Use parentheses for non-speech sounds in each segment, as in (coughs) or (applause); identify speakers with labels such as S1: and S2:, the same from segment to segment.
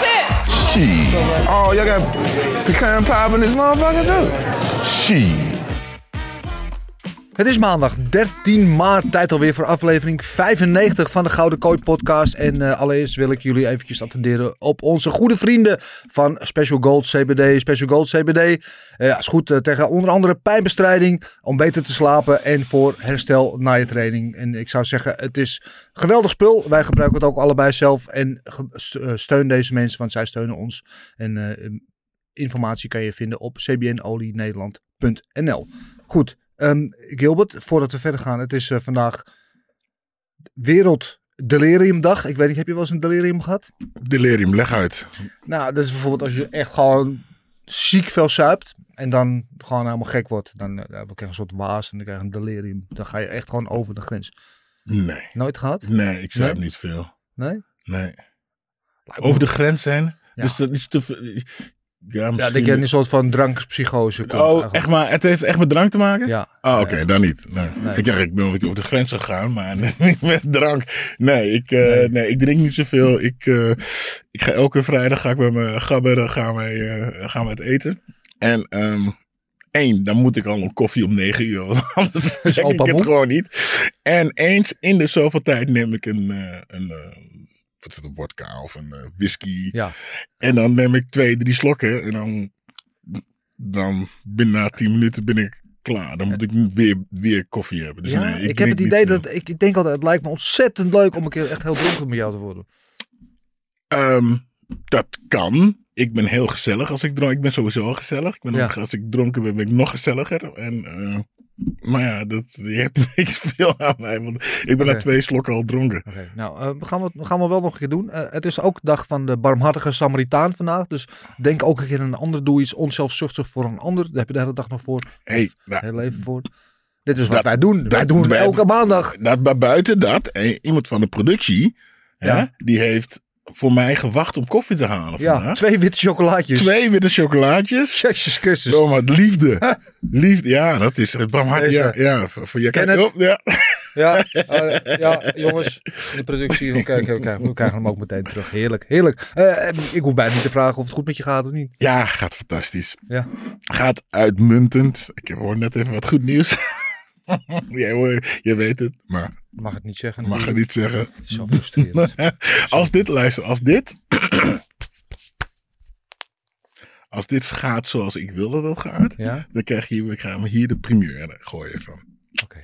S1: That's.
S2: Shit. Oh, y'all got pecan pie in this motherfucker too? Shit.
S3: Het is maandag 13 maart, tijd alweer voor aflevering 95 van de Gouden Kooi podcast. En eh, allereerst wil ik jullie eventjes attenderen op onze goede vrienden van Special Gold CBD. Special Gold CBD eh, is goed eh, tegen onder andere pijnbestrijding, om beter te slapen en voor herstel na je training. En ik zou zeggen, het is geweldig spul. Wij gebruiken het ook allebei zelf en steun deze mensen, want zij steunen ons. En informatie kan je vinden op cbnolienederland.nl. Goed, ehm, Gilbert, voordat we verder gaan. Het is eh, vandaag Wereld Deliriumdag. Ik weet niet, heb je wel eens een delirium gehad?
S2: Delirium, leg uit.
S3: Nou, dat is bijvoorbeeld als je echt gewoon ziek veel zuipt. En dan gewoon helemaal gek wordt. Dan, eh, dan krijg je een soort waas en dan krijg je een delirium. Dan ga je echt gewoon over de grens.
S2: Nee.
S3: Nooit gehad?
S2: Nee, ik
S3: Nee?
S2: niet veel.
S3: Nee?
S2: Nee. Over de grens zijn?
S3: Ja.
S2: Dus dat is te Ja,
S3: Ja,
S2: misschien...
S3: dat je een soort van drankpsychose komt.
S2: Oh,
S3: eigenlijk.
S2: echt maar, het heeft echt met drank te maken?
S3: Ja.
S2: Oh, oké, dan niet. Nee.
S3: Nee.
S2: Ik dacht, ik ben over de grens gegaan, maar (laughs) niet met drank. Nee, ik, eh,
S3: Nee.
S2: nee. ik drink niet zoveel. Ik, eh, ik ga elke vrijdag ga ik met mijn gabber gaan wij, eh, gaan we het eten. En ehm één, dan moet ik al een koffie om negen uur. (laughs) Anders ik het gewoon niet. En eens in de zoveel tijd neem ik een, eh, een eh, wat is het, een vodka of een eh, whisky.
S3: Ja.
S2: En dan neem ik twee, drie slokken. En dan, dan binnen na tien minuten ben ik klaar. Dan moet ik weer, weer koffie hebben. Dus
S3: ja,
S2: nee,
S3: ik, heb het idee dat, ik denk altijd, het lijkt me ontzettend leuk om een keer echt heel dronken met jou te worden.
S2: Ehm, dat kan. Ik ben heel gezellig als ik dronk. Ik ben sowieso al gezellig. Ik ben
S3: Ja.
S2: ook- als ik dronken ben, ben ik nog gezelliger. En, eh, maar ja, dat, je hebt (laughs) niks veel aan mij. Want ik ben
S3: Oké.
S2: na twee slokken al dronken.
S3: Oké, nou, eh, we, gaan we, we gaan we wel nog een keer doen. Eh, het is ook dag van de barmhartige Samaritaan vandaag. Dus denk ook een keer aan een ander. Doe iets onzelfzuchtig voor een ander. Daar heb je de hele dag nog voor.
S2: Hey, nou,
S3: Heel leven voor. Dit is wat
S2: Dat-
S3: wij doen. wij doen het
S2: wij-
S3: elke maandag.
S2: dat, maar buiten dat, eh, iemand van de productie,
S3: Ja.
S2: die heeft voor mij gewacht om koffie te halen
S3: Ja,
S2: vandaag.
S3: twee witte chocolaatjes.
S2: Twee witte chocolaatjes.
S3: Jezus Christus.
S2: Oh, maar liefde. liefde, ja, dat is het. Bram Hart,
S3: Deze.
S2: ja, ja, voor, je
S3: Ken
S2: kijk
S3: het?
S2: op, ja.
S3: Ja, (laughs) eh, ja, jongens. De productie. We krijgen, we, krijgen, we krijgen hem ook meteen terug. Heerlijk, heerlijk. Eh, ik hoef bijna niet te vragen of het goed met je gaat of niet.
S2: Ja, gaat fantastisch.
S3: Ja.
S2: Gaat uitmuntend. Ik hoor net even wat goed nieuws. (laughs) Jij hoor, je weet het, maar
S3: Mag het niet zeggen.
S2: mag het niet zeggen.
S3: Het is zo frustrerend. (laughs)
S2: Als dit, luister, als dit. (clears throat) Als dit gaat zoals ik wil dat het gaat,
S3: Ja,
S2: dan krijg je, we gaan hier de primeur gooien van.
S3: oké.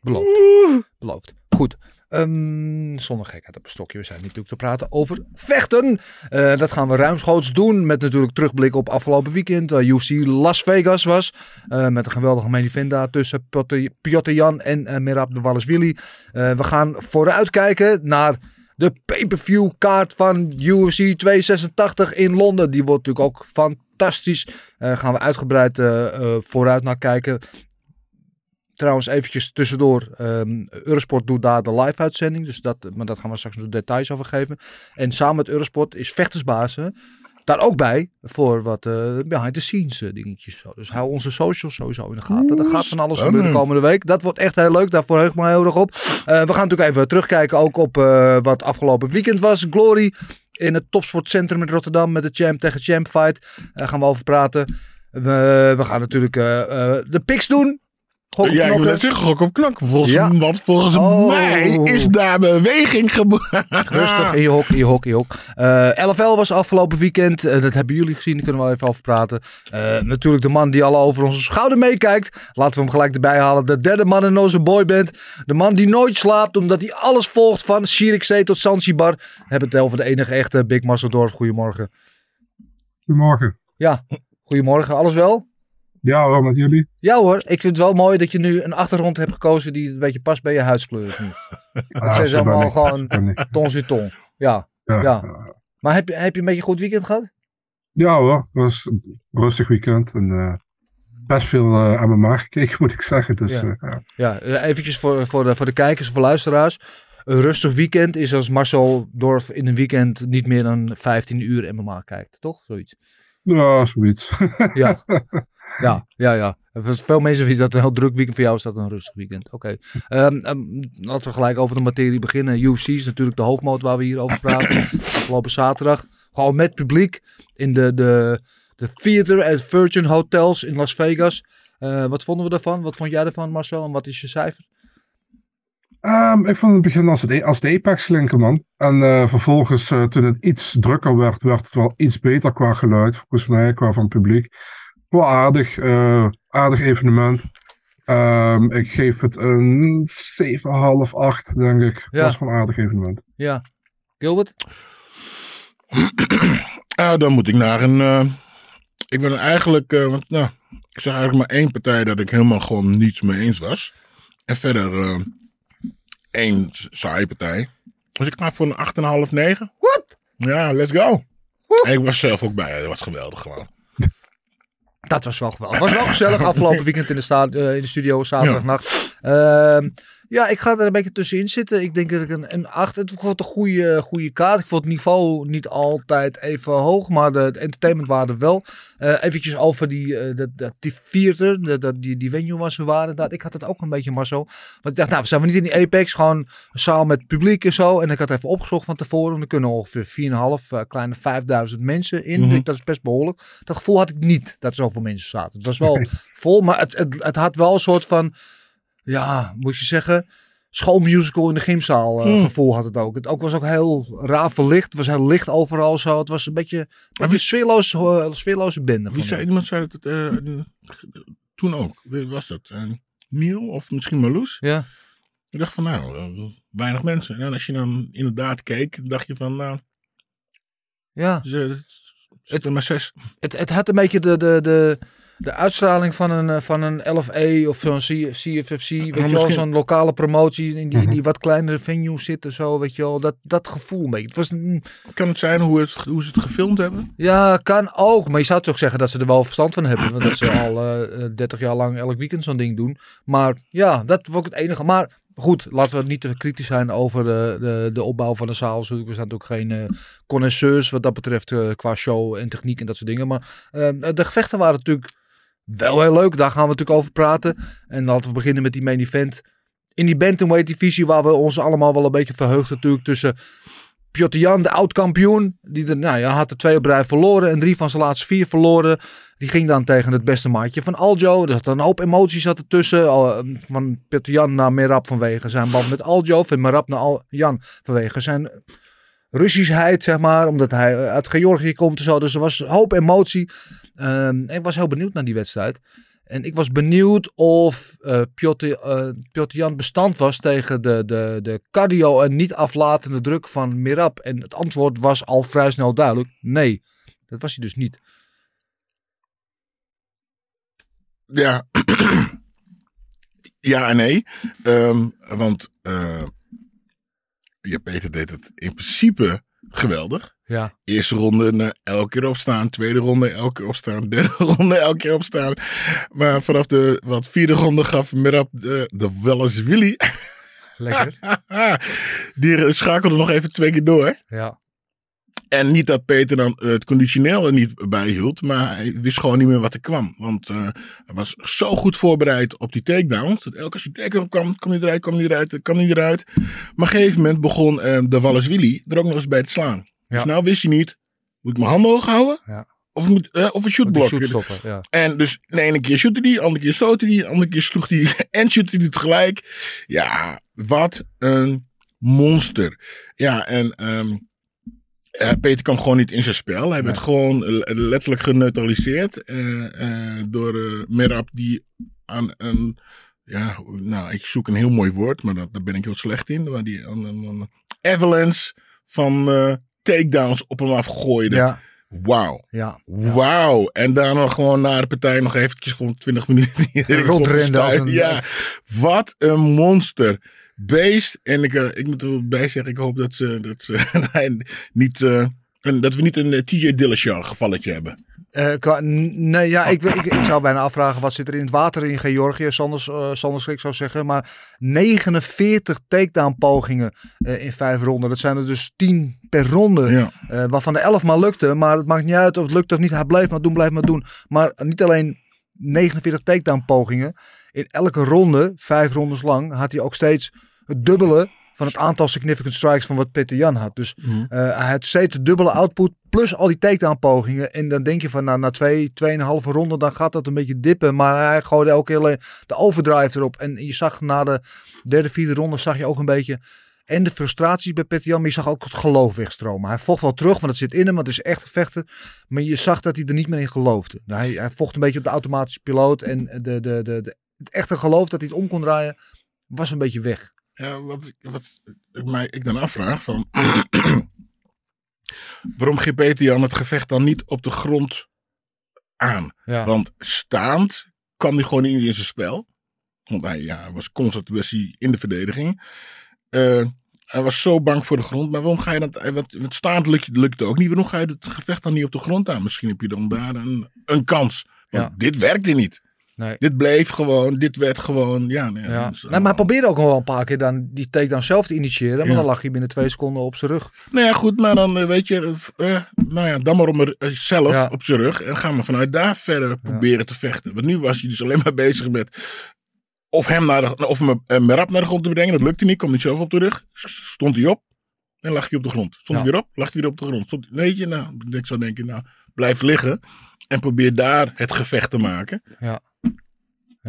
S3: Beloofd. Beloofd. Goed. Ehm, zonder gekheid op een stokje. We zijn natuurlijk te praten over vechten. Eh, dat gaan we ruimschoots doen. Met natuurlijk terugblik op afgelopen weekend. waar UFC Las Vegas was. Eh, met een geweldige main event daar tussen Piotr- Jan en Merab de Wallace-Willy. Eh, we gaan vooruitkijken naar de pay-per-view kaart van UFC 286 in Londen. Die wordt natuurlijk ook fantastisch. Eh gaan we uitgebreid vooruit naar kijken. Trouwens, eventjes tussendoor. ehm Eurosport doet daar de live-uitzending. Dus dat, maar dat gaan we straks nog details over geven. En samen met Eurosport is Vechtersbazen daar ook bij. Voor wat eh, behind-the-scenes eh, dingetjes. Zo. Dus hou onze socials sowieso in de gaten. Er gaat van alles gebeuren komende week. Dat wordt echt heel leuk. Daar verheug ik me heel erg op. Eh, we gaan natuurlijk even terugkijken ook op wat afgelopen weekend was. Glory in het topsportcentrum in Rotterdam met de champ tegen champ fight. Daar gaan we over praten. We, we gaan natuurlijk de picks doen. Gok op
S2: ja, ik wil
S3: knokken.
S2: net zeggen, gok op knok. Volgens,
S3: Ja.
S2: Want volgens
S3: Oh.
S2: mij is daar beweging geboren.
S3: Rustig in je hok, in je hok, in je hok. Eh, LFL was afgelopen weekend. Eh, dat hebben jullie gezien, daar kunnen we wel even over praten. Eh, natuurlijk de man die al over onze schouder meekijkt. Laten we hem gelijk erbij halen. De derde man in onze boyband. De man die nooit slaapt, omdat hij alles volgt van Zierikzee tot Zanzibar. We hebben het over de enige echte Big Masseldorf. Goedemorgen.
S4: Goedemorgen.
S3: Ja, goedemorgen. Alles wel?
S4: Ja, wel met jullie.
S3: Ja hoor, ik vind het wel mooi dat je nu een achtergrond hebt gekozen die een beetje past bij je huidskleur. nu. (laughs)
S4: Ah,
S3: zijn allemaal
S4: ik.
S3: gewoon ton sur ton. Ja,
S4: Ja.
S3: Maar heb je, heb je een beetje een goed weekend gehad?
S4: Ja hoor, het was een rustig weekend. En eh, best veel eh MMA gekeken, (laughs) moet ik zeggen. Dus
S3: Ja.
S4: ja. ja.
S3: Ja, eh, eventjes voor, voor, de, voor de kijkers voor luisteraars. Een rustig weekend is als Marcel Dorf in een weekend niet meer dan 15 uur MMA kijkt, toch? Zoiets.
S4: Ja, zoiets.
S3: Ja, (laughs) ja, ja. ja. Veel mensen vinden dat een heel druk weekend. Voor jou is dat een rustig weekend. Oké. Ehm, ehm, laten we gelijk over de materie beginnen. UFC is natuurlijk de hoofdmoot waar we hier over praten. Afgelopen zaterdag. Gewoon met publiek in de, de, de Theater at Virgin Hotels in Las Vegas. Eh, wat vonden we daarvan? Wat vond jij ervan, Marcel? En wat is je cijfer?
S4: Ehm, ik vond het begin als, het, als de Apex linker, man. En eh, vervolgens, eh, toen het iets drukker werd, werd het wel iets beter qua geluid. Volgens mij, qua van het publiek. Wel aardig, eh, aardig evenement. Ehm, ik geef het een 7,5, 8, denk ik.
S3: Ja.
S4: Dat is wel een aardig evenement.
S3: Ja. Gilbert? (clears throat)
S2: Dan moet ik naar een. eh, ik ben eigenlijk. eh, want, nou, ik zeg eigenlijk maar één partij dat ik helemaal gewoon niets mee eens was. En verder eh, één saaie partij. Dus ik ga voor een 8,5, 9.
S3: Wat?
S2: Ja, let's go. En ik was zelf ook bij. Dat was geweldig gewoon.
S3: Dat was wel geweldig. Het was wel gezellig afgelopen weekend in de, sta- eh, in de studio, zaterdagnacht. Ehm, ja, ik ga er een beetje tussenin zitten. Ik denk dat ik een, een 8. Het wordt een goede, goede kaart. Ik vond het niveau niet altijd even hoog, maar de, de entertainmentwaarde wel. Eh eventjes over die, eh dat, dat, die theater, dat, dat, die, die venue waar ze waren. inderdaad. Ik had het ook een beetje maar zo. Want ik dacht, nou, we zijn we niet in die Apex, gewoon een zaal met publiek en zo. En ik had even opgezocht van tevoren. Er kunnen ongeveer 4,5, eh, kleine 5000 mensen in.
S2: Mhm.
S3: Ik- Dat is best behoorlijk. Dat gevoel had ik niet, dat er zoveel mensen zaten. Het was wel (laughs) vol, maar het, het, het had wel een soort van, ja, moet je zeggen, schoolmusical in de gymzaal
S2: Hmm.
S3: gevoel had het ook. Het ook was ook heel raar verlicht. Het was heel licht overal zo. Het was een beetje, een beetje
S2: wie-
S3: sfeerloos, eh, sfeerloze bende.
S2: Wie zei, iemand zei dat het, eh, toen ook. Wie was dat? Uh, Neil of misschien Marloes?
S3: Ja,
S2: Ik dacht van nou, weinig mensen. En als je dan inderdaad keek, dacht je van nou,
S3: ja.
S2: ze zitten maar zes.
S3: Het, het had een beetje de, de, de, de uitstraling van een, eh, van een LFA of zo'n CFFC. Weet je wel, zo'n lokale promotie in die,
S4: Mhm.
S3: die wat kleinere venues zitten. Zo, weet je wel. Dat, dat gevoel een beetje. Het was
S2: Kan het zijn hoe, het, hoe ze het gefilmd hebben?
S3: Ja, kan ook. Maar je zou toch zeggen dat ze er wel verstand van hebben. Want dat ze al eh, eh, 30 jaar lang elk weekend zo'n ding doen. Maar ja, dat was ook het enige. Maar goed, laten we niet te kritisch zijn over de, de, de opbouw van de zaal. We zijn ook geen eh connoisseurs wat dat betreft eh, qua show en techniek en dat soort dingen. Maar eh, de gevechten waren natuurlijk wel heel leuk. Daar gaan we natuurlijk over praten. En laten we beginnen met die main event. In die bantamweight divisie waar we ons allemaal wel een beetje verheugd natuurlijk tussen Piotr Jan, de oud-kampioen, die de, nou ja, had er twee op rij verloren en drie van zijn laatste vier verloren. Die ging dan tegen het beste maatje van Aljo. Er zat een hoop emoties zat ertussen. Al, eh, Van Piotr Jan naar Merab vanwege zijn band met Aljo. Van Merab naar Al Jan vanwege zijn Russischheid, zeg maar. Omdat hij eh, uit Georgië komt en zo. Dus er was hoop emotie. Ehm, ik was heel benieuwd naar die wedstrijd. En ik was benieuwd of eh Piotr, eh, Jan bestand was tegen de, de, de cardio en niet aflatende druk van Mirab. En het antwoord was al vrij snel duidelijk. Nee, dat was hij dus niet.
S2: Ja. (clears throat) ja en nee. Ehm, want eh, ja, Peter deed het in principe geweldig.
S3: Ja.
S2: Eerste ronde elke keer opstaan. Tweede ronde elke keer opstaan. (laughs) Derde ronde elke keer opstaan. Maar vanaf de wat, vierde ronde gaf Mirab de, de Welles Willy.
S3: Lekker. (laughs)
S2: Die schakelde nog even twee keer door.
S3: ja.
S2: En niet dat Peter dan het conditioneel er niet bijhield, maar hij wist gewoon niet meer wat er kwam. Want eh, hij was zo goed voorbereid op die takedowns. Dat elke als die takedown kwam, kwam hij eruit, kwam hij eruit, kwam hij eruit. Maar op een gegeven moment begon eh, de Wallace Willy er ook nog eens bij te slaan.
S3: Ja.
S2: Dus nou wist hij niet, moet ik mijn handen hoog houden?
S3: Ja.
S2: Of, moet, eh, of een shoot
S3: Die shoot stoppen. Ja.
S2: En dus de ene keer shootte hij, de andere keer stootte hij, de andere keer sloeg hij (laughs) en shootte hij tegelijk. Ja, wat een monster. Ja, en ehm, eh, Peter kwam gewoon niet in zijn spel. Hij werd gewoon letterlijk geneutraliseerd eh, eh, door Merab die aan een... Ja, nou, ik zoek een heel mooi woord, maar dat, daar ben ik heel slecht in. Maar die aan een, een avalanche van takedowns op hem afgooide.
S3: Ja.
S2: Wauw.
S3: Ja.
S2: Wauw. En daarna gewoon na de partij nog eventjes gewoon 20 minuten (laughs)
S3: Rondrende als
S2: opgestuurd.
S3: een-
S2: Ja, wat een monster. Beest. En ik, eh, ik moet erbij zeggen, ik hoop dat ze, dat ze (laughs) niet eh, En dat we niet een eh, TJ Dillashaw gevalletje hebben.
S3: Qua- nee, ja, ik, ik, ik zou bijna afvragen wat zit er in het water in Georgië. Sanders, Sanders Schrik zou zeggen. Maar 49 takedown pogingen in vijf ronden. Dat zijn er dus 10 per ronde.
S2: Ja.
S3: Waarvan de 11 maar lukte. Maar het maakt niet uit of het lukt of niet. Hij blijft maar doen, blijft maar doen. Maar niet alleen 49 takedown pogingen. In elke ronde, vijf rondes lang, had hij ook steeds het dubbele van het aantal significant strikes van wat Peter Jan had. Dus eh, hij had steeds de dubbele output plus al die takedown pogingen. En dan denk je van nou, na twee, tweeënhalve ronden dan gaat dat een beetje dippen. Maar hij gooide ook heel de overdrive erop. En je zag na de derde, vierde ronde zag je ook een beetje... En de frustraties bij Peter Jan, maar je zag ook het geloof wegstromen. Hij vocht wel terug, want het zit in hem, want het is echt een vechter. Maar je zag dat hij er niet meer in geloofde. Nou, Hij, hij vocht een beetje op de automatische piloot. En de, de, de, de, het echte geloof dat hij het om kon draaien, was een beetje weg.
S2: Ja, wat, ik- wat ik mij ik dan afvraag van... (clears throat) waarom geeft Peter Jan het gevecht dan niet op de grond aan?
S3: Ja.
S2: Want staand kwam hij gewoon niet in zijn spel. Want hij ja, was constant was hij in de verdediging. Eh, hij was zo bang voor de grond. Maar waarom ga je dat... Wat, wat staand lukt, lukt ook niet. Waarom ga je het gevecht dan niet op de grond aan? Misschien heb je dan daar een, een kans. Want
S3: Ja.
S2: dit werkte niet.
S3: Nee.
S2: Dit bleef gewoon. Dit werd gewoon... Ja, nee,
S3: Ja. Nee, maar hij probeerde ook nog wel een paar keer dan die takedown zelf te initiëren. Maar
S2: Ja.
S3: dan lag hij binnen twee seconden op zijn rug.
S2: Nou ja, goed, maar dan eh, weet je, eh, eh, nou ja, dan maar om zelf
S3: Ja.
S2: op zijn rug en gaan we vanuit daar verder proberen te vechten. Want nu was hij dus alleen maar (laughs) bezig met of hem naar de, of Merab naar de grond te brengen. Dat lukte niet, kwam niet zelf op de rug. S- Stond hij op en lag hij op de grond. Stond
S3: Ja.
S2: hij weer op, lag hij weer op de grond. Stond, weet je, nou, ik zou denken, nou, blijf liggen en probeer daar het gevecht te maken.
S3: Ja.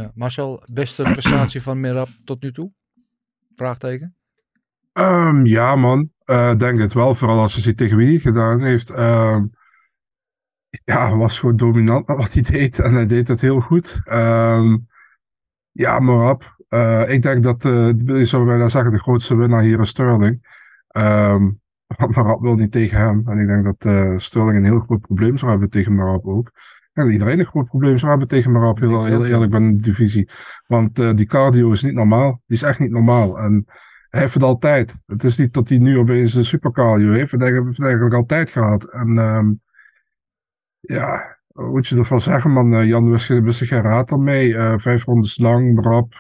S3: Ja. Marcel, beste (clears throat) prestatie van Merab tot nu toe? Vraagteken.
S4: Ehm, ja, man. Eh, denk het wel. Vooral als je ziet tegen wie hij gedaan heeft. Ehm, ja, was gewoon dominant met wat hij deed. En hij deed het heel goed. Ehm, ja, op. Eh, ik denk dat, eh je zou bijna zeggen, de grootste winnaar hier is Sterling. (laughs) Want Marab wil niet tegen hem. En ik denk dat Sterling een heel groot probleem zou hebben tegen Marab ook. Dat iedereen een groot probleem zou hebben tegen Marab. Heel, heel eerlijk ben de divisie. Want eh, die cardio is niet normaal. Die is echt niet normaal. En hij heeft het altijd. Het is niet dat hij nu opeens een supercardio heeft. Hij heeft het eigenlijk altijd gehad. En ehm, ja, wat moet je ervan zeggen, man? Eh, Jan wist, geen raad aan mee. Eh, vijf rondes lang, rap.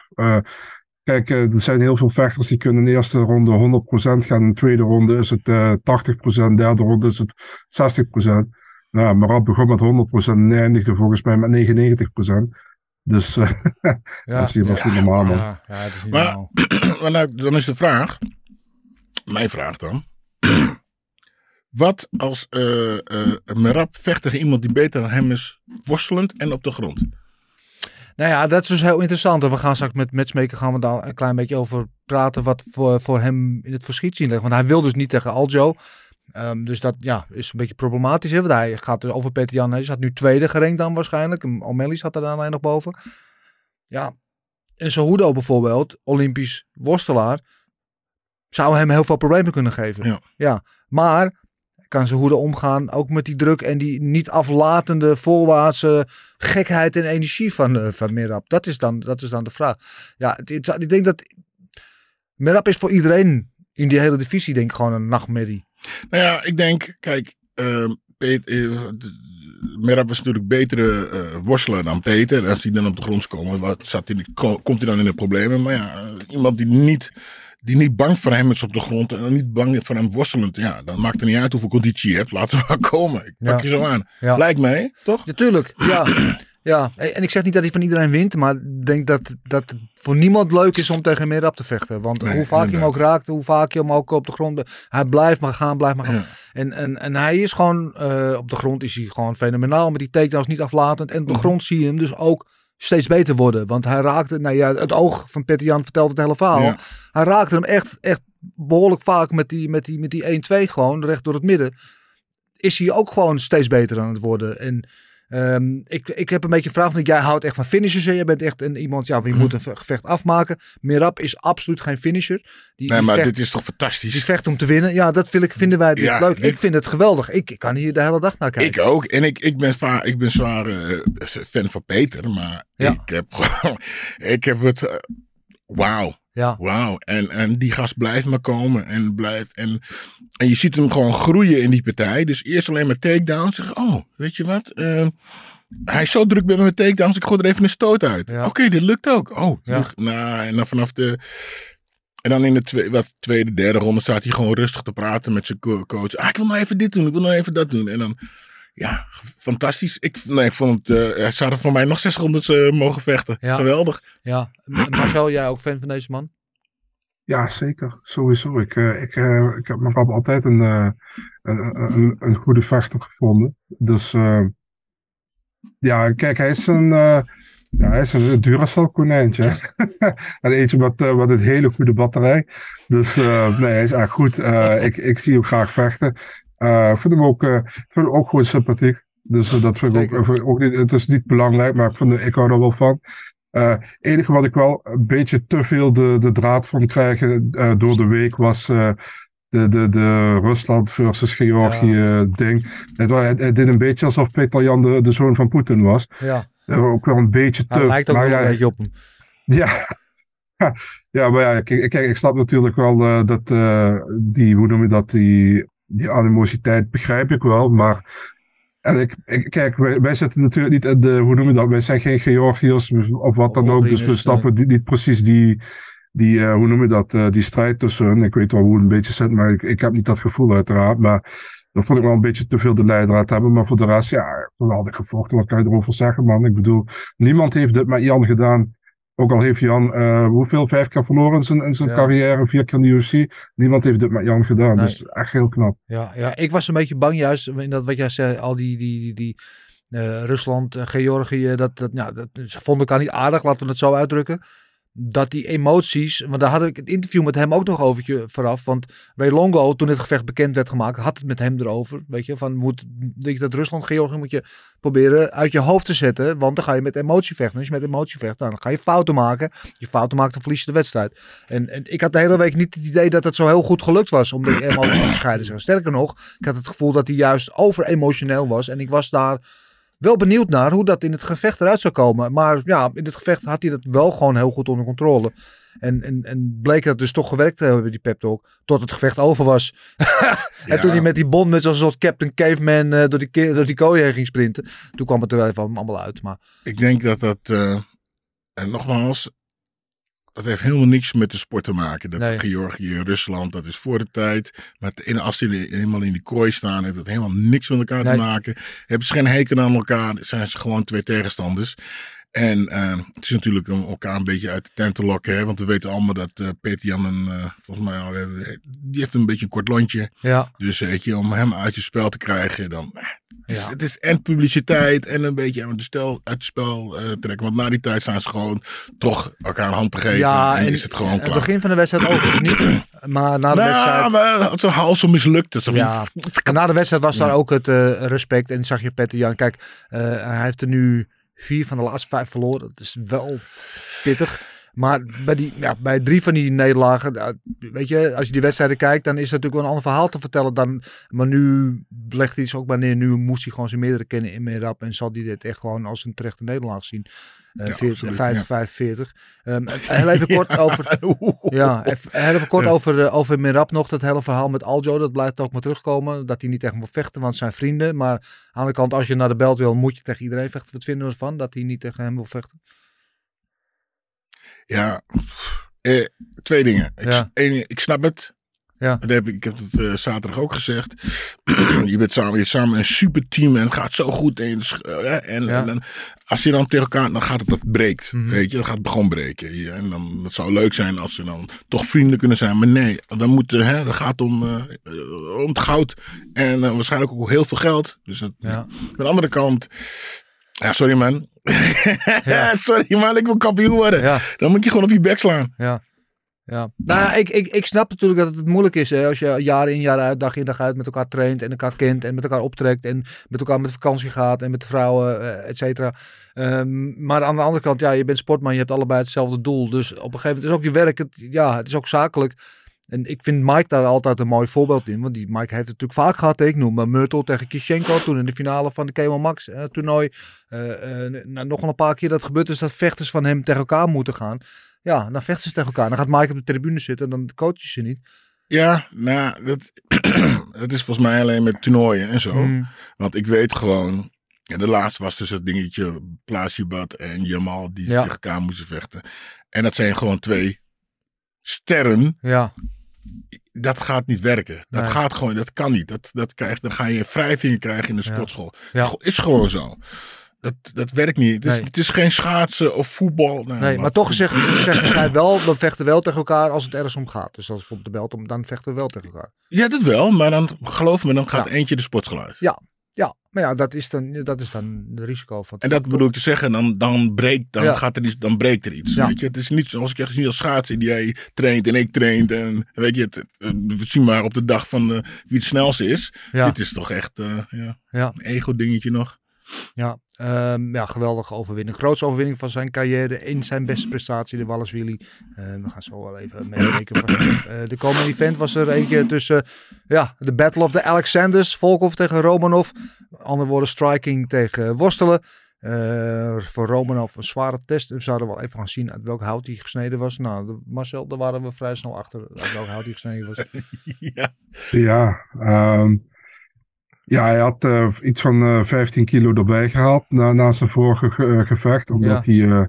S4: Kijk, er zijn heel veel vechters die kunnen in de eerste ronde 100% gaan. In de tweede ronde is het eh 80%. Derde ronde is het 60%. Nou, Marab begon met 100% en eindigde volgens mij met 99%. Dus eh (laughs)
S3: Ja.
S4: dat is was niet normaal, man.
S3: Ja, ja, het is niet
S2: Maar,
S3: normaal. (clears throat)
S2: maar nou, dan is de vraag, mijn vraag dan. (clears throat) Wat als eh eh Merab vecht tegen iemand die beter dan hem is, worstelend en op de grond?
S3: Nou ja, dat is dus heel interessant. En we gaan straks met Matchmaker gaan we daar een klein beetje over praten wat voor, voor hem in het verschiet zien liggen. Want hij wil dus niet tegen Aljo. Ehm, dus dat ja, is een beetje problematisch. Hè? Want hij gaat dus over Peter Jan. Hij zat nu tweede gerankt dan waarschijnlijk. O'Malley zat er dan alleen nog boven. Ja, en Cejudo bijvoorbeeld, Olympisch worstelaar, zou hem heel veel problemen kunnen geven.
S2: Ja.
S3: maar kan Cejudo omgaan ook met die druk en die niet aflatende voorwaartse gekheid en energie van, eh, van Merab? Dat is, dan, dat is dan de vraag. Ja, het- het- ik denk dat Merab is voor iedereen in die hele divisie denk ik gewoon een nachtmerrie.
S2: Nou ja, ik denk, kijk, ehm Peter, d- Merab is natuurlijk betere worstelaar dan Peter. En als die dan op de grond komen, wat, zat hij, ko- komt hij dan in de problemen. Maar ja, eh, iemand die niet, die niet bang voor hem is op de grond en niet bang is voor hem worstelend. Ja, dan maakt het niet uit hoeveel conditie je hebt. Laten we maar komen. Ik pak
S3: Ja.
S2: je zo aan.
S3: Ja.
S2: Lijkt mij, toch?
S3: Natuurlijk, ja. Ja. En ik zeg niet dat hij van iedereen wint, maar ik denk dat, dat het voor niemand leuk is om tegen Merab te vechten. Want
S2: Nee,
S3: hoe vaak je hem ook raakt, hoe vaak je hem ook op de grond... Hij blijft maar gaan, blijft maar gaan.
S2: Ja.
S3: En, en, en hij is gewoon, eh, op de grond is hij gewoon fenomenaal. Met die takedowns niet aflatend. En op de
S2: Mhm.
S3: grond zie je hem dus ook steeds beter worden. Want hij raakte, nou ja, het oog van Peter Jan vertelt het hele verhaal.
S2: Ja.
S3: Hij raakte hem echt, echt behoorlijk vaak met die, met die, met die 1-2 gewoon, recht door het midden. Is hij ook gewoon steeds beter aan het worden. En ehm, ik, ik heb een beetje een vraag van, jij houdt echt van finishers. Hè? Jij bent echt een, iemand, ja, wie moet een ve- gevecht afmaken. Mirab is absoluut geen finisher. Die,
S2: Nee, maar
S3: vecht,
S2: dit is toch fantastisch?
S3: die vecht om te winnen. Ja, dat vind ik, vinden wij
S2: Ja,
S3: leuk. Ik vind het geweldig. Ik, ik kan hier de hele dag naar kijken.
S2: Ik ook. En ik, ik ben, va- ik ben zwaar eh, fan van Peter. Maar
S3: Ja.
S2: ik heb. (laughs) Ik heb het... eh, Wauw.
S3: Ja.
S2: Wauw. En, en die gast blijft maar komen en blijft. En, en je ziet hem gewoon groeien in die partij. Dus eerst alleen maar takedowns. Zeg, oh, weet je wat? Eh, hij is zo druk bij mijn takedowns. Ik gooi er even een stoot uit.
S3: Ja.
S2: Oké, dit lukt ook. Oh,
S3: Ja.
S2: nou, en dan vanaf de. En dan in de tweede, wat, tweede, derde ronde staat hij gewoon rustig te praten met zijn co- coach. Ah, ik wil nou even dit doen, ik wil nou even dat doen. En dan, ja, fantastisch. Ik, nee, ik vond het, eh hij zou er voor mij nog zes rondes eh, mogen vechten.
S3: Ja.
S2: Geweldig.
S3: Ja. Marcel, jij ook fan van deze man?
S4: Ja, zeker. Sowieso. Ik, eh, ik, eh, ik heb Marab altijd een, eh, een, een, een goede vechter gevonden. Dus ja, kijk, hij is een, eh, ja, hij is een Duracell konijntje. (laughs) en eentje met, eh, met een hele goede batterij. Dus nee, hij is echt goed. Ik, ik zie hem graag vechten. Ik vind hem ook, vind hem ook gewoon sympathiek. Dus dat vind ik ook, ook niet, het is niet belangrijk, maar ik, vind, ik hou er wel van. Eh enige wat ik wel een beetje te veel de, de draad van krijgen eh, door de week was eh, de, de, de Rusland versus Georgië ding. Het, het, het deed een beetje alsof Peter Jan de, de zoon van Poetin was.
S3: Ja.
S4: Ook wel een beetje te.
S3: Hij lijkt ook
S4: maar
S3: wel
S4: ja,
S3: een beetje op hem.
S4: ja. (laughs) ja, maar ja, kijk, kijk ik snap natuurlijk wel dat die, hoe noem je dat, die, die animositeit begrijp ik wel, maar en ik, ik, kijk, wij, wij zitten natuurlijk niet in de, hoe noem je dat, wij zijn geen Georgiërs of wat dan ook, dus we
S3: Oekraïners,
S4: snappen niet, niet precies die, die eh, hoe noem je dat, eh, die strijd tussen hun. Ik weet wel hoe het een beetje zit, maar ik, ik heb niet dat gevoel uiteraard, maar dat vond ik wel een beetje te veel de leidraad hebben, maar voor de rest, ja, geweldig gevochten, wat kan je erover zeggen, man? Ik bedoel, niemand heeft dit met Jan gedaan. Ook al heeft Jan, eh, hoeveel, vijf keer verloren in zijn, in zijn
S3: Ja.
S4: carrière, vier keer in de UFC. Niemand heeft dit met Jan gedaan,
S3: Nee.
S4: dus echt heel knap.
S3: Ja, ja, ik was een beetje bang juist in dat wat jij zei, al die, die, die, die eh, Rusland, Georgië, dat, dat, ja, dat, ze vonden elkaar niet aardig, laten we het zo uitdrukken. Dat die emoties, want daar had ik het interview met hem ook nog over vooraf. Want Ray Longo, toen dit gevecht bekend werd gemaakt, had het met hem erover. Weet je, van moet, dat Rusland, Georgië moet je proberen uit je hoofd te zetten. Want dan ga je met emotie vechten. Als je met emotie vecht, dan ga je fouten maken. Je fouten maakt, dan verlies je de wedstrijd. En, en ik had de hele week niet het idee dat het zo heel goed gelukt was om de emoties te scheiden. Sterker nog, ik had het gevoel dat hij juist over emotioneel was. En ik was daar wel benieuwd naar hoe dat in het gevecht eruit zou komen. Maar ja, in het gevecht had hij dat wel gewoon heel goed onder controle. En, en, en bleek dat dus toch gewerkt te hebben, die pep talk. Tot het gevecht over was. (laughs) en toen hij met die bond met zo'n soort Captain Caveman eh, door, die, door die kooi heen ging sprinten. Toen kwam het er wel even allemaal uit. Maar
S2: Ik denk dat dat, eh, en nogmaals, dat heeft helemaal niks met de sport te maken. Dat
S3: Nee.
S2: Georgië, Rusland, dat is voor de tijd. Maar in, als ze helemaal in die kooi staan, heeft dat helemaal niks met elkaar
S3: Nee.
S2: te maken. Hebben ze geen hekel aan elkaar, zijn ze gewoon twee tegenstanders. En eh, het is natuurlijk om elkaar een beetje uit de tent te lokken. Hè? Want we weten allemaal dat eh Peter Jan, een, eh, volgens mij, al, die heeft een beetje een kort lontje.
S3: ja,
S2: Dus weet je, om hem uit je spel te krijgen, dan. Het is,
S3: Ja.
S2: het is en publiciteit en een beetje het spel, uit het spel eh, trekken. Want na die tijd zijn ze gewoon toch elkaar een hand te geven.
S3: ja
S2: en, is het gewoon klaar.
S3: het begin van de wedstrijd ook niet. (clears throat) Maar na de wedstrijd...
S2: nou, maar het is een om mislukt. Dus
S3: Ja, en na de wedstrijd was daar ook het eh, respect. En zag je Peter Jan. Kijk, eh, hij heeft er nu vier van de laatste vijf verloren. Dat is wel pittig. Maar bij, die, ja, bij drie van die nederlagen, nou, weet je, als je die wedstrijden kijkt, dan is het natuurlijk wel een ander verhaal te vertellen dan. Maar nu legt hij zich ook maar neer. Nu moest hij gewoon zijn meerdere kennen in meer rap en zal hij dit echt gewoon als een terechte nederlaag zien. Eh
S2: Ja,
S3: 40,
S2: absoluut,
S3: 50,
S2: ja.
S3: 45. Ehm, heel even (laughs) kort over. (laughs) Ja, even, heel even kort
S2: Ja.
S3: over, eh, over Mirab nog. Dat hele verhaal met Aljo, dat blijft ook maar terugkomen. Dat hij niet tegen hem wil vechten, want zijn vrienden. Maar aan de kant, als je naar de belt wil, moet je tegen iedereen vechten. Wat vinden we ervan, dat hij niet tegen hem wil vechten?
S2: Ja, eh, twee dingen. Ik,
S3: Ja.
S2: één, ik snap het.
S3: Ja.
S2: Dat heb ik, ik heb het eh, zaterdag ook gezegd. (clears throat) je bent samen, je hebt samen een super team en het gaat zo goed. En, eh, en,
S3: Ja.
S2: en, dan- als je dan tegen elkaar, dan gaat het dat breekt.
S3: Mhm.
S2: Weet je, dan gaat het gewoon breken. Ja, en dan, het zou leuk zijn als ze dan toch vrienden kunnen zijn. Maar nee, we moeten, hè, dat gaat om, eh, eh, om het goud. En eh, waarschijnlijk ook heel veel geld. Dus dat,
S3: Ja.
S2: aan de andere kant, ja, sorry man. (laughs) sorry man, ik wil kampioen worden.
S3: Ja.
S2: Dan moet je gewoon op je bek slaan.
S3: Ja. Ja. Nou, ja, ik, ik, ik snap natuurlijk dat het moeilijk is hè, als je jaar in jaar uit, dag in dag uit met elkaar traint en elkaar kent en met elkaar optrekt en met elkaar met vakantie gaat en met vrouwen, eh, et cetera. Ehm, maar aan de andere kant, ja, je bent sportman, je hebt allebei hetzelfde doel. Dus op een gegeven moment is ook je werk, het, ja, het is ook zakelijk. En ik vind Mike daar altijd een mooi voorbeeld in. Want die Mike heeft het natuurlijk vaak gehad. Ik noem maar Myrtle tegen Kishenko. Toen in de finale van de K1 Max eh, toernooi. Eh, eh, nou, nog een paar keer dat gebeurd is dat vechters van hem tegen elkaar moeten gaan. ja, dan vechten ze tegen elkaar. Dan gaat Mike op de tribune zitten en dan coachen ze niet.
S2: Ja, nou, dat, (clears throat) dat is volgens mij alleen met toernooien en zo.
S3: Hmm.
S2: Want ik weet gewoon. Ja, de laatste was dus het dingetje Plasibat en Jamal die
S3: Ja.
S2: tegen elkaar moesten vechten. En dat zijn gewoon twee sterren.
S3: Ja,
S2: Dat gaat niet werken. Dat
S3: Nee.
S2: gaat gewoon, dat kan niet. Dat, dat krijg, dan ga je wrijvingen krijgen in de sportschool.
S3: Ja.
S2: Is gewoon zo. Dat, dat werkt niet. Het is,
S3: Nee.
S2: het is geen schaatsen of voetbal. Nou,
S3: nee, maar toch zegt, zeggen zij wel, (clears throat) we vechten wel tegen elkaar als het ergens om gaat. Dus als bijvoorbeeld de belt om, dan vechten we wel tegen elkaar.
S2: Ja, dat wel. Maar dan, geloof me, dan gaat
S3: Ja.
S2: eentje de sportschool uit.
S3: Ja. Maar ja, dat is dan, dat is dan de risico van het
S2: En dat bedoel ik te zeggen, dan, dan, breekt, dan,
S3: Ja.
S2: gaat er iets, dan breekt er iets.
S3: Ja.
S2: Weet je? Het is niet zoals ik zeg, het is niet als schaatsen die jij traint en ik traint. En weet je, het, eh, we zien maar op de dag van eh, wie het snelste is.
S3: Ja.
S2: Dit is toch echt eh, ja,
S3: Ja.
S2: een ego-dingetje nog.
S3: Ja, ehm, ja, geweldige overwinning. Grootste overwinning van zijn carrière in zijn beste prestatie, de Wallace Willy. Eh, we gaan zo wel even meekijken. hem. Eh, de komende event was er eentje tussen ja, de Battle of the Alexanders. Volkov tegen Romanov. Andere woorden, striking tegen worstelen. Eh, voor Romanov een zware test. We zouden wel even gaan zien uit welk hout hij gesneden was. Nou, Marcel, daar waren we vrij snel achter welk hout hij gesneden was. (laughs)
S2: ja.
S4: Ja, ehm, ja, hij had eh, iets van eh 15 kilo erbij gehaald na, na zijn vorige ge- eh, gevecht. Omdat hij eh,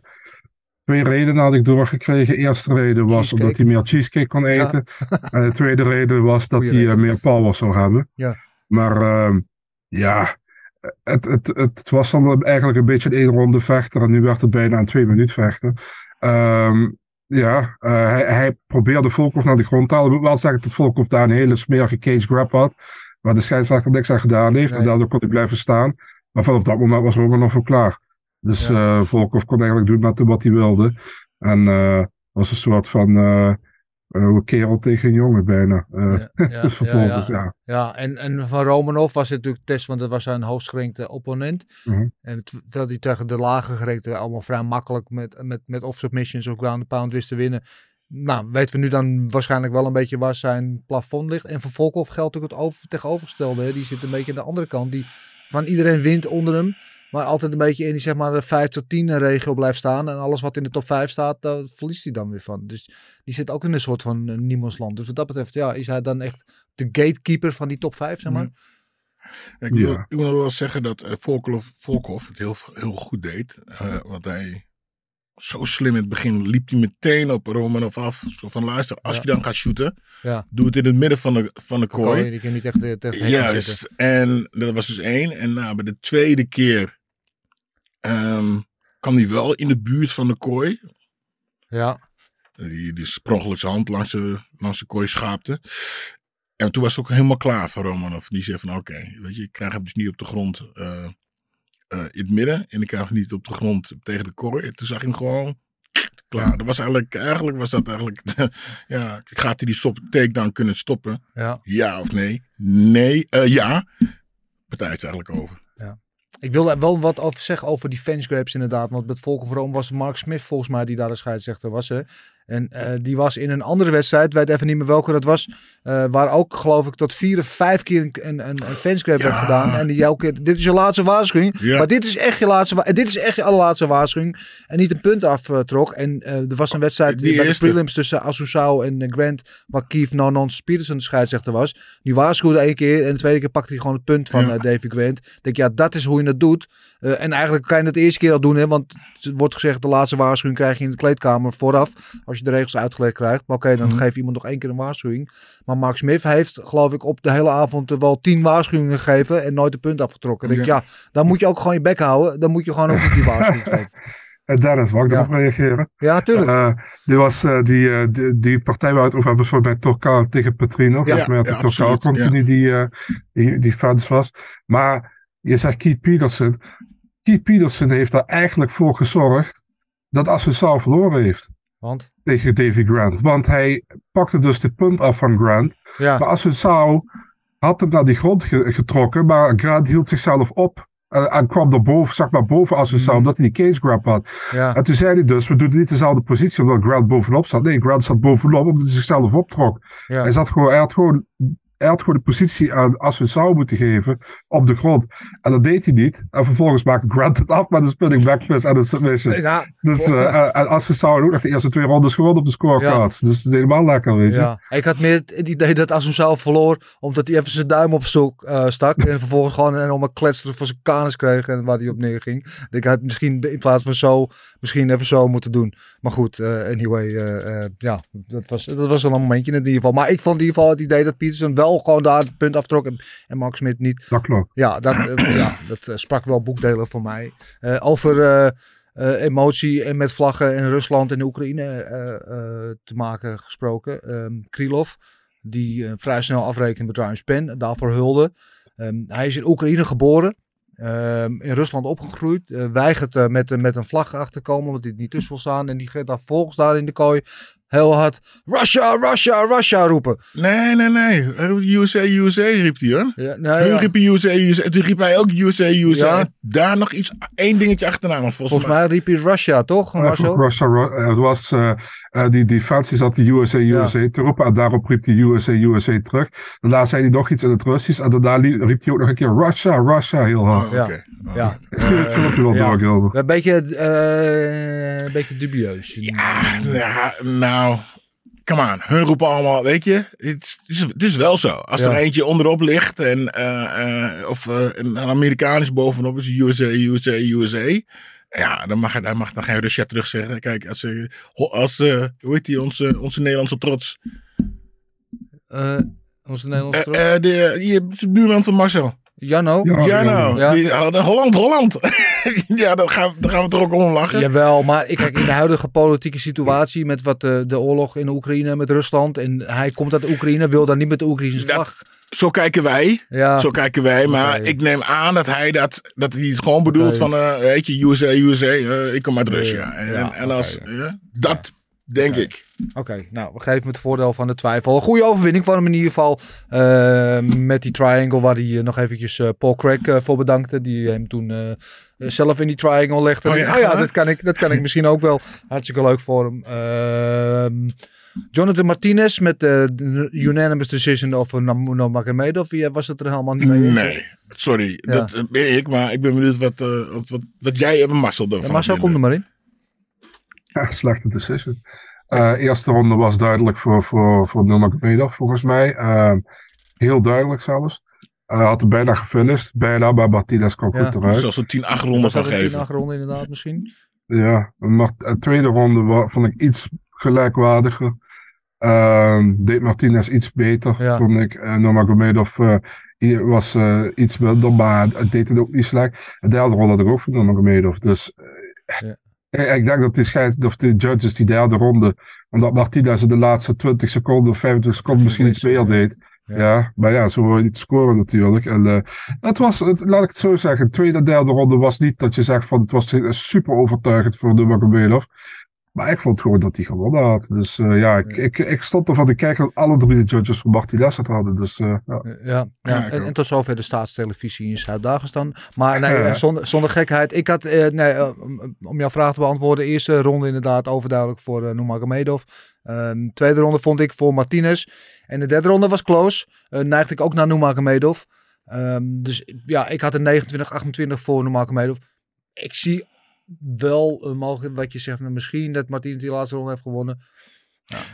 S4: twee redenen had ik doorgekregen. De eerste reden was
S3: Cheesecake.
S4: omdat hij meer cheesecake kon
S3: Ja.
S4: eten. (laughs) En de tweede reden was dat
S3: Goeie
S4: hij eh,
S3: reden.
S4: meer power zou hebben.
S3: Ja.
S4: Maar ehm, ja, het, het, het, het was dan eigenlijk een beetje een één ronde vechter. En nu werd het bijna een twee minuut vechten. Ehm, ja, eh, hij, hij probeerde Volkov naar de grond te halen. Ik moet wel zeggen dat Volkov daar een hele smerige cage grab had. Waar de scheidsrechter niks aan gedaan heeft. En daardoor kon hij blijven staan. Maar vanaf dat moment was Romanov nog klaar. Dus
S3: Ja.
S4: eh Volkov kon eigenlijk doen met wat hij wilde. En eh was een soort van eh, eh, een kerel tegen een jongen bijna.
S3: Ja, ja, (laughs)
S4: dus vervolgens,
S3: ja,
S4: ja.
S3: En, en van Romanov was het natuurlijk test, want dat was zijn hoogstgerenkte opponent.
S4: Mhm.
S3: En terwijl hij tegen de lage gerenkte allemaal vrij makkelijk met, met, met off submissions of ground and pound wist te winnen. Nou, weten we nu dan waarschijnlijk wel een beetje waar zijn plafond ligt. En voor Volkov geldt ook het over, tegenovergestelde. Hè? Die zit een beetje aan de andere kant. Die van iedereen wint onder hem. Maar altijd een beetje in die zeg maar de 5 tot 10 regio blijft staan. En alles wat in de top 5 staat, daar verliest hij dan weer van. Dus die zit ook in een soort van uh, niemandsland. Dus wat dat betreft, ja, is hij dan echt de gatekeeper van die top 5, zeg maar.
S2: Ik, wil,
S4: Ja.
S2: ik wil wel zeggen dat eh Volkov, Volkov het heel, heel goed deed. Eh, want hij zo slim in het begin liep hij meteen op Romanov af. Zo van luister, als
S3: Ja.
S2: je dan gaat shooten,
S3: Ja.
S2: doe het in het midden van de, van de
S3: Kooi,
S2: kooi.
S3: die kan niet echt, heen zetten.
S2: Juist. En dat was dus één. En nou, bij de tweede keer ehm, kwam hij wel in de buurt van de kooi.
S3: Ja,
S2: Die, die sprongelijk zijn hand langs de, langs de kooi schaapte. En toen was het ook helemaal klaar voor Romanov. Die zei van oké, weet je, ik krijg hem dus niet op de grond eh, eh, in het midden. En ik krijg niet op de grond tegen de kooi. En toen zag je hem gewoon (tsk) klaar. Dat was eigenlijk, eigenlijk was dat eigenlijk, (laughs) ja, gaat hij die stop, takedown kunnen stoppen?
S3: ja.
S2: Ja of nee? Nee, eh, ja. Partij is eigenlijk over.
S3: Ik wil er wel wat over zeggen over die fansgrapes inderdaad. Want met Volker Rome was Mark Smith volgens mij die daar de scheidsrechter was. Hè? En eh, die was in een andere wedstrijd, weet even niet meer welke dat was. eh, waar ook geloof ik tot vier of vijf keer een, een, een
S2: Ja.
S3: werd gedaan. En die elke keer, dit is je laatste waarschuwing.
S2: Ja.
S3: Maar dit is echt je laatste dit is echt je allerlaatste waarschuwing. En niet een punt aftrok. En eh, er was een wedstrijd
S2: Die
S3: bij de prelims tussen Asusau en Grant. Waar Keith Nonons Peterson de scheidsrechter was. Die waarschuwde één keer. En de tweede keer pakte hij gewoon het punt van
S2: Ja.
S3: Davy Grant. Ik denk ja, dat is hoe je het doet. Eh, en eigenlijk kan je het de eerste keer al doen, hè, want het wordt gezegd de laatste waarschuwing krijg je in de kleedkamer vooraf, als je de regels uitgelegd krijgt. Maar oké, dan
S2: Mhm.
S3: geeft iemand nog één keer een waarschuwing. Maar Mark Smith heeft, geloof ik, op de hele avond eh, wel tien waarschuwingen gegeven en nooit een punt afgetrokken. Ik denk ja, dan moet je ook gewoon je bek houden. Dan moet je gewoon ook niet die waarschuwing (laughs) geven.
S4: En Dennis, mag ik
S3: Ja.
S4: erop reageren?
S3: Ja, tuurlijk.
S4: Eh, die, was, eh, die, eh, die, die partij waar we het over hebben, was bij Torkau tegen Petrino. Volgens mij dat
S2: ja,
S4: de Torkau
S2: absoluut, ja.
S4: continu die, eh, die, die fans was. Maar je zegt Keith Peterson. Keith Peterson heeft er eigenlijk voor gezorgd dat Assunção verloren heeft
S3: Want,
S4: tegen Davy Grant. Want hij pakte dus de punt af van Grant.
S3: ja,
S4: Maar Assunção had hem naar die grond ge- getrokken, maar Grant hield zichzelf op. eh, en kwam er boven, zeg maar boven Assunção,
S3: Mhm.
S4: omdat hij die cage grab had.
S3: ja,
S4: En toen zei hij dus, we doen niet dezelfde positie omdat Grant bovenop zat. Nee, Grant zat bovenop omdat hij zichzelf optrok.
S3: ja.
S4: Hij, zat gewoon, hij had gewoon hij had gewoon de positie aan als we het zouden moeten geven op de grond. En dat deed hij niet. En vervolgens maakte Grant het af met een spinning backfist en een submission.
S3: Ja,
S4: Dus eh, en als we zouden ook nog de eerste twee rondes gewonnen op de scorecards. Dus het is helemaal lekker, weet je.
S3: Ja, ik had meer het idee dat Assunção verloor omdat hij even zijn duim op stok, eh, stak en vervolgens gewoon een enorme voor zijn kanus kreeg en waar hij op neerging. Ik had misschien in plaats van zo, misschien even zo moeten doen. Maar goed, eh, anyway, eh, eh, ja, dat was, dat was wel een momentje in ieder geval. Maar ik vond in ieder geval het idee dat Peterson wel gewoon daar het punt aftrok en, en Mark Smit niet.
S4: Dat klopt.
S3: Ja, dat, (clears throat) ja, dat sprak wel boekdelen voor mij. Over emotie en met vlaggen en Rusland en Oekraïne eh, eh, te maken gesproken. Ehm Krylov, die vrij snel afrekende met Ryan Span, daarvoor hulde. Ehm, hij is in Oekraïne geboren. Ehm, in Rusland opgegroeid. eh, weigert eh, met, met een vlag achter te komen, omdat hij niet tussen wil staan. En die gaat daar volgens daar in de kooi heel hard Russia, Russia, Russia roepen.
S2: Nee, nee, nee. USA, USA riep hij hoor.
S3: Ja, nou,
S2: Hun
S3: ja.
S2: riepen USA, USA. En toen riep hij ook USA, USA.
S3: Ja.
S2: En Daar nog iets, één dingetje achterna. Maar volgens,
S3: Volgens mij riep hij Russia, toch? Marcel?
S4: Russia, Ru- eh, het was, eh, eh, die defensie zat de USA, USA te roepen. En daarop riep hij USA, USA terug. Daarna zei hij nog iets in het Russisch. En daarna riep hij ook nog een keer Russia, Russia heel hard.
S2: Oh,
S3: Ja.
S2: Oh.
S3: Ja,
S4: Ik zie het filmpje wel
S3: ja.
S4: door, Gilbert.
S3: Een beetje, eh, een beetje dubieus.
S2: Ja, ja, nou, come on. Hun roepen allemaal, weet je, het is, het is, is wel zo. Als
S3: Ja.
S2: er eentje onderop ligt en, eh, eh, of eh, een, een Amerikaans bovenop is USA, USA, USA. Ja, dan mag, hij mag dan geen Russia terug zeggen. Kijk, als, als hoe heet die, onze, onze Nederlandse trots.
S3: Onze Nederlandse trots.
S2: De, hier, buurman van Marcel.
S3: Janno?
S4: Ja.
S2: ja, nou.
S3: Ja.
S2: Die, oh, Holland, Holland. (laughs) ja, dan gaan, gaan we er ook om lachen.
S3: Jawel, maar ik kijk in de huidige politieke situatie met wat de, de oorlog in Oekraïne met Rusland en hij komt uit Oekraïne, wil dan niet met de Oekraïnse
S2: Dat-
S3: vlag.
S2: Zo kijken wij.
S3: Ja,
S2: Zo kijken wij, maar ik neem aan dat hij dat, dat hij het gewoon bedoelt van, eh, weet je, USA, USA, eh, ik kom uit Rusland.
S3: Ja,
S2: en,
S3: ja,
S2: en, en als, eh, dat denk ik.
S3: oké. Nou, we geven hem het voordeel van de twijfel. Een goede overwinning van hem in ieder geval. eh, met die triangle waar hij eh, nog eventjes eh, Paul Craig voor bedankte. Die hem toen zelf in die triangle legde.
S2: Oh
S3: Oh
S2: ja,
S3: ja, dat, kan ik, dat kan ik misschien ook wel. Hartstikke leuk voor hem. Ehm, Jonathan Martinez met de unanimous decision over Nurmagomedov. Wie was het er helemaal niet mee?
S2: Nee, sorry,
S3: Ja.
S2: dat ben ik, maar ik ben benieuwd wat, wat, wat, wat jij en Marcel
S3: Ja,
S2: ervan
S3: maar zo komt er maar in.
S4: Ja, slechte decision. Eh, eerste ronde was duidelijk voor, voor, voor Nurmagomedov, volgens mij. Ehm, heel duidelijk zelfs. Hij had er bijna gefinished. Bijna, maar Martinez kwam
S3: Ja.
S4: goed eruit.
S2: Zelfs een 10 8 ronden
S3: Was
S2: van geven.
S3: ronde inderdaad misschien?
S4: Ja, maar de tweede ronde vond ik iets gelijkwaardiger. Ehm, deed Martinez iets beter,
S3: Ja.
S4: vond ik. En Nurmagomedov eh, hier was eh, iets minder, maar het deed het ook niet slecht. De derde ronde had ik ook voor Nurmagomedov. Dus
S3: Ja.
S4: Ik, denk dat die scheids, of de judges die derde ronde, omdat Martinez in de laatste 20 seconden of 25 seconden misschien iets meer deed.
S3: Ja.
S4: Ja. maar ja, zo wil je niet scoren natuurlijk. En eh, het was, het, laat ik het zo zeggen, de tweede en derde ronde was niet dat je zegt van het was super overtuigend voor de. Maar ik vond gewoon dat hij gewonnen had. Dus eh, ja, ik, ik, ik stond ervan te kijken dat alle drie de judges van Martinez het hadden. Dus eh, ja.
S3: Ja, ja. En, tot zover de staatstelevisie in Zuid-Dagestan. Maar nee,
S4: Ja.
S3: zonder, zonder gekheid. Ik had, eh, nee, om- om jouw vraag te beantwoorden, eerste ronde inderdaad overduidelijk voor uh, Nurmagomedov. Ehm, tweede ronde vond ik voor Martinez. En de derde ronde was close. Eh, neigde ik ook naar Nurmagomedov. Ehm dus ja, ik had een 29-28 voor Nurmagomedov. Ik zie wel een mogelijk, wat je zegt, nou, misschien dat Martinez die laatste ronde heeft gewonnen.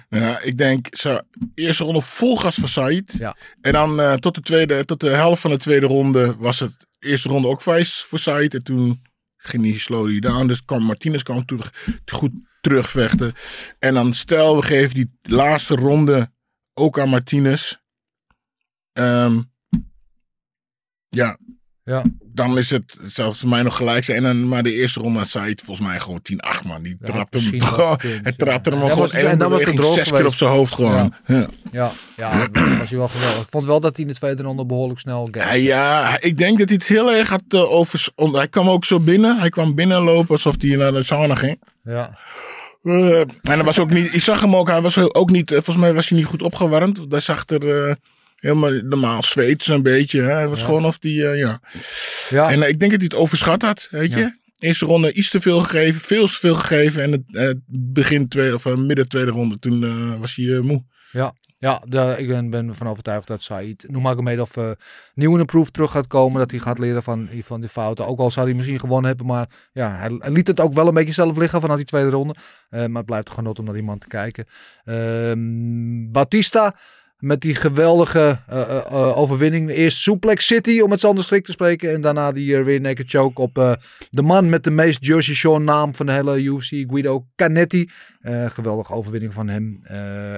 S2: Ja, ik denk, zo, eerste ronde vol gas van Said.
S3: Ja.
S2: En dan eh, tot, de tweede, tot de helft van de tweede ronde was het eerste ronde ook wijs voor Said. En toen ging hij slowly down. Dus kwam Martinez kwam terug, goed terugvechten. En dan stel, we geven die laatste ronde ook aan Martinez. Ehm, ja.
S3: Ja.
S2: Dan is het zelfs voor mij nog gelijk zijn. En dan, maar de eerste ronde had Said volgens mij gewoon 10-8 man. Die
S3: Ja,
S2: trapte hem, gewoon- hij
S3: ja.
S2: trapte hem
S3: dat
S2: gewoon één beweging, zes keer op zijn hoofd gewoon. Ja.
S3: Ja, ja dat was hij wel geweldig. Ik vond wel dat hij in de tweede ronde behoorlijk snel
S2: Ja, ja, ik denk dat hij het heel erg had uh, over. Hij kwam ook zo binnen. Hij kwam binnenlopen alsof hij naar de sauna ging.
S3: Ja.
S2: Uh, en hij was ook niet. Ik zag hem ook. Hij was ook niet. uh, volgens mij was hij niet goed opgewarmd. Hij zag er uh, helemaal normaal zweet een beetje. Hè. Hij was
S3: Ja.
S2: gewoon of die. Uh, ja.
S3: ja.
S2: En uh, ik denk dat hij het overschat had. Weet
S3: Ja.
S2: je. Eerste ronde iets te veel gegeven. Veel te veel gegeven. En het uh, begin tweede of midden tweede ronde. Toen uh, was hij moe.
S3: Ja. Ja, de, ik ben, ben ervan overtuigd dat Said Nurmagomedov eh nieuw in de proef terug gaat komen. Dat hij gaat leren van, van die fouten. Ook al zou hij misschien gewonnen hebben. Maar ja, hij, hij liet het ook wel een beetje zelf liggen vanaf die tweede ronde. Eh, maar het blijft een genot om naar iemand te kijken. Ehm Batista met die geweldige eh, eh, eh, overwinning. Eerst Suplex City, om het zo anders schrik te spreken. En daarna die weer naked choke op de man met de meest Jersey Shore naam van de hele UFC, Guido Canetti. Geweldige overwinning van hem.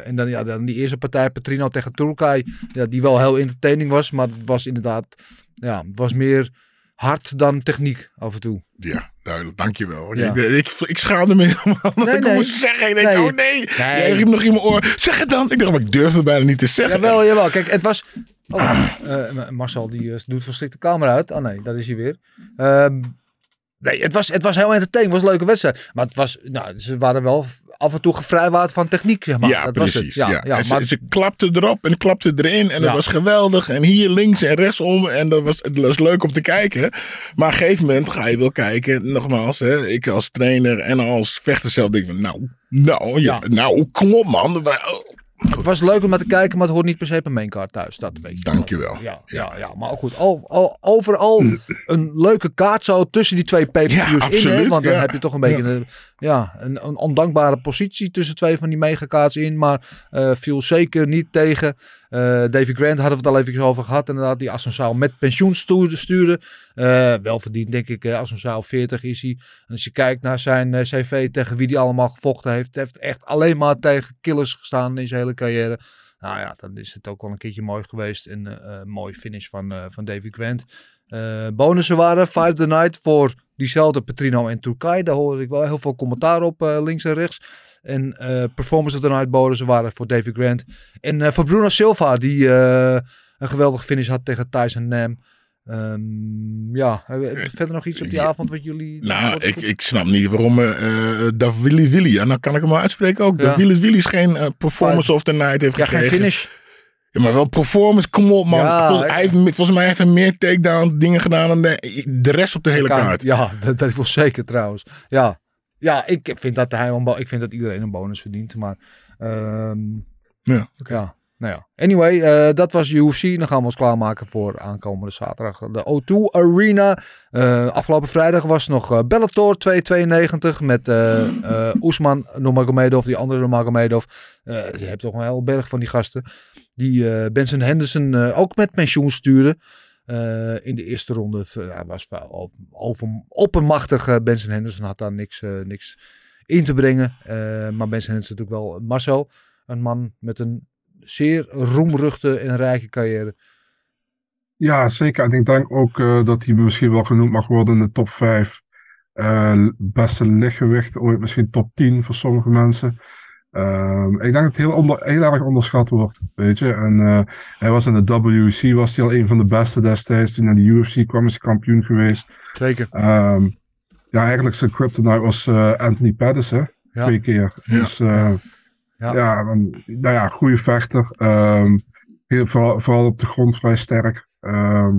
S3: En dan, ja, dan die eerste partij, Petrino tegen Turkai. Die wel heel entertaining was. Maar het was inderdaad, ja, het was meer hard dan techniek af en toe.
S2: Ja, duidelijk. Dankjewel.
S3: Ja.
S2: Ik, ik, ik schaamde me helemaal. (laughs)
S3: Nee,
S2: ik
S3: nee.
S2: moest zeggen. Ik denk,
S3: Nee.
S2: oh nee.
S3: Nee.
S2: Jij riep nog in mijn oor. Zeg het dan. Ik dacht, maar ik durfde het bijna niet te zeggen.
S3: Jawel, (clears throat) jawel. Kijk, het was... Oh, eh, Marcel die eh, doet verschrikt de camera uit. Oh nee, daar is hij weer. Ehm, nee, het was, het was heel entertaining. Het was een leuke wedstrijd. Maar het was, nou, ze waren wel af en toe gevrijwaard van techniek, zeg maar.
S2: Ja,
S3: dat was
S2: precies.
S3: het.
S2: ja,
S3: Ja, ja,
S2: en ze,
S3: maar,
S2: ze klapte erop en klapte erin. En dat
S3: Ja.
S2: was geweldig. En hier links en rechtsom. En dat was, was leuk om te kijken. Maar op een gegeven moment ga je wel kijken. Nogmaals, hè, ik als trainer en als vechter zelf denk van... Nou, nou, ja,
S3: Ja.
S2: nou kom op man.
S3: Het was leuk om naar te kijken, maar het hoort niet per se een maincard thuis. Dat weet je.
S2: Dankjewel.
S3: Ja, ja, ja, maar ook goed. Al, al, overal een leuke kaart zo tussen die twee
S2: Ja,
S3: pay-per-views in. Hè? Want dan
S2: ja.
S3: heb je toch een beetje een, ja, een, een ondankbare positie tussen twee van die megakaarts in. Maar eh, viel zeker niet tegen. Eh Davy Grant hadden we het al even over gehad. Inderdaad, die Assunção met pensioen stuurde. stuurde. Eh, wel verdiend, denk ik. Uh, Assunção 40 is hij. En als je kijkt naar zijn cv tegen wie die allemaal gevochten heeft. Heeft echt alleen maar tegen killers gestaan in zijn hele carrière. Nou ja, dan is het ook wel een keertje mooi geweest. En eh, mooi finish van, van Davy Grant. Bonussen waren Fight the Night voor diezelfde Petrino en Turkai. Daar hoorde ik wel heel veel commentaar op, eh, links en rechts. En eh, Performance of the Night bonussen waren voor Davy Grant. En eh, voor Bruno Silva, die een geweldige finish had tegen Tyson Nam. Ehm, ja, verder nog iets op die avond wat jullie...
S2: Nou, ik, ik snap niet waarom eh Davili Willy, en dan kan ik hem wel uitspreken ook.
S3: Ja.
S2: Davili Willy geen eh, performance of the night heeft
S3: ja,
S2: gekregen.
S3: geen finish.
S2: Ja, maar wel performance, kom op man.
S3: Ja,
S2: volgens,
S3: ik-
S2: hij heeft, volgens mij heeft hij meer takedown dingen gedaan dan de, de rest op de hele
S3: Kaart.
S2: kaart.
S3: Ja, (laughs) dat, dat is wel zeker trouwens. Ja, ja ik vind dat hij een ik vind dat iedereen een bonus verdient, maar ehm,
S2: Ja,
S3: ja. Nou ja. Anyway, eh, dat was UFC. Dan gaan we ons klaarmaken voor aankomende zaterdag. De O2 Arena. Eh, afgelopen vrijdag was nog eh, Bellator 292 met Oesman Nurmagomedov, die andere Nurmagomedov. Je hebt toch een heel berg van die gasten. Die eh, Benson Henderson eh, ook met pensioen stuurde. Eh, in de eerste ronde was op, over, oppermachtig. eh, Benson Henderson had daar niks, niks in te brengen. Maar Benson Henderson natuurlijk wel Marcel. Een man met een zeer roemruchte en rijke carrière.
S4: Ja, zeker. En ik denk ook dat hij misschien wel genoemd mag worden in de top 5. eh, beste lichtgewicht, ooit misschien top 10 voor sommige mensen. Ehm, ik denk dat het heel, onder, heel erg onderschat wordt, weet je. En eh, hij was in de WC, was hij al een van de beste destijds. Toen hij naar de UFC kwam, is hij kampioen geweest.
S3: Zeker.
S4: Ehm, ja, eigenlijk zijn kryptonite was eh, Anthony Pettis, hè.
S3: Ja.
S4: Twee keer.
S2: Ja.
S4: Dus eh,
S3: Ja.
S4: nou ja, goede vechter. Ehm, heel, vooral, vooral op de grond vrij sterk. Ehm,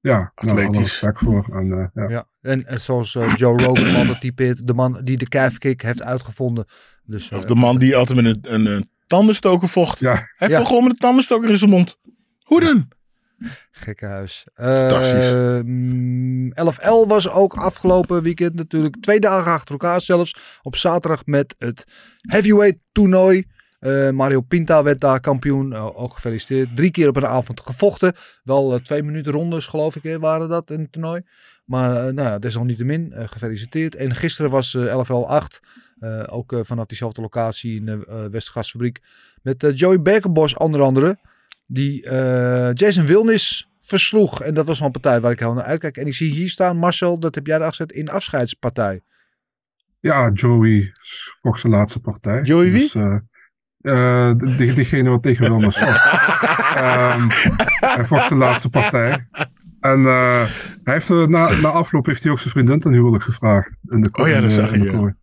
S4: ja, nou, alle
S2: Atletisch.
S4: respect voor. En, eh, ja.
S3: Ja. En, en zoals Joe Rogan altijd typeert, de man die de calfkick heeft uitgevonden. Dus, eh,
S2: Of de man die altijd met een, een, een tandenstoker vocht.
S4: Ja.
S2: Hij
S3: Ja.
S2: vocht gewoon met een tandenstoker in zijn mond. Hoe dan?
S3: Gekke huis.
S2: Fantastisch.
S3: Ehm, 11L was ook afgelopen weekend natuurlijk. Twee dagen achter elkaar zelfs. Op zaterdag met het heavyweight toernooi. Eh, Mario Pinta werd daar kampioen. Eh, ook gefeliciteerd. Drie keer op een avond gevochten. Wel eh, twee minuten rondes geloof ik waren dat in het toernooi. Maar eh, nou ja, desalniettemin eh, gefeliciteerd. En gisteren was eh 11L 8. Eh, ook eh, vanaf diezelfde locatie in de eh Westgasfabriek. Met eh, Joey Berkenbos onder andere. Die eh, Jason Wilnis versloeg. En dat was wel een partij waar ik heel naar uitkijk. En ik zie hier staan, Marcel, dat heb jij daar gezet in afscheidspartij.
S4: ja, Joey vocht zijn laatste partij.
S3: Joey wie?
S4: Dus, eh, eh, die, diegene wat tegen Wilmers vocht. (laughs) Ehm, hij vocht zijn laatste partij. En eh, hij heeft, na, na afloop heeft hij ook zijn vriendin ten huwelijk gevraagd. In de,
S2: Oh ja, dat zag ik.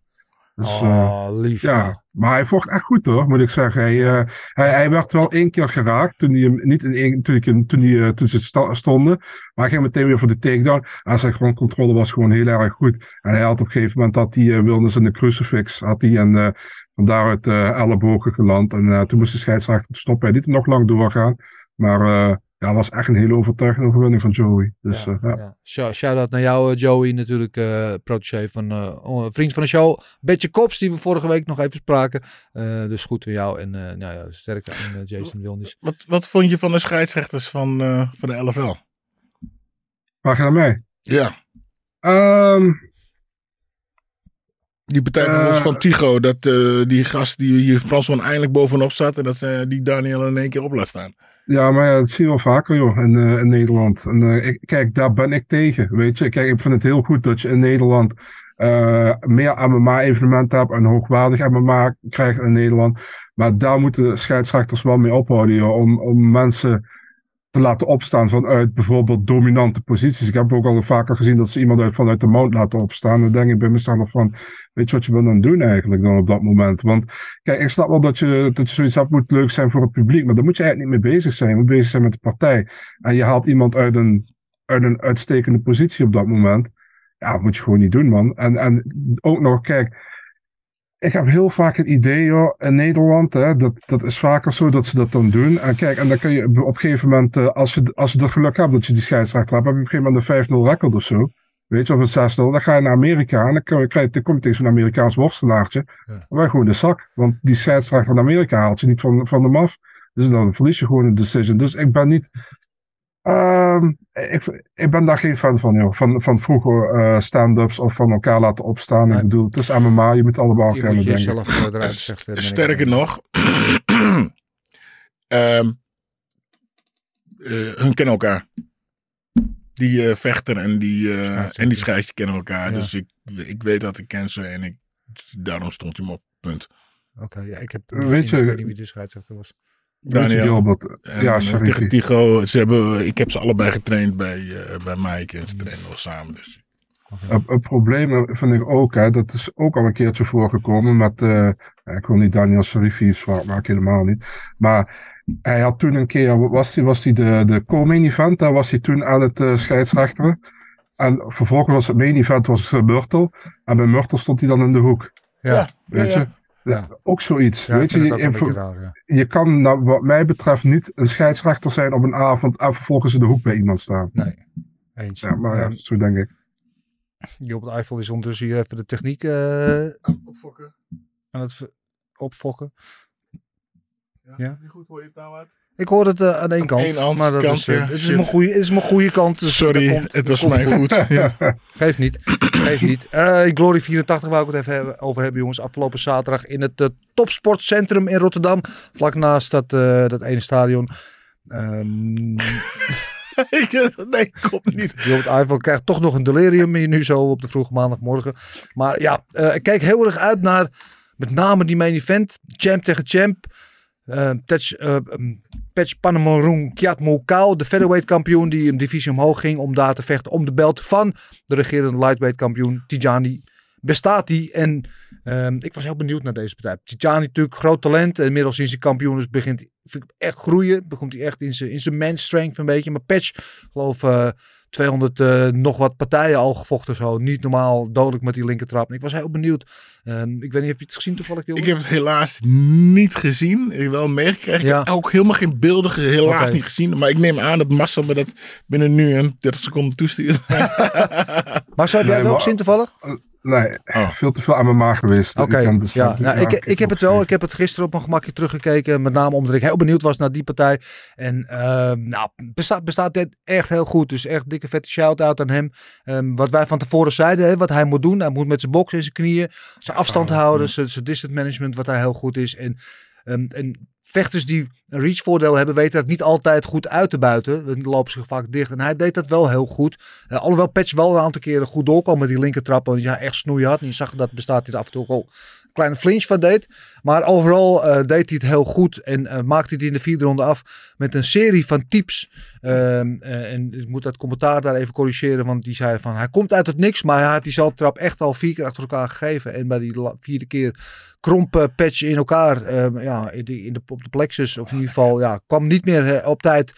S4: Dus, eh,
S3: oh, lief.
S4: ja, maar hij vocht echt goed hoor, moet ik zeggen. Hij, eh, hij, hij werd wel één keer geraakt toen hij hem niet in één, toen, ik, hem- toen, hij, eh, toen ze stonden. Maar hij ging meteen weer voor de takedown. En zijn grondcontrole was gewoon heel erg goed. En hij had op een gegeven moment dat hij uh, Wilnis in de crucifix had hij en eh, van daaruit eh, ellebogen geland. En eh, toen moest de scheidsrechter stoppen. Hij liet nog lang doorgaan. Maar eh, ja, was echt een hele overtuigende overwinning van Joey. Dus
S3: Ja,
S4: ja, ja.
S3: ja. Shout- Shout-out naar jou, eh, Joey, natuurlijk eh protégé van eh, een vriend van de show. Betje Kops, die we vorige week nog even spraken. Eh, dus goed voor jou en eh nou ja, sterkte aan eh, Jason Wilnis.
S2: Wat, wat vond je van de scheidsrechters van, eh, van de LFL?
S4: Vraag je naar mij?
S2: Ja.
S4: Ehm,
S2: Die partij
S4: Eh.
S2: bijvoorbeeld van Tigo, dat eh, die gast die hier Fransman eindelijk bovenop zat en dat eh, die Daniel in één keer op laat staan.
S4: Ja, maar ja, dat zie je wel vaker, in, eh, in Nederland. En, eh, kijk, daar ben ik tegen, weet je. Kijk, ik vind het heel goed dat je in Nederland eh, meer MMA-evenementen hebt en hoogwaardig MMA krijgt in Nederland. Maar daar moeten scheidsrechters wel mee ophouden, om, om mensen te laten opstaan vanuit bijvoorbeeld dominante posities. Ik heb ook al vaker gezien dat ze iemand uit, vanuit de mount laten opstaan. Dan denk ik bij mezelf van, weet je wat je aan het doen eigenlijk dan op dat moment? Want Kijk, ik snap wel dat je, dat je zoiets hebt, moet leuk zijn voor het publiek, maar daar moet je eigenlijk niet mee bezig zijn. Je moet bezig zijn met de partij. En je haalt iemand uit een, uit een uitstekende positie op dat moment. Ja, dat moet je gewoon niet doen, man. En, en ook nog, kijk, ik heb heel vaak het idee, joh, in Nederland, hè, dat, dat is vaker zo dat ze dat dan doen. En kijk, en dan kun je op een gegeven moment, eh, als je, als je het geluk hebt dat je die scheidsrechter hebt, heb je op een gegeven moment een 5-0 record of zo. Weet je, of een 6-0. Dan ga je naar Amerika en dan kun je- krijg dan kom je tegen zo'n Amerikaans worstelaartje. Dan ben je gewoon de zak. Want die scheidsrechter in Amerika haalt je niet van, van de maf. Dus dan verlies je gewoon een decision. Dus ik ben niet. Ehm, ik, ik ben daar geen fan van, joh. Van, van vroeger eh, stand-ups of van elkaar laten opstaan.
S3: Nee.
S4: Ik bedoel, het is MMA, je moet allemaal
S3: Je
S4: kennen,
S3: moet
S4: denk ik.
S3: jezelf eh, eruit zeggen. ik
S2: Sterker nog, (clears throat) ehm, eh, hun kennen elkaar. Die eh, vechter en die, eh, en die scheidsrechter kennen elkaar.
S3: Ja.
S2: Dus ik, ik weet dat ik ken ze en ik, daarom stond hij me op. Punt.
S3: Oké, ja, ik heb
S4: Weet je-
S3: ik weet niet wie de scheidsrechter was.
S2: Daniel.
S4: Gilbert?
S2: En,
S4: ja,
S2: eh,
S4: sorry.
S2: tegen Tigo, ze hebben, ik heb ze allebei getraind bij, eh, bij Mike en ze trainen nog samen. Dus.
S4: Het, het probleem vind ik ook, hè, dat is ook al een keertje voorgekomen met, eh, ik wil niet Daniel Sharifi zwart maken, helemaal niet. Maar hij had toen een keer, was hij, was hij de, de co-main event, daar was hij toen aan het uh, scheidsrechteren. En vervolgens was het main event was uh, Murtel. En bij Murtel stond hij dan in de hoek.
S3: Ja,
S4: Weet
S2: ja,
S4: je?
S3: Ja.
S4: Ook zoiets.
S3: ja
S4: weet je, je,
S3: raar, ja.
S4: kan, nou, wat mij betreft, niet een scheidsrechter zijn op een avond en vervolgens in de hoek bij iemand staan.
S3: Nee, eens.
S4: Ja, maar ja,
S3: Ehm,
S4: zo denk ik.
S3: Job de Eiffel is ondertussen hier even de techniek eh, aan het opfokken. Ja?
S2: goed, hoor je het nou uit?
S3: Ik hoor het eh, aan één kant. maar dat
S2: kant,
S3: is, eh,
S2: ja,
S3: het is mijn goede, het is mijn goede kant. dus
S2: Sorry,
S3: dat komt-
S2: het was mijn
S3: goed.
S2: Ja. (laughs)
S3: Geeft niet. Geeft niet. Eh, Glory 84 wou ik het even over hebben, jongens. Afgelopen zaterdag in het Topsportcentrum in Rotterdam. Vlak naast dat, dat ene stadion. Ehm (laughs)
S2: nee, komt niet.
S3: Robert Eiffel krijgt toch nog een delirium hier nu zo op de vroege maandagmorgen. Maar ja, ik kijk heel erg uit naar met name die main event. Champ tegen champ. Uh, Tetch, uh, um, Patch Panamorung Kiatmo Kao, de featherweight kampioen die een divisie omhoog ging om daar te vechten om de belt van de regerende lightweight kampioen Tijani Bestati. En um, ik was heel benieuwd naar deze partij. Tijani natuurlijk groot talent. En inmiddels in zijn kampioen begint echt groeien. Bekomt hij echt in zijn, in zijn man strength een beetje. Maar Patch, geloof uh, 200 uh, nog wat partijen al gevochten zo. Niet normaal dodelijk met die linkertrap. En ik was heel benieuwd. Um, ik weet niet, heb je het gezien toevallig? Jongen?
S2: Ik heb het helaas niet gezien. Ik heb wel meegekregen. Ja. Ik heb ook helemaal geen beelden helaas okay. niet gezien. Maar ik neem aan dat Massa me dat binnen nu en 30 seconden toestuurt. (laughs)
S3: maar zou jij nee, het wel gezien toevallig?
S4: Nee, oh. (laughs) veel te veel aan mijn maag geweest.
S3: Oké, okay. dus ja. Nou, ik, ik, ik heb het wel. Ik heb het gisteren op mijn gemakje teruggekeken. Met name omdat ik heel benieuwd was naar die partij. En uh, nou, bestaat, bestaat dit echt heel goed. Dus echt dikke vette shout-out aan hem. Um, wat wij van tevoren zeiden, hè, wat hij moet doen. Hij moet met zijn box in zijn knieën. Zijn afstand oh, houden. Zijn, zijn distance management, wat hij heel goed is. En, um, en vechters die een reach voordeel hebben, weten dat niet altijd goed uit te buiten. Dan lopen zich vaak dicht. En hij deed dat wel heel goed. Uh, alhoewel Patch wel een aantal keren goed doorkwam met die linkertrap. Want ja, echt snoeien had. En je zag dat bestaat dit af en toe al kleine flinch van deed. Maar overal eh, deed hij het heel goed. En eh, maakte hij het in de vierde ronde af met een serie van tips. Ehm, eh, en ik moet dat commentaar daar even corrigeren. Want die zei van hij komt uit het niks. Maar hij had die trap echt al vier keer achter elkaar gegeven. En bij die vierde keer kromp patch in elkaar. ehm, ja, in de, in de, op de plexus. Of in ieder geval ja, kwam niet meer op tijd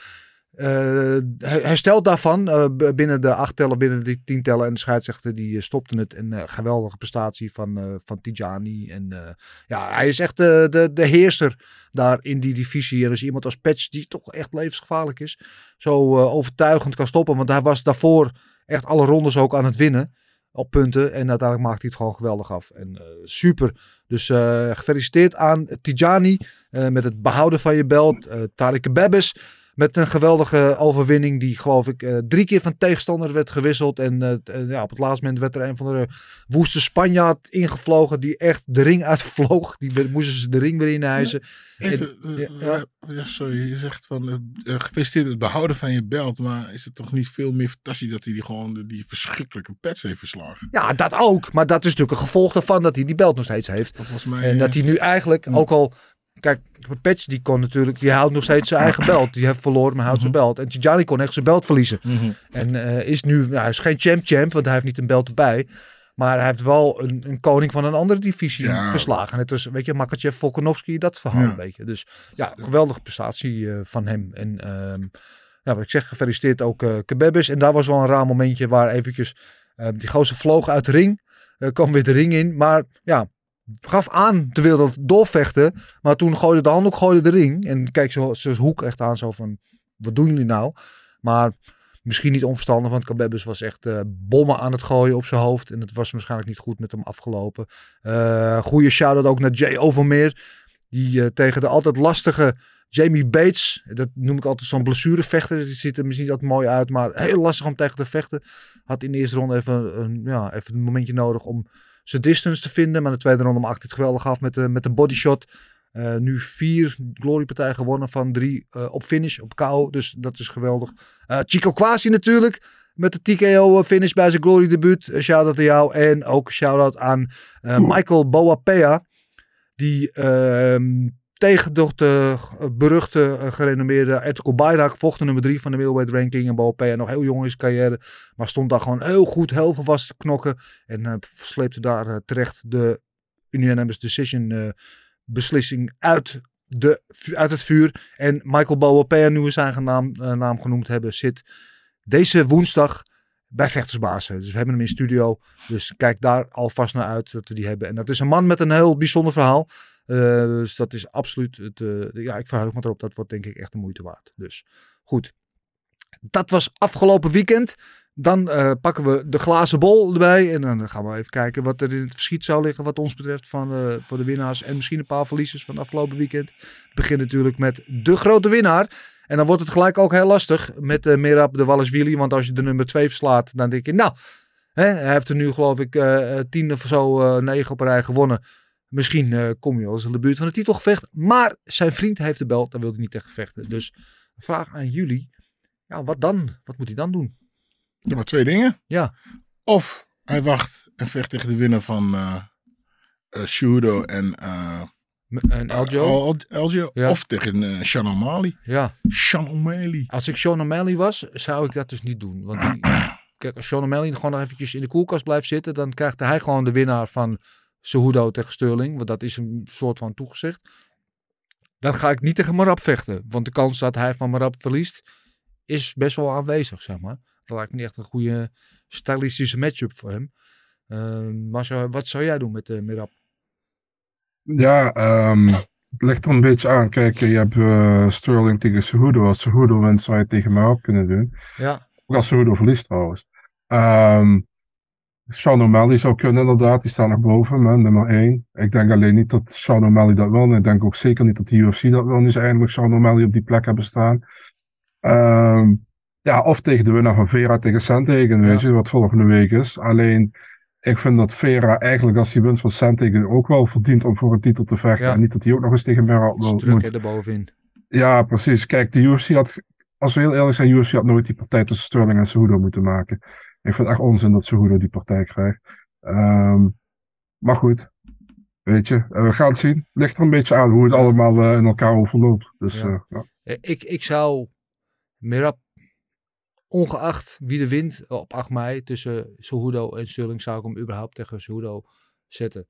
S3: hersteld daarvan eh, binnen de acht tellen, binnen de tien tellen. En de scheidsrechter die eh, stopte het. En eh, geweldige prestatie van, eh, van Tijani. En eh, ja, hij is echt de, de, de heerser daar in die divisie. En als iemand als Patch, die toch echt levensgevaarlijk is, zo eh, overtuigend kan stoppen. Want hij was daarvoor echt alle rondes ook aan het winnen. Op punten. En uiteindelijk maakt hij het gewoon geweldig af. En eh, super. Dus eh, gefeliciteerd aan Tijani eh, met het behouden van je belt. eh Tariq Bebbes met een geweldige overwinning. Die geloof ik eh, drie keer van tegenstander werd gewisseld. En eh, eh, ja, op het laatste moment werd er een van de woeste Spanjaard ingevlogen. Die echt de ring (laughs) uitvloog. Die moesten ze de ring weer inhijzen.
S2: Even,
S3: En- ja,
S2: sorry, je zegt van gefeliciteerd met het behouden van je belt, maar is het toch niet veel meer fantastisch dat hij die gewoon die verschrikkelijke pets heeft verslagen?
S3: Ja, dat ook. Maar dat is natuurlijk een gevolg daarvan dat hij die belt nog steeds heeft.
S2: Mij.
S3: En dat hij nu eigenlijk ook al. Kijk, Patch die kon natuurlijk. Die houdt nog steeds zijn eigen belt. Die heeft verloren, maar houdt zijn belt. En Tijani kon echt zijn belt verliezen.
S2: Mhm.
S3: En eh, is nu. Nou, hij is geen champ-champ, want hij heeft niet een belt erbij. Maar hij heeft wel een, een koning van een andere divisie
S2: Ja.
S3: verslagen. Als, weet je, Makachev, Volkanovski, dat verhaal
S2: Ja.
S3: een beetje. Dus ja, geweldige prestatie eh, van hem. En ehm, ja, wat ik zeg, gefeliciteerd ook Kebebis. En daar was wel een raar momentje waar eventjes die gozer vloog uit de ring. eh kwam weer de ring in. Maar ja, gaf aan te willen doorvechten. Maar toen gooide de handdoek gooide de ring. En zo, zijn hoek echt aan zo van, wat doen jullie nou? Maar misschien niet onverstandig, want Kebebis was echt eh, bommen aan het gooien op zijn hoofd. En het was waarschijnlijk niet goed met hem afgelopen. Eh goede shout-out ook naar Jay Overmeer. Die eh, tegen de altijd lastige Jamie Bates, dat noem ik altijd zo'n blessurevechter. Die ziet er misschien niet altijd mooi uit, maar heel lastig om tegen te vechten. Had in de eerste ronde even een, ja, even een momentje nodig om zijn distance te vinden. Maar de tweede ronde maakte het geweldig af met de, met de bodyshot. Eh, nu vier glorypartijen gewonnen van drie eh, op finish, op KO. Dus dat is geweldig. Eh, Chico Quasi natuurlijk. Met de TKO finish bij zijn glory debuut. Uh, shout-out aan jou. En ook shout-out aan eh, Michael Boapea. Die ehm, tegen de, de beruchte, eh, gerenommeerde Ertugrul Bayrak vocht nummer drie van de middleweight ranking. En Boapea nog heel jong in carrière. Maar stond daar gewoon heel goed, heel veel te knokken. En eh, sleepte daar eh, terecht de unanimous decision eh, beslissing uit, de, uit het vuur. En Michael Boapea, nu we zijn naam, eh, naam genoemd hebben, zit deze woensdag bij Vechtersbazen. Dus we hebben hem in studio. Dus kijk daar alvast naar uit dat we die hebben. En dat is een man met een heel bijzonder verhaal. Uh, dus dat is absoluut het. Uh, ja, ik verheug me erop. Dat wordt denk ik echt de moeite waard. Dus goed. Dat was afgelopen weekend. Dan uh, pakken we de glazen bol erbij. En dan gaan we even kijken wat er in het verschiet zou liggen. Wat ons betreft van, voor de winnaars. En misschien een paar verliezers van afgelopen weekend. Het begint natuurlijk met de grote winnaar. En dan wordt het gelijk ook heel lastig met uh, de Wallis-Willy. Want als je de nummer 2 verslaat, dan denk je, nou, hè, hij heeft er nu geloof ik tien of zo, negen op rij gewonnen. Misschien uh, kom je wel eens in de buurt van het titelgevecht. Maar zijn vriend heeft de belt, daar wil hij niet tegen vechten. Dus vraag aan jullie, ja, wat dan? Wat moet hij dan doen?
S2: Ja, maar twee dingen.
S3: Ja.
S2: Of hij wacht en vecht tegen de winnaar van uh, Shudo en...
S3: en Eljo.
S2: Eljo. Ja. Of tegen uh, Sean O'Malley.
S3: Ja.
S2: Sean O'Malley.
S3: Als ik Sean O'Malley was, zou ik dat dus niet doen. Want die, (clears throat) kijk, als Sean O'Malley gewoon nog eventjes in de koelkast blijft zitten, dan krijgt hij gewoon de winnaar van Cejudo tegen Sterling. Want dat is een soort van toegezegd. Dan ga ik niet tegen Marab vechten. Want de kans dat hij van Marab verliest, is best wel aanwezig, zeg maar. Dat lijkt me niet echt een goede stylistische matchup voor hem. Uh, maar zo, wat zou jij doen met uh, Marab?
S4: Ja, um, het ligt er een beetje aan. Kijk, je hebt uh, Sterling tegen Cejudo. Als Cejudo wint, zou je het tegen Marab kunnen doen.
S3: Ja.
S4: Ook als Cejudo verliest trouwens. Um, Sean O'Malley zou kunnen inderdaad, die staat nog boven, man, nummer 1. Ik denk alleen niet dat Sean O'Malley dat wil. En ik denk ook zeker niet dat de UFC dat wil. Nu ze eindelijk Sean O'Malley op die plek hebben staan. Um, ja, of tegen de winnaar van Vera tegen Sandhagen, weet ja. je, wat volgende week is. Alleen, ik vind dat Vera eigenlijk als hij wint van Sandhagen ook wel verdient om voor een titel te vechten.
S3: Ja.
S4: En niet dat hij ook nog eens tegen Merab wil.
S3: Druk er bovenin.
S4: Ja, precies. Kijk, de UFC had, als we heel eerlijk zijn, UFC had nooit die partij tussen Sterling en Cejudo moeten maken. Ik vind het echt onzin dat Cejudo die partij krijgt. Um, maar goed. Weet je, eh, we gaan het zien. Ligt er een beetje aan hoe het allemaal eh, in elkaar overloopt. Dus
S3: Ja.
S4: eh, ja.
S3: Ik, ik zou Merab, ongeacht wie er wint op 8 mei tussen Cejudo en Sterling, zou ik hem überhaupt tegen Cejudo zetten.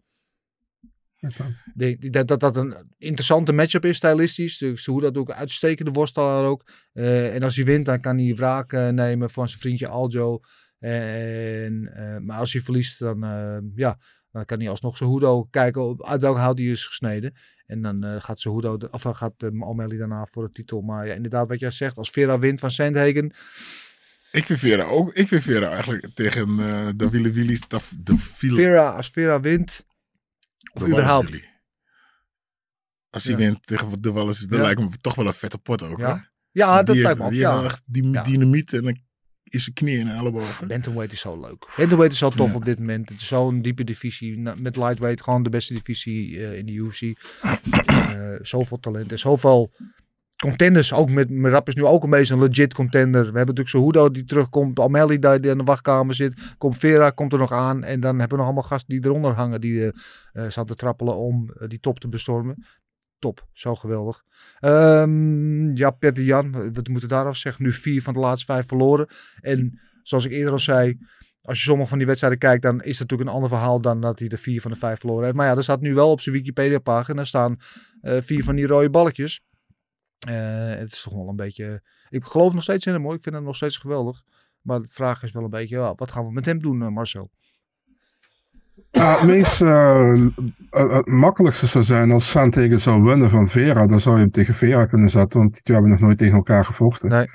S3: Ik denk dat, dat dat een interessante matchup is, stylistisch. Dus hoe dat ook uitstekende worstelaar ook. En als hij wint, dan kan hij wraak nemen van zijn vriendje Aljo. En, eh, maar als hij verliest, dan, eh, ja, dan kan hij alsnog zijn Hudo kijken op- uit welke hout hij is gesneden. En dan eh, gaat zijn Hudo, of dan gaat uh, O'Malley daarna voor de titel. Maar ja, inderdaad, wat jij zegt, als Vera wint van Sandhagen.
S2: Ik vind Vera ook. Ik vind Vera eigenlijk tegen eh de Willy. De, de
S3: Vera, als Vera wint, of
S2: de
S3: überhaupt.
S2: Als hij
S3: Ja.
S2: wint tegen de Wallace, dan
S3: Ja.
S2: lijkt me toch wel een vette pot ook.
S3: Ja.
S2: hè?
S3: Ja, dat
S2: die
S3: lijkt me ook.
S2: Die
S3: Ja.
S2: echt die dynamiet en is zijn knie en ellebogen.
S3: Bantamweight is zo leuk. Bantamweight is zo tof
S2: Ja.
S3: op dit moment. Het is zo'n diepe divisie. Met lightweight gewoon de beste divisie eh, in de UFC. (clears throat) Eh, zoveel talent en zoveel contenders. Ook met Merab is nu ook een beetje een legit contender. We hebben natuurlijk Cejudo die terugkomt. O'Malley die in de wachtkamer zit. Komt Vera, komt er nog aan. En dan hebben we nog allemaal gasten die eronder hangen. Die eh eh, staan te trappelen om die top te bestormen. Top, zo geweldig. Ehm, ja, Peter Jan, wat moeten we daarover zeggen? Nu vier van de laatste vijf verloren. En zoals ik eerder al zei, als je sommige van die wedstrijden kijkt, dan is het natuurlijk een ander verhaal dan dat hij de vier van de vijf verloren heeft. Maar ja, er staat nu wel op zijn Wikipedia-pagina staan eh, vier van die rode balletjes. Eh, het is toch wel een beetje. Ik geloof nog steeds in hem hoor. Ik vind hem nog steeds geweldig. Maar de vraag is wel een beetje, wat gaan we met hem doen, eh, Marcel?
S4: Ja, het meest eh, het makkelijkste zou zijn als Santegen zou winnen van Vera. Dan zou je hem tegen Vera kunnen zetten, want die twee hebben nog nooit tegen elkaar gevochten.
S3: Nee.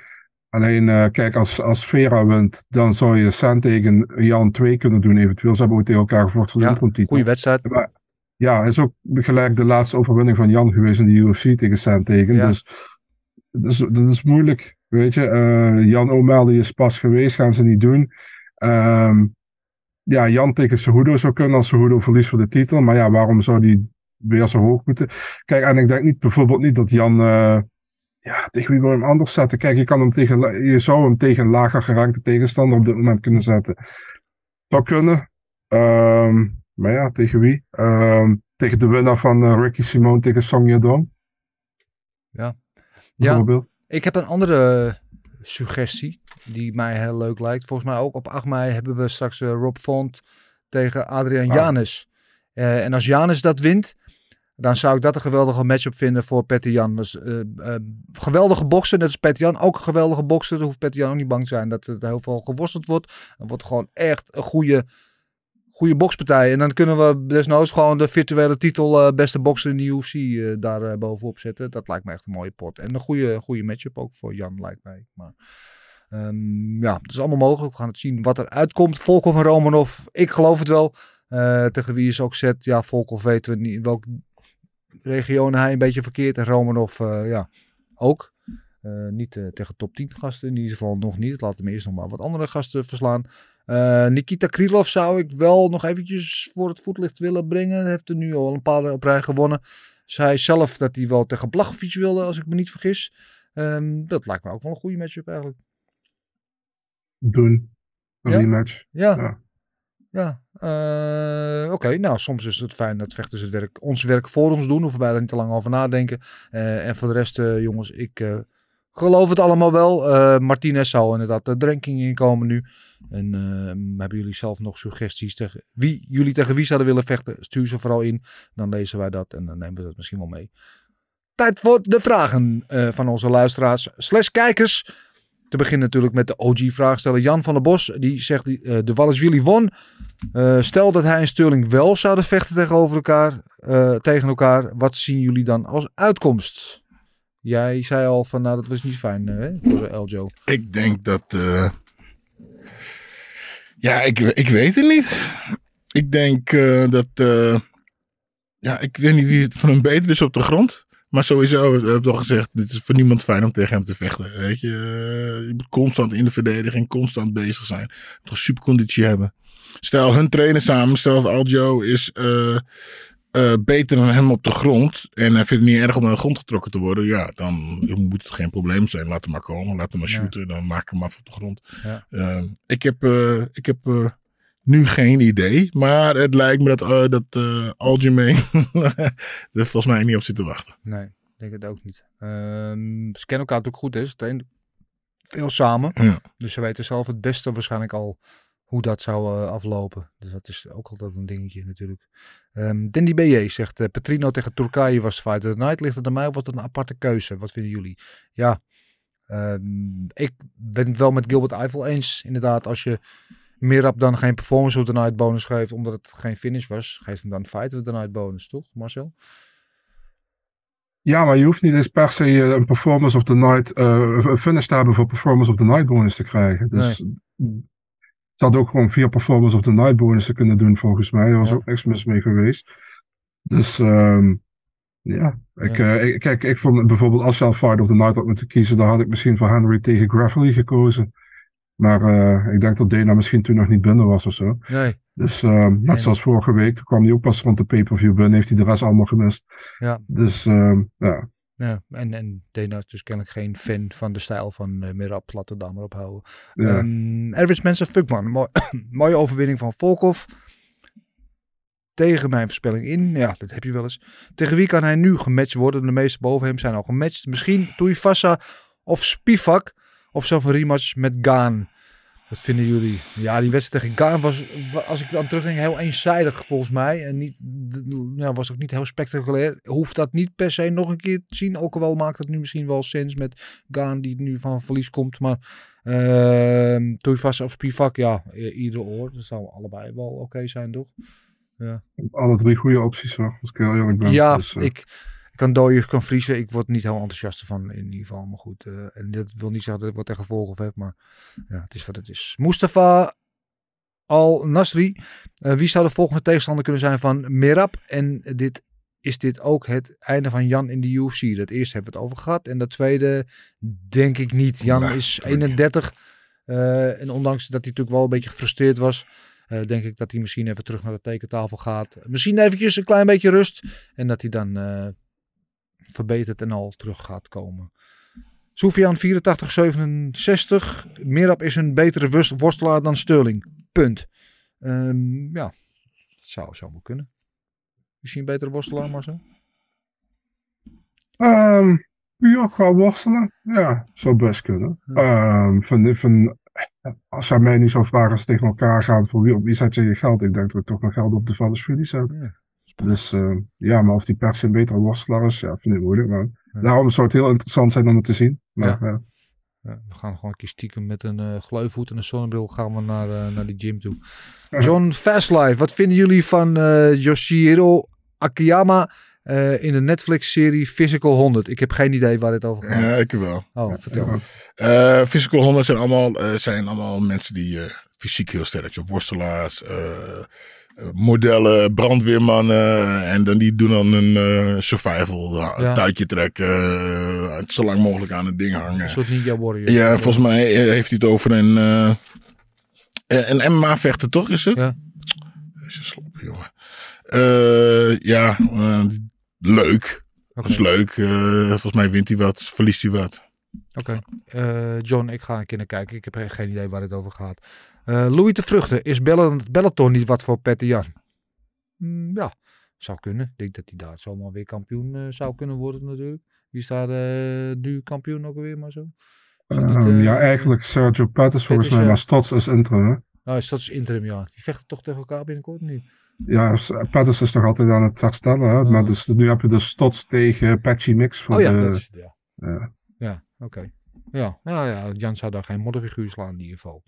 S4: Alleen, eh, kijk, als, als Vera wint, dan zou je Santegen Jan 2 kunnen doen eventueel. Ze hebben ook tegen elkaar gevochten voor de
S3: Ja,
S4: interimtitel.
S3: Goeie wedstrijd.
S4: Maar, ja, is ook gelijk de laatste overwinning van Jan geweest in de UFC tegen Santegen.
S3: Ja.
S4: Dus dat is, dat is moeilijk, weet je. Eh, Jan O'Malley is pas geweest, gaan ze niet doen. Ehm, ja, Jan tegen Cejudo zou kunnen als Cejudo verliest voor de titel. Maar ja, waarom zou die weer zo hoog moeten? Kijk, en ik denk niet, bijvoorbeeld niet dat Jan... eh, ja, tegen wie wil hem anders zetten? Kijk, je, kan hem tegen, je zou hem tegen een lager gerankte tegenstander op dit moment kunnen zetten. Zou kunnen. Ehm, maar ja, tegen wie? Ehm, tegen de winnaar van eh, Ricky Simone tegen Song Yadong.
S3: Ja.
S4: Bijvoorbeeld.
S3: Ik heb een andere suggestie die mij heel leuk lijkt. Volgens mij ook op 8 mei hebben we straks eh, Rob Font tegen Adrian
S4: Ah.
S3: Janis. Eh, en als Janis dat wint, dan zou ik dat een geweldige matchup vinden voor Petter Jan. Was, eh, eh, geweldige bokser, net als Petter Jan. Ook een geweldige bokser. Dan hoeft Petter Jan ook niet bang te zijn dat er heel veel geworsteld wordt. Dan wordt gewoon echt een goede, goede bokspartij. En dan kunnen we desnoods gewoon de virtuele titel beste bokser in de UFC daar bovenop zetten. Dat lijkt me echt een mooie pot. En een goede, goede matchup ook voor Jan, lijkt mij. Maar ehm, ja, het is allemaal mogelijk. We gaan het zien wat er uitkomt. Volkov en Romanov, ik geloof het wel. Eh, tegen wie is ook zet. Ja, Volkov weten we niet in welke regionen hij een beetje verkeert. En Romanov, eh, ja, ook. Eh, niet tegen top 10 gasten, in ieder geval nog niet. Laat hem eerst nog maar wat andere gasten verslaan. Nikita Krylov zou ik wel nog eventjes voor het voetlicht willen brengen. Heeft er nu al een paar op rij gewonnen. Zei zelf dat hij wel tegen Blachowicz wilde, als ik me niet vergis. Ehm, dat lijkt me ook wel een goede matchup eigenlijk.
S4: Doen. Een
S3: Ja?
S4: rematch.
S3: Ja.
S4: Ja.
S3: Ja. eh, Oké, nou soms is het fijn dat vechters het werk, ons werk voor ons doen. Hoeven wij daar niet te lang over nadenken. Eh, en voor de rest, eh, jongens, ik geloof het allemaal wel. Martinez zou inderdaad de ranking inkomen nu. En eh, hebben jullie zelf nog suggesties tegen wie jullie tegen wie zouden willen vechten? Stuur ze vooral in. Dan lezen wij dat en dan nemen we dat misschien wel mee. Tijd voor de vragen van onze luisteraars slash kijkers. Te beginnen natuurlijk met de OG-vraagsteller Jan van der Bos. Die zegt, eh, de Wallace won. Eh, stel dat hij en Sterling wel zouden vechten tegenover elkaar, eh, tegen elkaar. Wat zien jullie dan als uitkomst? Jij zei al van, nou dat was niet fijn voor Eljo.
S2: Ik denk dat. ja, ik, ik weet het niet. Ik denk dat. ja, ik weet niet wie het van hem beter is op de grond. Maar sowieso, ik heb toch gezegd, het is voor niemand fijn om tegen hem te vechten. Weet je, Eh, je moet constant in de verdediging, constant bezig zijn. Toch superconditie hebben. Stel, hun trainen samen, stel dat Aljo is eh, eh, beter dan hem op de grond. En hij vindt het niet erg om naar de grond getrokken te worden. Ja, dan moet het geen probleem zijn. Laat hem maar komen, laat hem maar
S3: Ja.
S2: shooten. Dan maak ik hem af op de grond.
S3: Ja.
S2: Eh, ik heb, ik heb nu geen idee. Maar het lijkt me dat, eh dat eh Algemeen (laughs) er volgens mij niet op zit te wachten.
S3: Nee, ik denk het ook niet. Ehm, ze kennen elkaar natuurlijk goed. Ze trainen veel samen.
S2: Ja.
S3: Dus ze weten zelf het beste waarschijnlijk al hoe dat zou eh, aflopen. Dus dat is ook altijd een dingetje natuurlijk. Ehm Dandy BJ zegt, eh, Petrino tegen Turkije was fight of the night. Ligt het aan mij of was het een aparte keuze? Wat vinden jullie? Ja, ehm, ik ben het wel met Gilbert Eiffel eens. Inderdaad, als je Mirab dan geen performance of the night bonus geeft, omdat het geen finish was, geef hem dan fight of the night bonus, toch Marcel?
S4: Ja, maar je hoeft niet eens per se eh, een performance of the night, eh, een finish te hebben voor performance of the night bonus te krijgen. Dus ze had ook gewoon vier performance of the night bonussen kunnen doen volgens mij. Daar was
S3: Ja.
S4: ook niks mis mee geweest. Dus ehm, ja, ik,
S3: Ja.
S4: eh, ik, kijk, ik vond bijvoorbeeld als je al Fight of the Night had moeten kiezen, dan had ik misschien voor Henry tegen Gravelly gekozen. Maar eh, ik denk dat Dana misschien toen nog niet binnen was of zo.
S3: Nee.
S4: Dus ehm, net zoals vorige week, toen kwam hij ook pas rond de pay-per-view binnen, heeft hij de rest allemaal gemist.
S3: Ja.
S4: Dus ehm, ja,
S3: Ja, en, en Dana is dus kennelijk geen fan van de stijl van uh, Mirab. Laten we daar maar op houden.
S4: ja.
S3: Ehm Erwin Mensen, Fuckman. Mooi, (clears throat) mooie overwinning van Volkov. Tegen mijn voorspelling in. Ja, dat heb je wel eens. Tegen wie kan hij nu gematcht worden? De meeste boven hem zijn al gematcht. Misschien Tuivasa of Spivak. Of zelfs een rematch met Gaan. Wat vinden jullie? Ja, die wedstrijd tegen Gaan was, wa- als ik dan terugdenk, heel eenzijdig volgens mij. En niet, ja, was ook niet heel spectaculair. Hoeft dat niet per se nog een keer te zien. Ook al wel maakt het nu misschien wel sens met Gaan die nu van verlies komt. Maar Tuivasa of Spivak, ja, ieder oor. Dat zou allebei wel oké zijn, toch?
S4: alle drie goede opties hoor, als ik heel eerlijk ben.
S3: ja,
S4: Dus, eh,
S3: ik kan dooien, kan vriezen. Ik word niet heel enthousiast van in ieder geval. Maar goed, eh, en dat wil niet zeggen dat ik wat tegen gevolgen heb. Maar ja, het is wat het is. Mustafa Al-Nasri. Eh, wie zou de volgende tegenstander kunnen zijn van Merab? En dit, is dit ook het einde van Jan in de UFC? Dat eerste hebben we het over gehad. En dat tweede denk ik niet. Jan
S2: Nee,
S3: is
S2: dat denk ik
S3: 31. eh, en ondanks dat hij natuurlijk wel een beetje gefrustreerd was. denk ik dat hij misschien even terug naar de tekentafel gaat. Misschien eventjes een klein beetje rust. En dat hij dan verbeterd en al terug gaat komen. Soufian 8467. Merab is een betere worstelaar dan Sterling. Punt. Ehm, ja, dat zou zo maar kunnen. Is hij een betere worstelaar, Marcel?
S4: Ehm ja, qua worstelen, ja, zou best kunnen.
S3: Ja.
S4: Ehm van, van, als jij mij nu zou vragen als ze tegen elkaar gaan, voor wie, op wie zet je je geld? Ik denk dat ik toch mijn geld op de Valles zet.
S3: Ja.
S4: Dus ehm, ja, maar of die per se een betere worstelaar is, ja, vind ik moeilijk.
S3: Ja.
S4: Daarom zou het heel interessant zijn om het te zien. Maar,
S3: Ja.
S4: ja.
S3: Ja, we gaan gewoon een keer stiekem met een eh gleufhoed en een zonnebril gaan we naar, eh, naar die gym toe. (laughs) John Fastlife, wat vinden jullie van eh, Yoshihiro Akiyama eh, in de Netflix-serie Physical 100? Ik heb geen idee waar dit over gaat.
S2: Ja, ik wel.
S3: oh, vertel.
S4: Ja.
S2: Eh Physical 100 zijn allemaal, eh, zijn allemaal mensen die eh, fysiek heel sterk zijn. Worstelaars, eh, eh, modellen, brandweermannen. En dan, die doen dan een eh, survival, eh,
S3: Ja.
S2: touwtje trekken. eh, zo lang mogelijk aan het ding hangen.
S3: Een soort Ninja Warrior.
S2: Ja, volgens mij heeft hij het over een, eh, een MMA-vechter, toch? Is het?
S3: Ja.
S2: Deze slop, jongen. Eh, ja, leuk. Dat is leuk. Volgens mij wint hij wat, verliest hij wat.
S3: oké. John, ik ga een keer naar kijken. Ik heb geen idee waar dit over gaat. Eh Louis de Vruchten, is Bell Bellator niet wat voor Petter Jan? Hmm, ja, zou kunnen. Ik denk dat hij daar zomaar weer kampioen eh, zou kunnen worden natuurlijk. Wie is daar eh, nu kampioen ook alweer maar zo?
S4: Ehm,
S3: eh,
S4: ja, eigenlijk Sergio Pettis volgens mij, maar Stots is hè?
S3: Nou, is dat is interim, ja. Die vechten toch tegen elkaar binnenkort niet?
S4: Ja, Pettis is toch altijd aan het herstellen, hè? Maar dus, nu heb je dus Stots tegen Patchy Mix voor
S3: Oh ja,
S4: de...
S3: dat is, ja.
S4: ja.
S3: Ja, oké. Ja, nou ja, Jan zou daar geen modderfiguur slaan in ieder geval.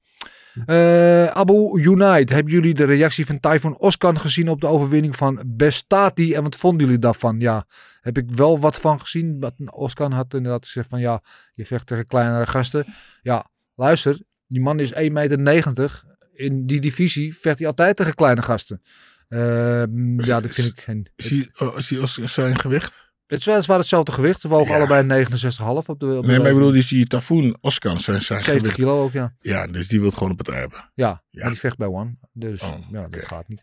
S3: Eh, Abu Unite, hebben jullie de reactie van Typhoon Oskan gezien op de overwinning van Bestati? En wat vonden jullie daarvan? Ja, heb ik wel wat van gezien. Wat Oskan had inderdaad gezegd van ja, je vecht tegen kleinere gasten. Ja, luister, die man is 1,90 meter. In die divisie vecht hij altijd tegen kleine gasten. Ehm, ja, dat vind ik.
S2: Is oh, is hij als zijn gewicht?
S3: Het is weliswaar hetzelfde gewicht. Ze wogen
S2: Ja.
S3: allebei 69,5 op de,
S2: Nee, maar ik bedoel, die, die Tafoen Oscar zijn, zijn
S3: 70
S2: gewicht.
S3: kilo ook, ja.
S2: Ja, dus die wil gewoon een partij hebben.
S3: Ja,
S2: Ja.
S3: maar die vecht bij One. Dus
S2: Oh,
S3: ja, dat gaat niet.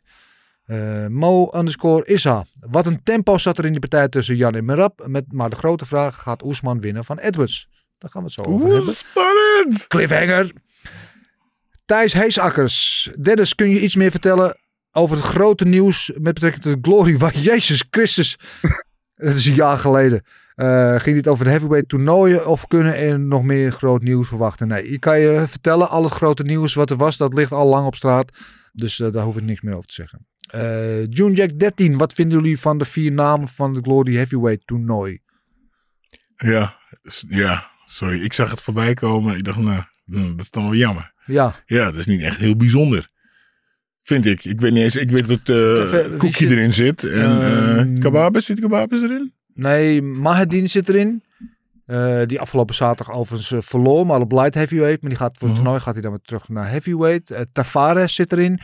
S3: Eh, Mo underscore Issa. Wat een tempo zat er in die partij tussen Jan en Merab. Met, maar de grote vraag, gaat Oesman winnen van Edwards? Daar gaan we het zo over
S2: Oeh,
S3: hebben.
S2: spannend!
S3: Cliffhanger. Thijs Heesakkers. Dennis, kun je iets meer vertellen over het grote nieuws met betrekking tot de glory van (laughs) Jezus Christus? Dat is een jaar geleden. Eh, ging dit over de heavyweight toernooien of kunnen er nog meer groot nieuws verwachten? Nee, ik kan je vertellen, al het grote nieuws wat er was, dat ligt al lang op straat. Dus eh, daar hoef ik niks meer over te zeggen. Eh June Jack 13, wat vinden jullie van de vier namen van de Glory Heavyweight toernooi?
S2: Ja, ja, sorry. Ik zag het voorbij komen. Ik dacht, nou, dat is dan wel jammer.
S3: Ja,
S2: Ja, dat is niet echt heel bijzonder. Vind ik. Ik weet niet eens. Ik weet dat uh, koekje erin zit. En eh
S3: Ehm,
S2: kababes, zit kababes erin?
S3: nee, Mahedin zit erin. Eh, die afgelopen zaterdag overigens verloor, maar op light heavyweight. Maar die gaat voor het
S2: Mhm.
S3: toernooi gaat hij dan weer terug naar heavyweight. Eh, Tavares zit erin.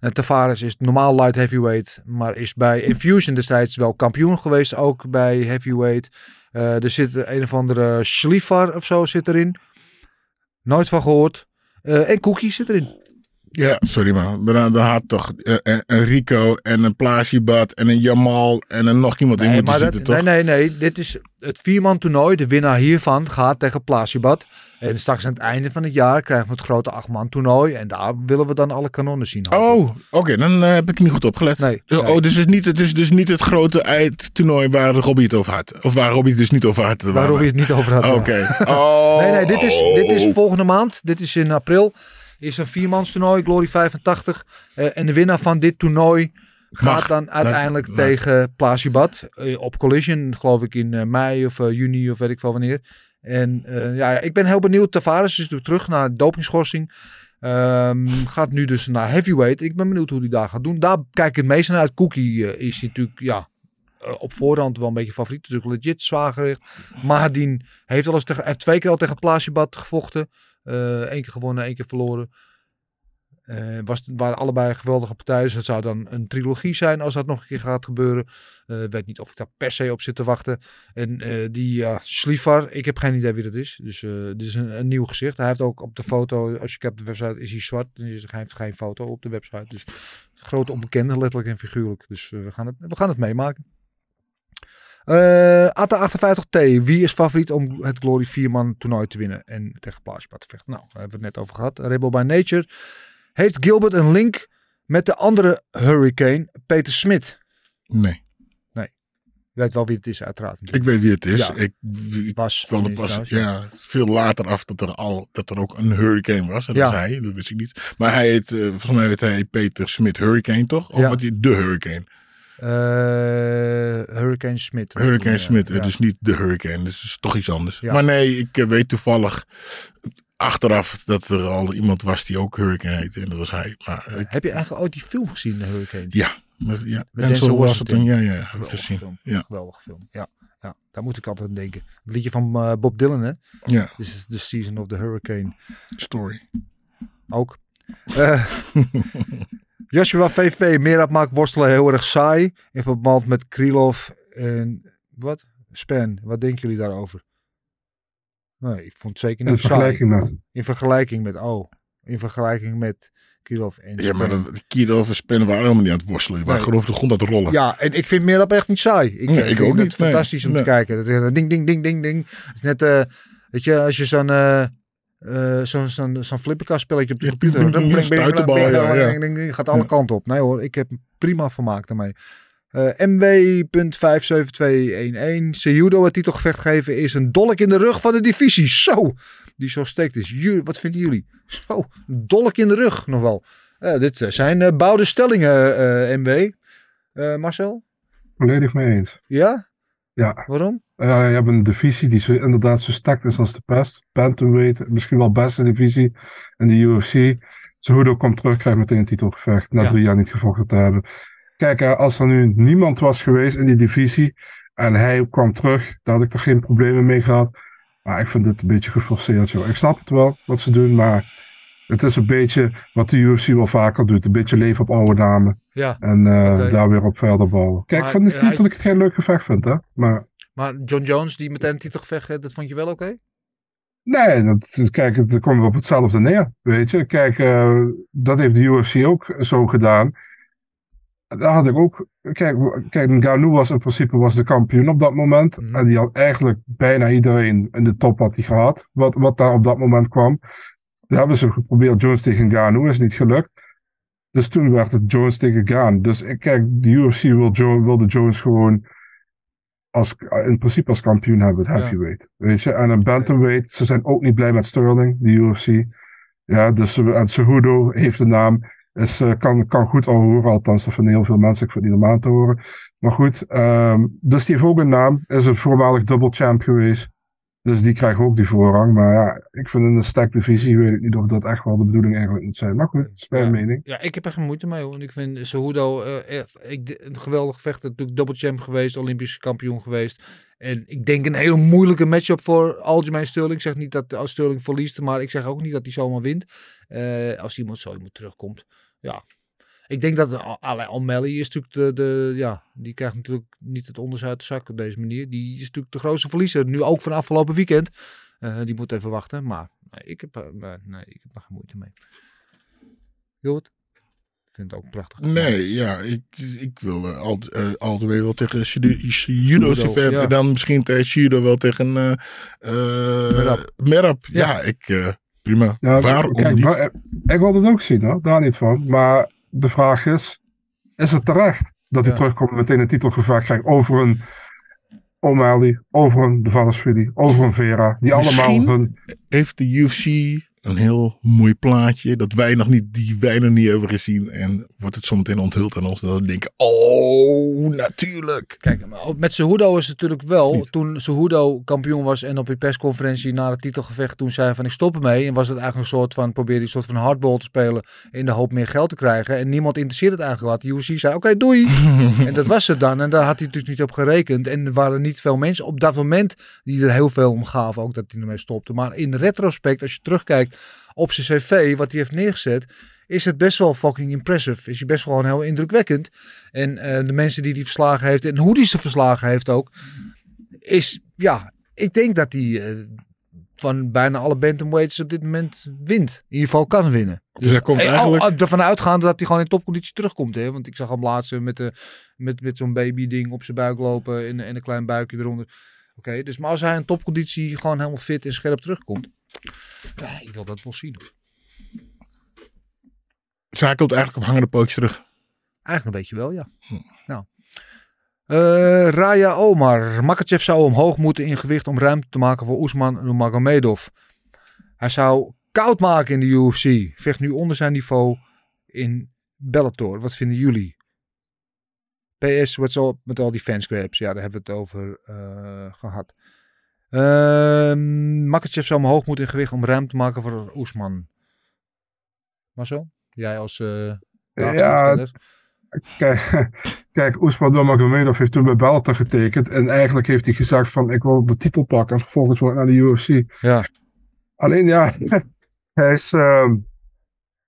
S3: En Tavares is normaal light heavyweight, maar is bij Infusion destijds wel kampioen geweest, ook bij heavyweight. Er zit een of andere Schliefer of zo zit erin. Nooit van gehoord. Eh, en Cookie zit erin.
S2: Ja, sorry man. Maar dan, dan had toch eh, een, een Rico en een Plaasjebad en een Jamal en een nog iemand in
S3: Nee,
S2: moeten zitten,
S3: dat,
S2: toch?
S3: nee, nee, nee. Dit is het vierman toernooi. De winnaar hiervan gaat tegen Plasibat. En straks aan het einde van het jaar krijgen we het grote achtman toernooi. En daar willen we dan alle kanonnen zien.
S2: Oh, oké. dan eh, heb ik niet goed opgelet.
S3: Nee,
S2: Oh,
S3: nee.
S2: dus het is niet, het is dus niet het grote eindtoernooi waar Robbie het over had. Of waar Robbie het dus niet over had.
S3: Waar Robbie het niet over had.
S2: Oké. Oh, (laughs)
S3: Nee, nee, dit is, dit is
S2: oh.
S3: volgende maand. Dit is in april. Is een viermans toernooi, Glory 85. Eh, en de winnaar van dit toernooi gaat
S2: Mag.
S3: dan uiteindelijk tegen Plasibat. eh, op Collision, geloof ik in eh, mei of juni of weet ik veel wanneer. En ja, ik ben heel benieuwd. Tavares is natuurlijk terug naar dopingschorsing. Ehm, gaat nu dus naar heavyweight. Ik ben benieuwd hoe hij daar gaat doen. Daar kijk ik het meest naar uit. Cookie is natuurlijk ja, op voorhand wel een beetje favoriet. Natuurlijk legit zwaar gericht. Mahadin heeft, al eens tegen, heeft twee keer al tegen Plasibat gevochten. Eén keer gewonnen, één keer verloren. Eh was, waren allebei geweldige partijen. Dus het zou dan een trilogie zijn als dat nog een keer gaat gebeuren. Eh, Ik weet niet of ik daar per se op zit te wachten. En eh, die ja, Slifar, ik heb geen idee wie dat is. Dus eh dit is een, nieuw gezicht. Hij heeft ook op de foto, als je kijkt op de website, is hij zwart. Dan is geen, geen foto op de website. Dus grote onbekende, letterlijk en figuurlijk. Dus eh, we, gaan het, we gaan het meemaken. Eh ATA58T, wie is favoriet om het Glory 4-man toernooi te winnen en tegen Plaatsbad te vechten? Nou, daar hebben we het net over gehad. Rebel by Nature. Heeft Gilbert een link met de andere Hurricane, Peter Smit?
S2: Nee,
S3: Je weet wel wie het is, uiteraard.
S2: ik weet wie het is.
S3: Ja.
S2: Ik, ik
S3: was.
S2: pas ja, veel later af dat er, al, dat er ook een hurricane was. En dat
S3: Ja.
S2: was hij, dat wist ik niet. Maar hij heet, eh, volgens mij heet hij Peter Smit Hurricane, toch? Of
S3: Ja.
S2: wat die de Hurricane?
S3: Eh, Hurricane Smit.
S2: Hurricane
S3: Ja,
S2: Smit,
S3: ja.
S2: het is niet de Hurricane. Het is toch iets anders.
S3: Ja.
S2: Maar nee, ik eh, weet toevallig achteraf dat er al iemand was die ook Hurricane heette. En dat was hij. Maar ik-
S3: Heb je eigenlijk ooit die film gezien, de Hurricane?
S2: ja, met, ja.
S3: Met
S2: en
S3: Denzel
S2: zo was het
S3: Washington.
S2: Ja, ja, heb ik gezien.
S3: film.
S2: Ja,
S3: Geweldige film. Ja, ja, daar moet ik altijd aan denken. Het liedje van eh, Bob Dylan, hè?
S2: ja,
S3: This is the season of the hurricane.
S2: story.
S3: Ook. (laughs) Joshua VV, Merab maakt worstelen heel erg saai. In verband met Krylov en wat? Span. Wat denken jullie daarover? Nee, ik vond het zeker
S4: In
S3: niet saai.
S4: vergelijking met.
S3: In vergelijking met, oh, in vergelijking met Krylov en
S2: Ja, maar
S3: Span.
S2: Kiro of Spen waren helemaal niet aan het worstelen. Die waren
S3: Nee.
S2: gewoon over de grond aan het rollen.
S3: Ja, en ik vind Merab echt niet saai. Ik,
S2: Nee,
S3: ik
S2: ik
S3: vind
S2: ook
S3: het
S2: niet, nee.
S3: fantastisch om
S2: Nee.
S3: te kijken. Dat, is, ding, ding, ding, ding, ding. Het is net, eh, weet je, als je zo'n eh, eh, zo'n zo'n flipperkast spelletje op de
S2: Ja,
S3: computer.
S2: ja, ja.
S3: ding, ding, ding, Gaat alle
S2: Ja.
S3: kanten op. Nee hoor, ik heb prima vermaakt daarmee. Eh MW.57211. Seudo het titelgevecht geven is een dolk in de rug van de divisie. Zo, die zo steekt is. Ju- wat vinden jullie? Zo, een dolk in de rug nog wel. Eh, dit eh, zijn eh, bouwde stellingen, eh, MW. Eh, Marcel?
S4: Volledig mee eens.
S3: Ja?
S4: Ja,
S3: Waarom?
S4: Ja, je hebt een divisie die zo, inderdaad zo sterk is als de pest. Bantamweight, misschien wel beste divisie in de UFC. Cejudo komt terug, krijgt meteen een titelgevecht. Na
S3: Ja.
S4: drie jaar niet gevochten te hebben. Kijk, als er nu niemand was geweest in die divisie en hij kwam terug, dan had ik er geen problemen mee gehad. Maar ik vind het een beetje geforceerd, joh. Ik snap het wel, wat ze doen, maar het is een beetje wat de UFC wel vaker doet. Een beetje leven op oude namen
S3: Ja.
S4: en eh, daar weer op verder bouwen. Kijk,
S3: Maar,
S4: ik vind het niet dat ik het geen leuk gevecht vind, hè. Maar
S3: Maar John Jones, die meteen een titelgevecht heeft, dat vond je wel oké?
S4: Nee, dat, kijk, het komt op hetzelfde neer, weet je. Kijk, eh, dat heeft de UFC ook zo gedaan. Daar had ik ook... Kijk, kijk Ngannou was in principe was de kampioen op dat moment.
S3: Mhm.
S4: En die had eigenlijk bijna iedereen in de top had hij gehad. Wat, wat daar op dat moment kwam. Dat hebben ze geprobeerd. Jones tegen Gano is niet gelukt. Dus toen werd het Jones tegen Gaan. Dus ik kijk, de UFC wil jo wilde Jones gewoon als, in principe als kampioen hebben, het heavyweight. Weet je, en een bantamweight, ze zijn ook niet blij met Sterling, de UFC. Ja, dus en Cejudo heeft de naam, is, eh, kan, kan goed al horen, althans dat vinden heel veel mensen, ik vind het niet normaal te horen. Maar goed, ehm, dus die heeft ook een naam, is een voormalig double champ geweest. Dus die krijgen ook die voorrang. Maar ja, ik vind in een stack divisie, weet ik niet of dat echt wel de bedoeling eigenlijk moet zijn. Maar goed, dat is mijn
S3: ja,
S4: mening.
S3: Ja, ik heb er geen moeite mee hoor. Ik vind Cejudo eh, echt ik, een geweldig vechter. Natuurlijk double champ geweest, Olympisch kampioen geweest. En ik denk een hele moeilijke matchup voor algemeen Sterling. Ik zeg niet dat als Sterling verliest, maar ik zeg ook niet dat hij zomaar wint. Eh, als iemand zo iemand terugkomt. Ja, ik denk dat Alain O'Malley is natuurlijk de, de, ja, die krijgt natuurlijk niet het onderste uit de zak op deze manier. Die is natuurlijk de grootste verliezer. Nu ook van afgelopen weekend. Uh, die moet even wachten. Maar nee, ik heb, uh, nee, ik heb er geen moeite mee. Jort? Ik vind het ook prachtig.
S2: Nee, ja, ik, ik wil uh, altijd uh, wel tegen judo ver ja. en dan misschien tegen judo wel tegen Merab. Merab. Ja, ja ik prima.
S4: Ja,
S2: Waarom
S4: kijk,
S2: niet?
S4: Maar, ik wil het ook zien hoor, daar niet van. Maar de vraag is, is het terecht dat hij
S3: Ja.
S4: terugkomt en meteen een titelgevecht krijgt over een O'Malley, over een Dvalishvili, over een Vera, die allemaal hun...
S2: Heeft de UFC een heel mooi plaatje dat wij nog niet, die wij nog niet hebben gezien en wordt het zometeen onthuld aan ons dat we denken, oh, natuurlijk.
S3: Kijk, maar met Cejudo is het natuurlijk wel, toen Cejudo kampioen was en op die persconferentie na het titelgevecht toen zei van ik stop ermee. En was het eigenlijk een soort van, probeerde een soort van hardball te spelen in de hoop meer geld te krijgen. En niemand interesseert het eigenlijk wat. De UFC zei oké doei. (laughs) en dat was het dan. En daar had hij dus niet op gerekend. En er waren niet veel mensen op dat moment die er heel veel om gaven ook dat hij ermee stopte. Maar in retrospect, als je terugkijkt op zijn cv, wat hij heeft neergezet, is het best wel fucking impressive. Is hij best wel gewoon heel indrukwekkend. En eh, de mensen die hij verslagen heeft en hoe hij ze verslagen heeft ook, is ja, ik denk dat hij eh, van bijna alle bantamweights op dit moment wint. In ieder geval kan winnen.
S2: Dus hij komt
S3: Eh,
S2: eigenlijk...
S3: al- ervan uitgaande dat hij gewoon in topconditie terugkomt. Hè? Want ik zag hem laatst met, de, met, met zo'n baby ding op zijn buik lopen en, en een klein buikje eronder. Oké, dus maar als hij in topconditie gewoon helemaal fit en scherp terugkomt. Ja, ik wil dat wel zien.
S2: Dus hij komt eigenlijk op hangende pootjes terug.
S3: Eigenlijk een beetje wel, ja. Nou. Eh, Raya Omar. Makachev zou omhoog moeten in gewicht om ruimte te maken voor Oesman Nurmagomedov. Hij zou koud maken in de UFC. Vecht nu onder zijn niveau in Bellator. Wat vinden jullie? PS, wat zo met al die fanscraps? Ja, daar hebben we het over eh, gehad. Ehm Makachev zou omhoog moeten in gewicht om ruimte te maken voor Oesman. Marcel? Jij als... eh
S4: Ja, Kijk, (laughs) kijk Oesman Nurmagomedov heeft toen bij Bellator getekend. En eigenlijk heeft hij gezegd van ik wil de titel pakken. En vervolgens wordt naar de UFC.
S3: Ja.
S4: Alleen ja, (laughs) hij is ehm,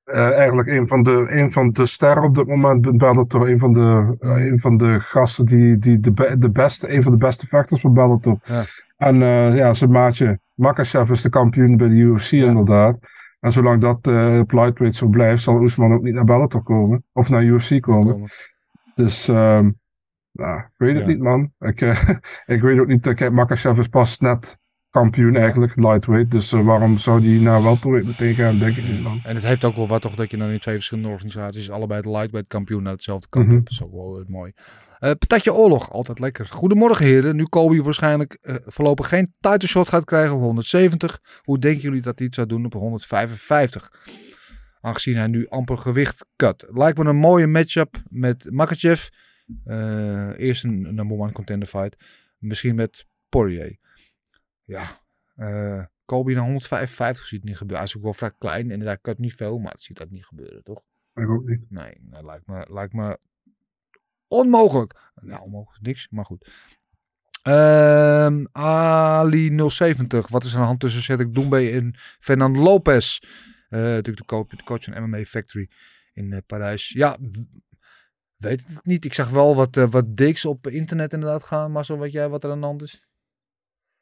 S4: eh, eigenlijk een van, de, een van de sterren op dit moment bij Bellator. Een van de, een van de gasten die, die de, be- de beste, een van de beste vechters van Bellator.
S3: Ja.
S4: En eh, ja, zijn maatje Makachev is de kampioen bij de UFC inderdaad. En zolang dat eh, op lightweight zo blijft, zal Oesman ook niet naar Bellator komen. Of naar UFC komen. Dus, nou, ik weet het
S3: Ja.
S4: niet, man. Ik, eh, (laughs) ik weet ook niet. Kijk, Makachev is pas net kampioen eigenlijk, lightweight. Dus waarom zou die naar welterweight meteen gaan, denk ik niet, man.
S3: En het heeft ook wel wat toch dat je dan in twee verschillende organisaties allebei de lightweight kampioen naar hetzelfde kamp
S4: Mhm.
S3: hebt. Dat is ook wel mooi. Eh patatje oorlog, altijd lekker. Goedemorgen heren. Nu Kobe waarschijnlijk eh, voorlopig geen title shot gaat krijgen op 170. Hoe denken jullie dat hij het zou doen op 155? Aangezien hij nu amper gewicht cut. Lijkt me een mooie matchup met Makachev. Eh, eerst een number one contender fight. Misschien met Poirier. Ja, eh Kobe naar 155 ziet niet gebeuren. Hij is ook wel vrij klein en hij cut niet veel, maar het ziet dat niet gebeuren, toch?
S4: Ik ook niet.
S3: Nee, dat lijkt me, lijkt me onmogelijk. Nou, onmogelijk niks, maar goed. Ehm, Ali 070. Wat is er aan de hand tussen Cedric Doumbé en Fernando Lopez? Eh, natuurlijk de coach, de coach van MMA Factory in eh, Parijs. Ja, weet het niet. Ik zag wel wat, eh, wat diks op internet inderdaad gaan. Maar zo weet jij wat er aan de hand is?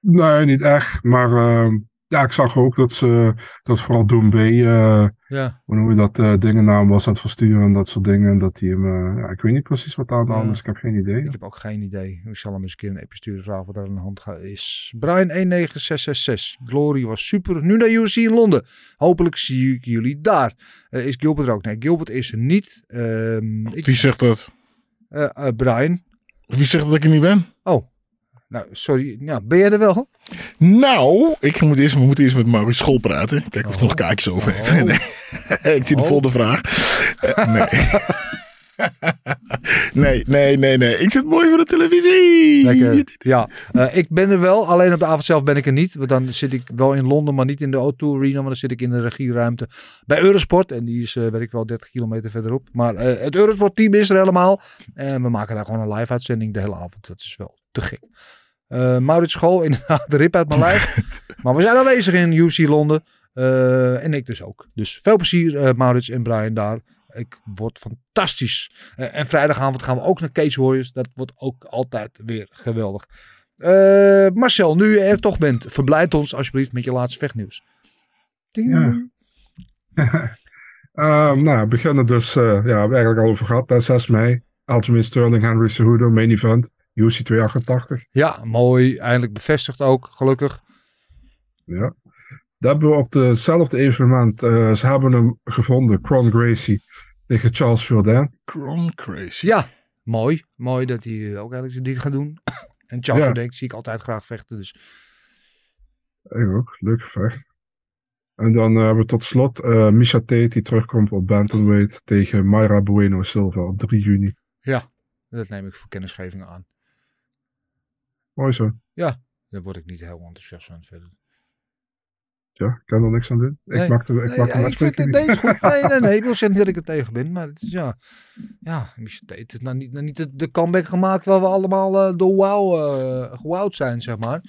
S4: Nee, niet echt. Maar ehm, Ja, ik zag ook dat ze, dat vooral Doom B, eh,
S3: Ja.
S4: hoe noem je dat, eh dingen naar hem was aan het versturen en dat soort dingen. En dat hij hem, eh, ja, ik weet niet precies wat aan de hand is, ik heb geen idee.
S3: Ik heb ook geen idee. Ik zal hem eens een keer een appje sturen vragen wat er aan de hand is. Brian 19666. Glory was super. Nu naar UC in Londen. Hopelijk zie ik jullie daar. Eh, is Gilbert er ook? Nee, Gilbert is er niet. Ehm, ik,
S2: Wie zegt dat?
S3: Brian.
S2: Wie zegt dat ik er niet ben?
S3: Oh. Nou, sorry. Ja, ben jij er wel?
S2: Nou, ik moet eerst, we moeten eerst met Maurice School praten. Kijken of er nog kaartjes over heeft.
S3: Oh. (laughs)
S2: Nee. ik zie de
S3: Oh.
S2: volgende vraag. Eh, nee. (laughs) nee, nee, nee, nee. Ik zit mooi voor de televisie.
S3: Lekker. Ja, eh, ik ben er wel. Alleen op de avond zelf ben ik er niet. Want dan zit ik wel in Londen, maar niet in de O2 Arena. Maar dan zit ik in de regieruimte bij Eurosport. En die is, eh weet ik wel, 30 kilometer verderop. Maar het Eurosport team is er helemaal. En we maken daar gewoon een live uitzending de hele avond. Dat is wel te gek. Eh Maurits School, (laughs) inderdaad, de rip uit mijn lijf. maar we zijn aanwezig in UC Londen. Eh, en ik dus ook. Dus veel plezier, eh, Maurits en Brian daar. Ik word fantastisch. En vrijdagavond gaan we ook naar Cage Warriors. Dat wordt ook altijd weer geweldig. Marcel, nu je er toch bent, verblijd ons alsjeblieft met je laatste vechtnieuws.
S4: Ja. (laughs) Ehm, nou, beginnen dus, ja, we hebben eigenlijk al over gehad, hè, 6 mei. Aljamain Sterling, Henry Cejudo, main event, UC 288.
S3: Ja, mooi. Eindelijk bevestigd ook, gelukkig.
S4: Ja. Dat hebben we op hetzelfde evenement, eh, ze hebben hem gevonden, Cron Gracie tegen Charles Jourdain.
S2: Cron Crazy.
S3: Ja, mooi. Mooi dat hij eh, ook eigenlijk zijn ding gaat doen. (coughs) En Charles
S4: Ja.
S3: denk zie ik altijd graag vechten. Dus
S4: Ik ook, leuk gevecht. En dan eh, hebben we tot slot eh Misha Tate die terugkomt op bantamweight tegen Mayra Bueno Silva op 3 juni.
S3: ja, dat neem ik voor kennisgeving aan.
S4: Mooi zo.
S3: Daar word ik niet heel enthousiast van verder.
S4: Ja, ik kan er niks aan doen.
S3: Nee.
S4: Ik maak de, ik
S3: Nee,
S4: maak de
S3: ja, ik
S4: niet.
S3: nee, is goed. Nee, nee, nee. Ik wil zeggen dat ik er tegen ben. Maar het is ja. Ja, het is nou niet, nou niet de, de comeback gemaakt waar we allemaal eh, door wow, eh gewowd zijn, zeg maar.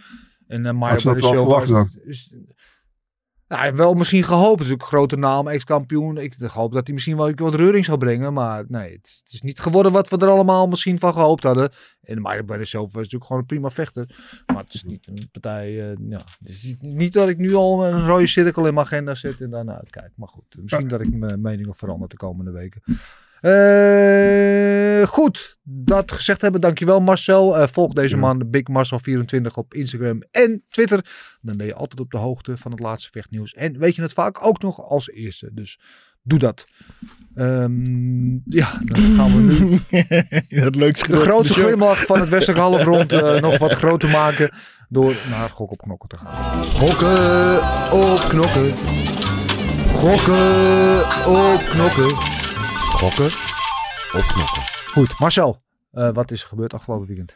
S3: En uh,
S4: Had je dat wel verwacht dan?
S3: Is, ja, wel misschien gehoopt. Natuurlijk grote naam, ex-kampioen. Ik hoop dat hij misschien wel wat reuring zou brengen. Maar nee, het, het is niet geworden wat we er allemaal misschien van gehoopt hadden. En Meyer bij zelf was natuurlijk gewoon een prima vechter. Maar het is niet een partij. eh, ja, het is niet dat ik nu al een rode cirkel in mijn agenda zet en daarna uitkijk. Maar goed, misschien dat ik mijn mening nog verander de komende weken. Eh, goed, dat gezegd hebben, dankjewel Marcel. Eh, volg deze man, Big Marcel24 op Instagram en Twitter. Dan ben je altijd op de hoogte van het laatste vechtnieuws. En weet je het vaak ook nog als eerste. Dus doe dat. Ehm, ja, dan gaan we nu (laughs)
S2: het leukste
S3: de grote glimlach van het westelijke halfrond eh, (laughs) nog wat groter maken. Door naar Gok op Knokken te gaan.
S5: Gokken op knokken. Gokken op knokken. Gokken op knokken.
S3: Goed, Marcel. eh, wat is er gebeurd afgelopen weekend?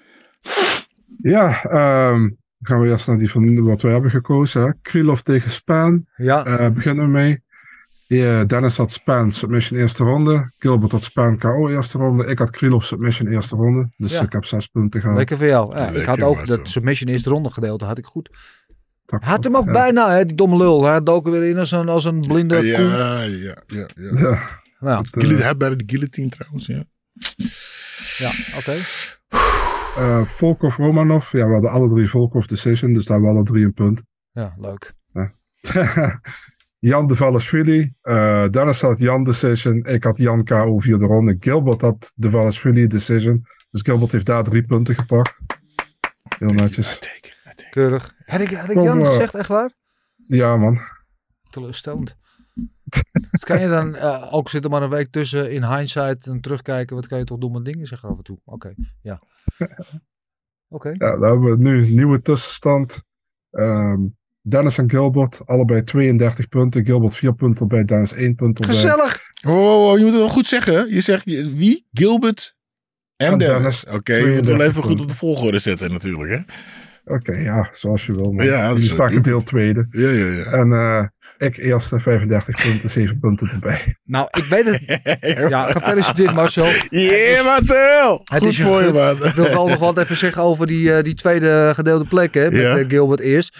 S4: Ja, ehm, dan gaan we eerst naar die van wat we hebben gekozen. Hè. Krylov tegen Spaan.
S3: Ja,
S4: Eh beginnen we mee. Ja, Dennis had Spaan submission eerste ronde. Gilbert had Spaan KO eerste ronde. Ik had Krylov submission eerste ronde. Dus
S3: Ja.
S4: ik heb zes punten gehaald.
S3: lekker voor jou. Ja, ik had ook dat submission eerste ronde gedeelte had ik goed. Had hem ook
S4: ja.
S3: bijna, hè, die domme lul. Hij dook er weer in als een, als een blinde koe.
S2: Ja, ja, ja. ja.
S4: Ja,
S3: Nou,
S4: eh,
S2: Hij bij de guillotine trouwens, ja.
S3: ja, oké.
S4: eh, Volkov Romanov. Ja, we hadden alle drie Volkov decision. Dus daar hebben we alle drie een punt.
S3: Ja, leuk. (laughs)
S4: Jan de Valashvili. eh Dennis had Jan decision. Ik had Jan KO vierde ronde. Gilbert had de Valashvili decision. Dus Gilbert heeft daar drie punten gepakt. Heel netjes.
S3: Keurig. Had ik, had ik Jan gezegd, echt waar?
S4: Ja, man.
S3: Teleurstellend. Wat kan je dan, eh, ook zit er maar een week tussen in hindsight en terugkijken. Wat kan je toch domme dingen zeggen af en toe? Oké, ja. (laughs) Oké.
S4: Ja, dan hebben we nu een nieuwe tussenstand. Ehm, Dennis en Gilbert, allebei 32 punten. Gilbert 4 punten bij, Dennis 1 punt erbij.
S3: Gezellig.
S2: Oh, oh, oh, je moet het wel goed zeggen. Je zegt wie? Gilbert en
S4: En
S2: Dennis.
S4: Dennis.
S2: Oké, je moet het wel
S4: 32
S2: even goed op de volgorde zetten natuurlijk, hè?
S4: Oké, ja, zoals je wil. Man.
S2: Ja,
S4: Die staat gedeeld tweede.
S2: Ja, ja, ja.
S4: En eh, ik eerste 35 punten, 7 punten erbij.
S3: Nou, ik weet het. (laughs) Ja, gefeliciteerd Marcel.
S2: Yeah, Marcel!
S3: Het
S2: Goed
S3: is
S2: voor je, man.
S3: Ik wil wel nog wat even zeggen over die, eh, die tweede gedeelde plek hè, met
S2: Ja.
S3: eh, Gilbert eerst.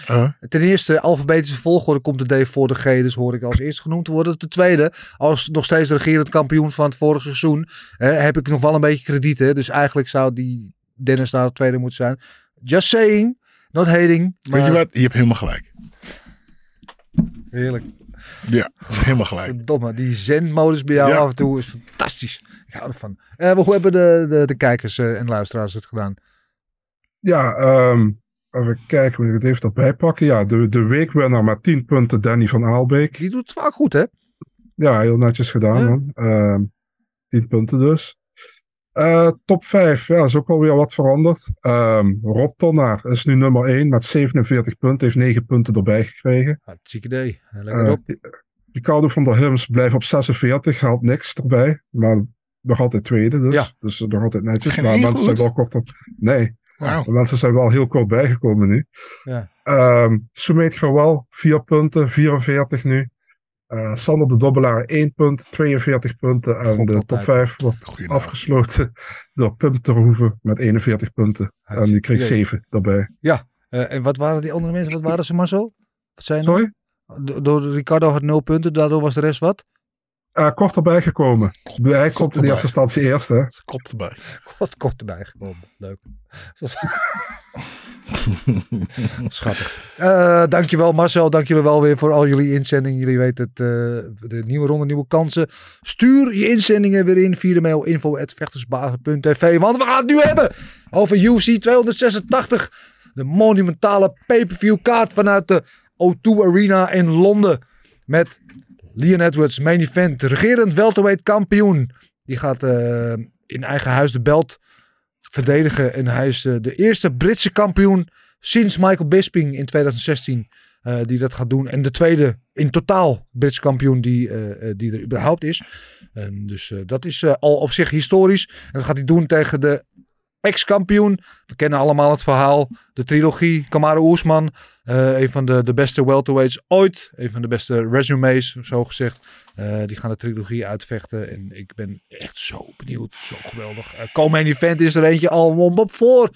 S3: Ten eerste, alfabetische volgorde komt de D voor de G, dus hoor ik als eerste genoemd worden. Ten tweede, als nog steeds regerend kampioen van het vorige seizoen, hè, heb ik nog wel een beetje krediet. Hè? Dus eigenlijk zou die Dennis daar de tweede moeten zijn. Just saying, not hating.
S2: Weet je wat? Je hebt helemaal gelijk.
S3: Heerlijk.
S2: Ja, helemaal gelijk.
S3: Verdomme, die zen-modus bij jou
S2: Ja.
S3: af en toe is fantastisch. Ik hou ervan. Eh, maar hoe hebben de, de, de kijkers eh, en luisteraars het gedaan?
S4: Ja, ehm, even kijken, moet ik het even erbij pakken. Ja, de, de weekwinnaar met 10 punten, Danny van Aalbeek.
S3: Die doet het vaak goed, hè?
S4: Ja, heel netjes gedaan,
S3: Ja.
S4: man. Ehm 10 punten dus. Eh, top 5, ja, is ook alweer wat veranderd. Ehm Rob Tonnaar is nu nummer 1 met 47 punten, heeft 9 punten erbij gekregen.
S3: Hartstikke idee. Eh, Lekker
S4: Eh,
S3: op.
S4: Ricardo van der Hims blijft op 46, haalt niks erbij. Maar nog altijd tweede, dus.
S3: Ja.
S4: Dus nog altijd netjes.
S2: Geen
S4: maar mensen
S2: goed?
S4: zijn wel kort op. Nee, de mensen zijn wel heel kort bijgekomen nu.
S3: Ja.
S4: Ehm Sumeet Gewal, 4 punten, 44 nu. Eh, Sander de Dobbelaar, 1 punt, 42 punten. En
S3: God,
S4: de top 5 wordt afgesloten (laughs) door Pim Terhoeven met 41 punten. En die kreeg
S3: Hartstikke
S4: 7 daarbij.
S3: Eh, en wat waren die andere mensen? Wat waren ze maar zo? Wat zijn
S4: Sorry?
S3: Do- Door Ricardo had 0 punten, daardoor was de rest wat?
S4: Eh, kort erbij gekomen. Hij komt in
S2: erbij.
S4: eerste instantie eerst, hè?
S2: Kop erbij.
S3: Kort, kort erbij gekomen. Leuk. (laughs) Schattig. Eh dankjewel Marcel, dank jullie wel weer voor al jullie inzendingen. Jullie weten het, eh, de nieuwe ronde, nieuwe kansen. Stuur je inzendingen weer in via de mail info.vechtersbazen.tv. Want we gaan het nu hebben over UFC 286. De monumentale pay-per-view kaart vanuit de O2 Arena in Londen. Met Leon Edwards, main event, regerend welterweight kampioen. Die gaat eh, in eigen huis de belt verdedigen. En hij is eh, de eerste Britse kampioen sinds Michael Bisping in 2016 eh, die dat gaat doen. En de tweede in totaal Britse kampioen die, die er überhaupt is. Ehm, dus dat is al op zich historisch. En dat gaat hij doen tegen de ex-kampioen. We kennen allemaal het verhaal. De trilogie. Kamaru Usman. eh, een van de, de beste welterweights ooit. Een van de beste resumes, zo gezegd. Eh, die gaan de trilogie uitvechten. En ik ben echt zo benieuwd. Zo geweldig. Uh, Komen event is er eentje al op voor.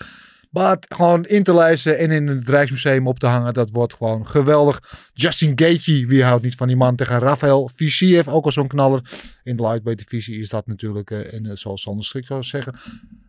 S3: Maar gewoon in te lijsten en in het Rijksmuseum op te hangen. Dat wordt gewoon geweldig. Justin Gaethje, wie houdt niet van die man tegen Rafael Fisiev. Ook al zo'n knaller. In de lightweight divisie is dat natuurlijk. eh, en eh, zoals Sander Schrik zou zeggen.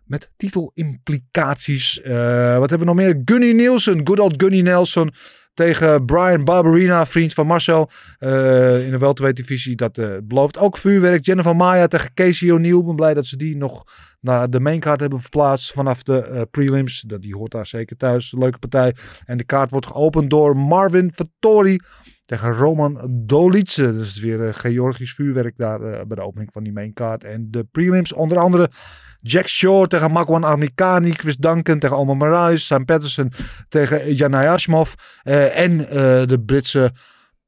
S3: Met titelimplicaties. Eh, wat hebben we nog meer? Gunny Nielsen. Good old Gunny Nelson. Tegen Brian Barberina, vriend van Marcel. eh, in de welterweight divisie. Dat eh, belooft ook vuurwerk. Jennifer Maya tegen Casey O'Neill. Ik ben blij dat ze die nog naar de maincard hebben verplaatst. Vanaf de prelims. Dat, die hoort daar zeker thuis. Leuke partij. En de kaart wordt geopend door Marvin Vittori. Tegen Roman Dolice. Dat is weer Georgisch vuurwerk daar bij de opening van die maincard. En de prelims onder andere Jack Shore tegen Makwan Armikani. Chris Duncan tegen Omar Marais. Sam Patterson tegen Janai Ashmov. eh, en eh, de Britse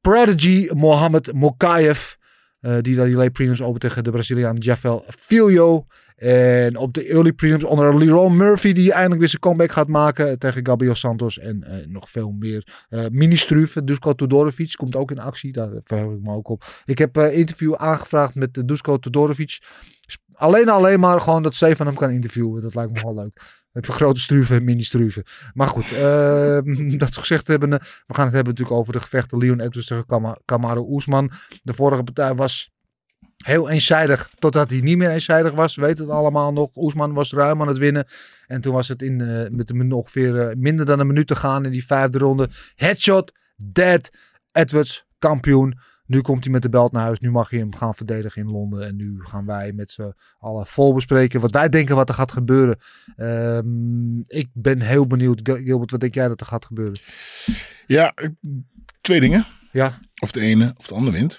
S3: prodigy Mohamed Mokayev. eh, die daar die late prelims open tegen de Braziliaan Jafel Filho. En op de early prelims onder Leroy Murphy. Die eindelijk weer zijn comeback gaat maken tegen Gabriel Santos. En nog veel meer. Eh Mini-Struve, Dusko Todorovic komt ook in actie. Daar verheug ik me ook op. Ik heb een interview aangevraagd met uh, Dusko Todorovic. Alleen alleen maar gewoon dat Stefan hem kan interviewen. Dat lijkt me wel leuk. Heb grote struven en mini-struven. Maar goed, uh, (laughs) dat gezegd hebben. We gaan het hebben natuurlijk over de gevechten Leon Edwards tegen Kam Kamaru Oesman. De vorige partij was heel eenzijdig. Totdat hij niet meer eenzijdig was. We weten het allemaal nog. Oesman was ruim aan het winnen. En toen was het in, uh, met een, ongeveer uh, minder dan een minuut te gaan in die vijfde ronde. Headshot, dead. Edwards, kampioen. Nu komt hij met de belt naar huis. Nu mag hij hem gaan verdedigen in Londen. En nu gaan wij met z'n allen vol bespreken wat wij denken wat er gaat gebeuren. Um, ik ben heel benieuwd. Gilbert, wat denk jij dat er gaat gebeuren?
S2: Ja, twee dingen.
S3: Ja.
S2: Of de ene of de andere wint.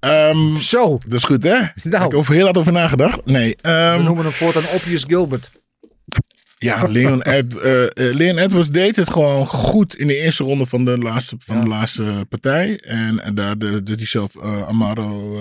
S2: Um,
S3: Zo.
S2: Dat is goed, hè?
S3: Nou.
S2: Ik heb over heel hard over nagedacht. Nee. Um,
S3: We noemen hem voortaan Obvious Gilbert.
S2: Ja, Leon, (laughs) Ed, uh, uh, Leon Edwards deed het gewoon goed in de eerste ronde van de laatste, van ja. de laatste partij. En, en daar deed hij zelf uh, Amaro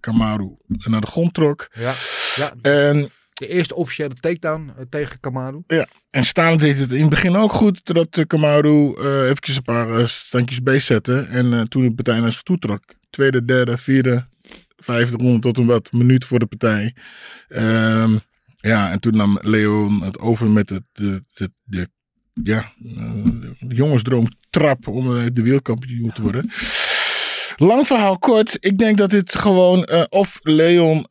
S2: Kamaru naar de grond trok.
S3: Ja, ja.
S2: En,
S3: de eerste officiële takedown tegen Kamaru.
S2: Ja, en Stalin deed het in het begin ook goed. Totdat Kamaru eventjes een paar standjes beest zette. En toen de partij naar zich toe trok. Tweede, derde, vierde, vijfde ronde tot een wat minuut voor de partij. Um, ja, en toen nam Leon het over met het, de, de, de, ja, de jongensdroom trap om de wereldkampioen te worden. Lang verhaal kort. Ik denk dat dit gewoon. Uh, of Leon.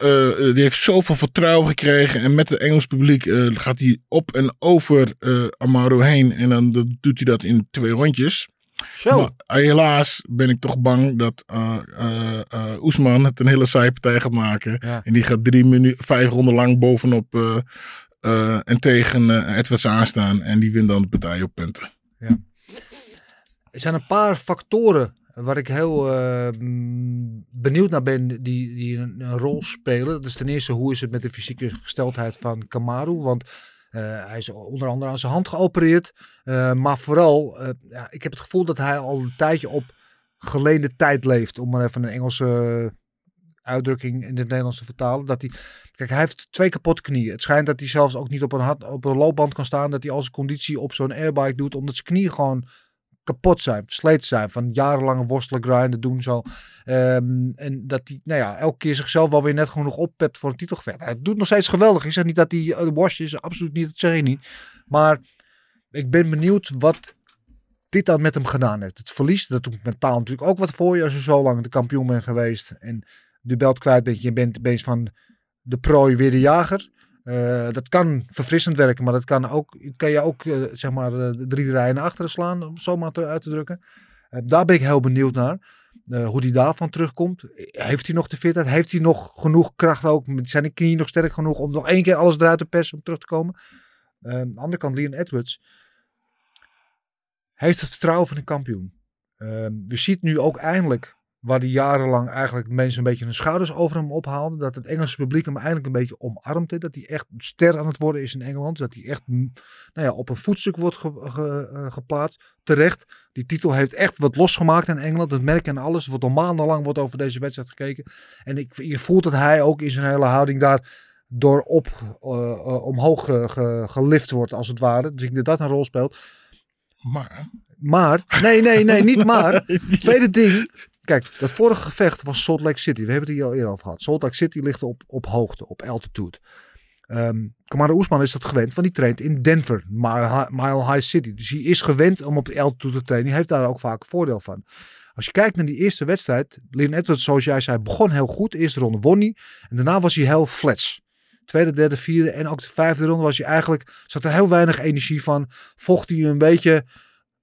S2: Die heeft zoveel vertrouwen gekregen. En met het Engels publiek. Gaat hij op en over Amaro heen. En dan doet hij dat in twee rondjes.
S3: Zo.
S2: Maar helaas ben ik toch bang dat eh eh, eh, Oesman het een hele saaie partij gaat maken.
S3: Ja.
S2: En die gaat drie minuten, vijf ronden lang bovenop eh, eh, en tegen eh, Edwards aanstaan. En die wint dan de partij op punten.
S3: Er zijn een paar factoren waar ik heel eh, benieuwd naar ben die, die een, een rol spelen. Dat is ten eerste hoe is het met de fysieke gesteldheid van Kamaru. Want eh, hij is onder andere aan zijn hand geopereerd. Eh, maar vooral, eh, ja, ik heb het gevoel dat hij al een tijdje op geleende tijd leeft. Om maar even een Engelse uitdrukking in het Nederlands te vertalen. Dat hij, kijk, hij heeft twee kapotte knieën. Het schijnt dat hij zelfs ook niet op een, op een loopband kan staan. Dat hij al zijn conditie op zo'n airbike doet. Omdat zijn knieën gewoon kapot zijn, versleten zijn. Van jarenlange worstelen, grinden, doen zo. Ehm, en dat hij, nou ja, elke keer zichzelf wel weer net genoeg oppept voor een titelgevecht. Hij doet nog steeds geweldig. Ik zeg niet dat hij uh, washed is, absoluut niet, dat zeg ik niet. Maar ik ben benieuwd wat dit dan met hem gedaan heeft. Het verlies, dat doet mentaal natuurlijk ook wat voor je als je zo lang de kampioen bent geweest. En de belt kwijt bent, je bent bezig van de prooi weer de jager. Uh, dat kan verfrissend werken, maar dat kan, ook, kan je ook uh, zeg maar uh, drie rijen achteren slaan, om zo maar uit te drukken. daar ben ik heel benieuwd naar. hoe die daarvan terugkomt. Heeft hij nog de fitheid? Heeft hij nog genoeg kracht ook? Zijn de knieën nog sterk genoeg om nog één keer alles eruit te persen om terug te komen? aan de andere kant, Leon Edwards heeft het vertrouwen van een kampioen. we zien nu ook eindelijk waar hij jarenlang eigenlijk mensen een beetje hun schouders over hem ophaalden. Dat het Engelse publiek hem eigenlijk een beetje omarmt. Dat hij echt ster aan het worden is in Engeland. Dat hij echt nou ja, op een voetstuk wordt ge, ge, uh, geplaatst. Terecht. Die titel heeft echt wat losgemaakt in Engeland. Dat merk je aan alles. Wordt al maandenlang wordt over deze wedstrijd gekeken. En ik, je voelt dat hij ook in zijn hele houding daar door op, uh, uh, omhoog ge, gelift wordt als het ware. Dus ik denk dat dat een rol speelt.
S2: Maar...
S3: Maar, nee, nee, nee, niet maar. (laughs) Tweede ding, Kijk, dat vorige gevecht was Salt Lake City. We hebben het hier al eerder over gehad. Salt Lake City ligt op, op hoogte, op altitude. Um, Kamara Oesman is dat gewend, want die traint in Denver, Mile, High City. Dus hij is gewend om op de altitude te trainen. Hij heeft daar ook vaak voordeel van. Als je kijkt naar die eerste wedstrijd, Leon Edwards, zoals jij zei, begon heel goed. De eerste ronde won hij. En daarna was hij heel flats. Tweede, derde, vierde en ook de vijfde ronde was hij eigenlijk, zat er heel weinig energie van. Vocht hij een beetje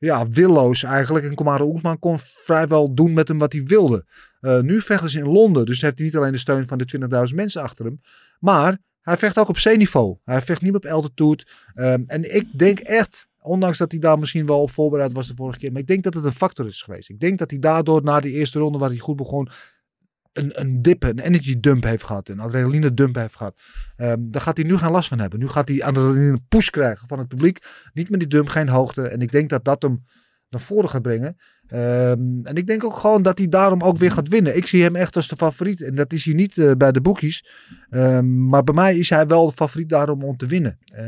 S3: ja, willoos eigenlijk. En Komaro Oesman kon vrijwel doen met hem wat hij wilde. Uh, nu vechten ze in Londen. Dus heeft hij niet alleen de steun van de 20.000 mensen achter hem. Maar hij vecht ook op zeeniveau. Hij vecht niet op altitude. Um, en ik denk echt, ondanks dat hij daar misschien wel op voorbereid was de vorige keer. Maar ik denk dat het een factor is geweest. Ik denk dat hij daardoor na die eerste ronde waar hij goed begon. Een, een dip, een energy dump heeft gehad. Een adrenaline dump heeft gehad. Um, daar gaat hij nu geen last van hebben. Nu gaat hij adrenaline push krijgen van het publiek. Niet met die dump, geen hoogte. En ik denk dat dat hem naar voren gaat brengen. Um, en ik denk ook gewoon dat hij daarom ook weer gaat winnen. Ik zie hem echt als de favoriet. En dat is hij niet uh, bij de boekies. Um, maar bij mij is hij wel de favoriet daarom om te winnen. Uh,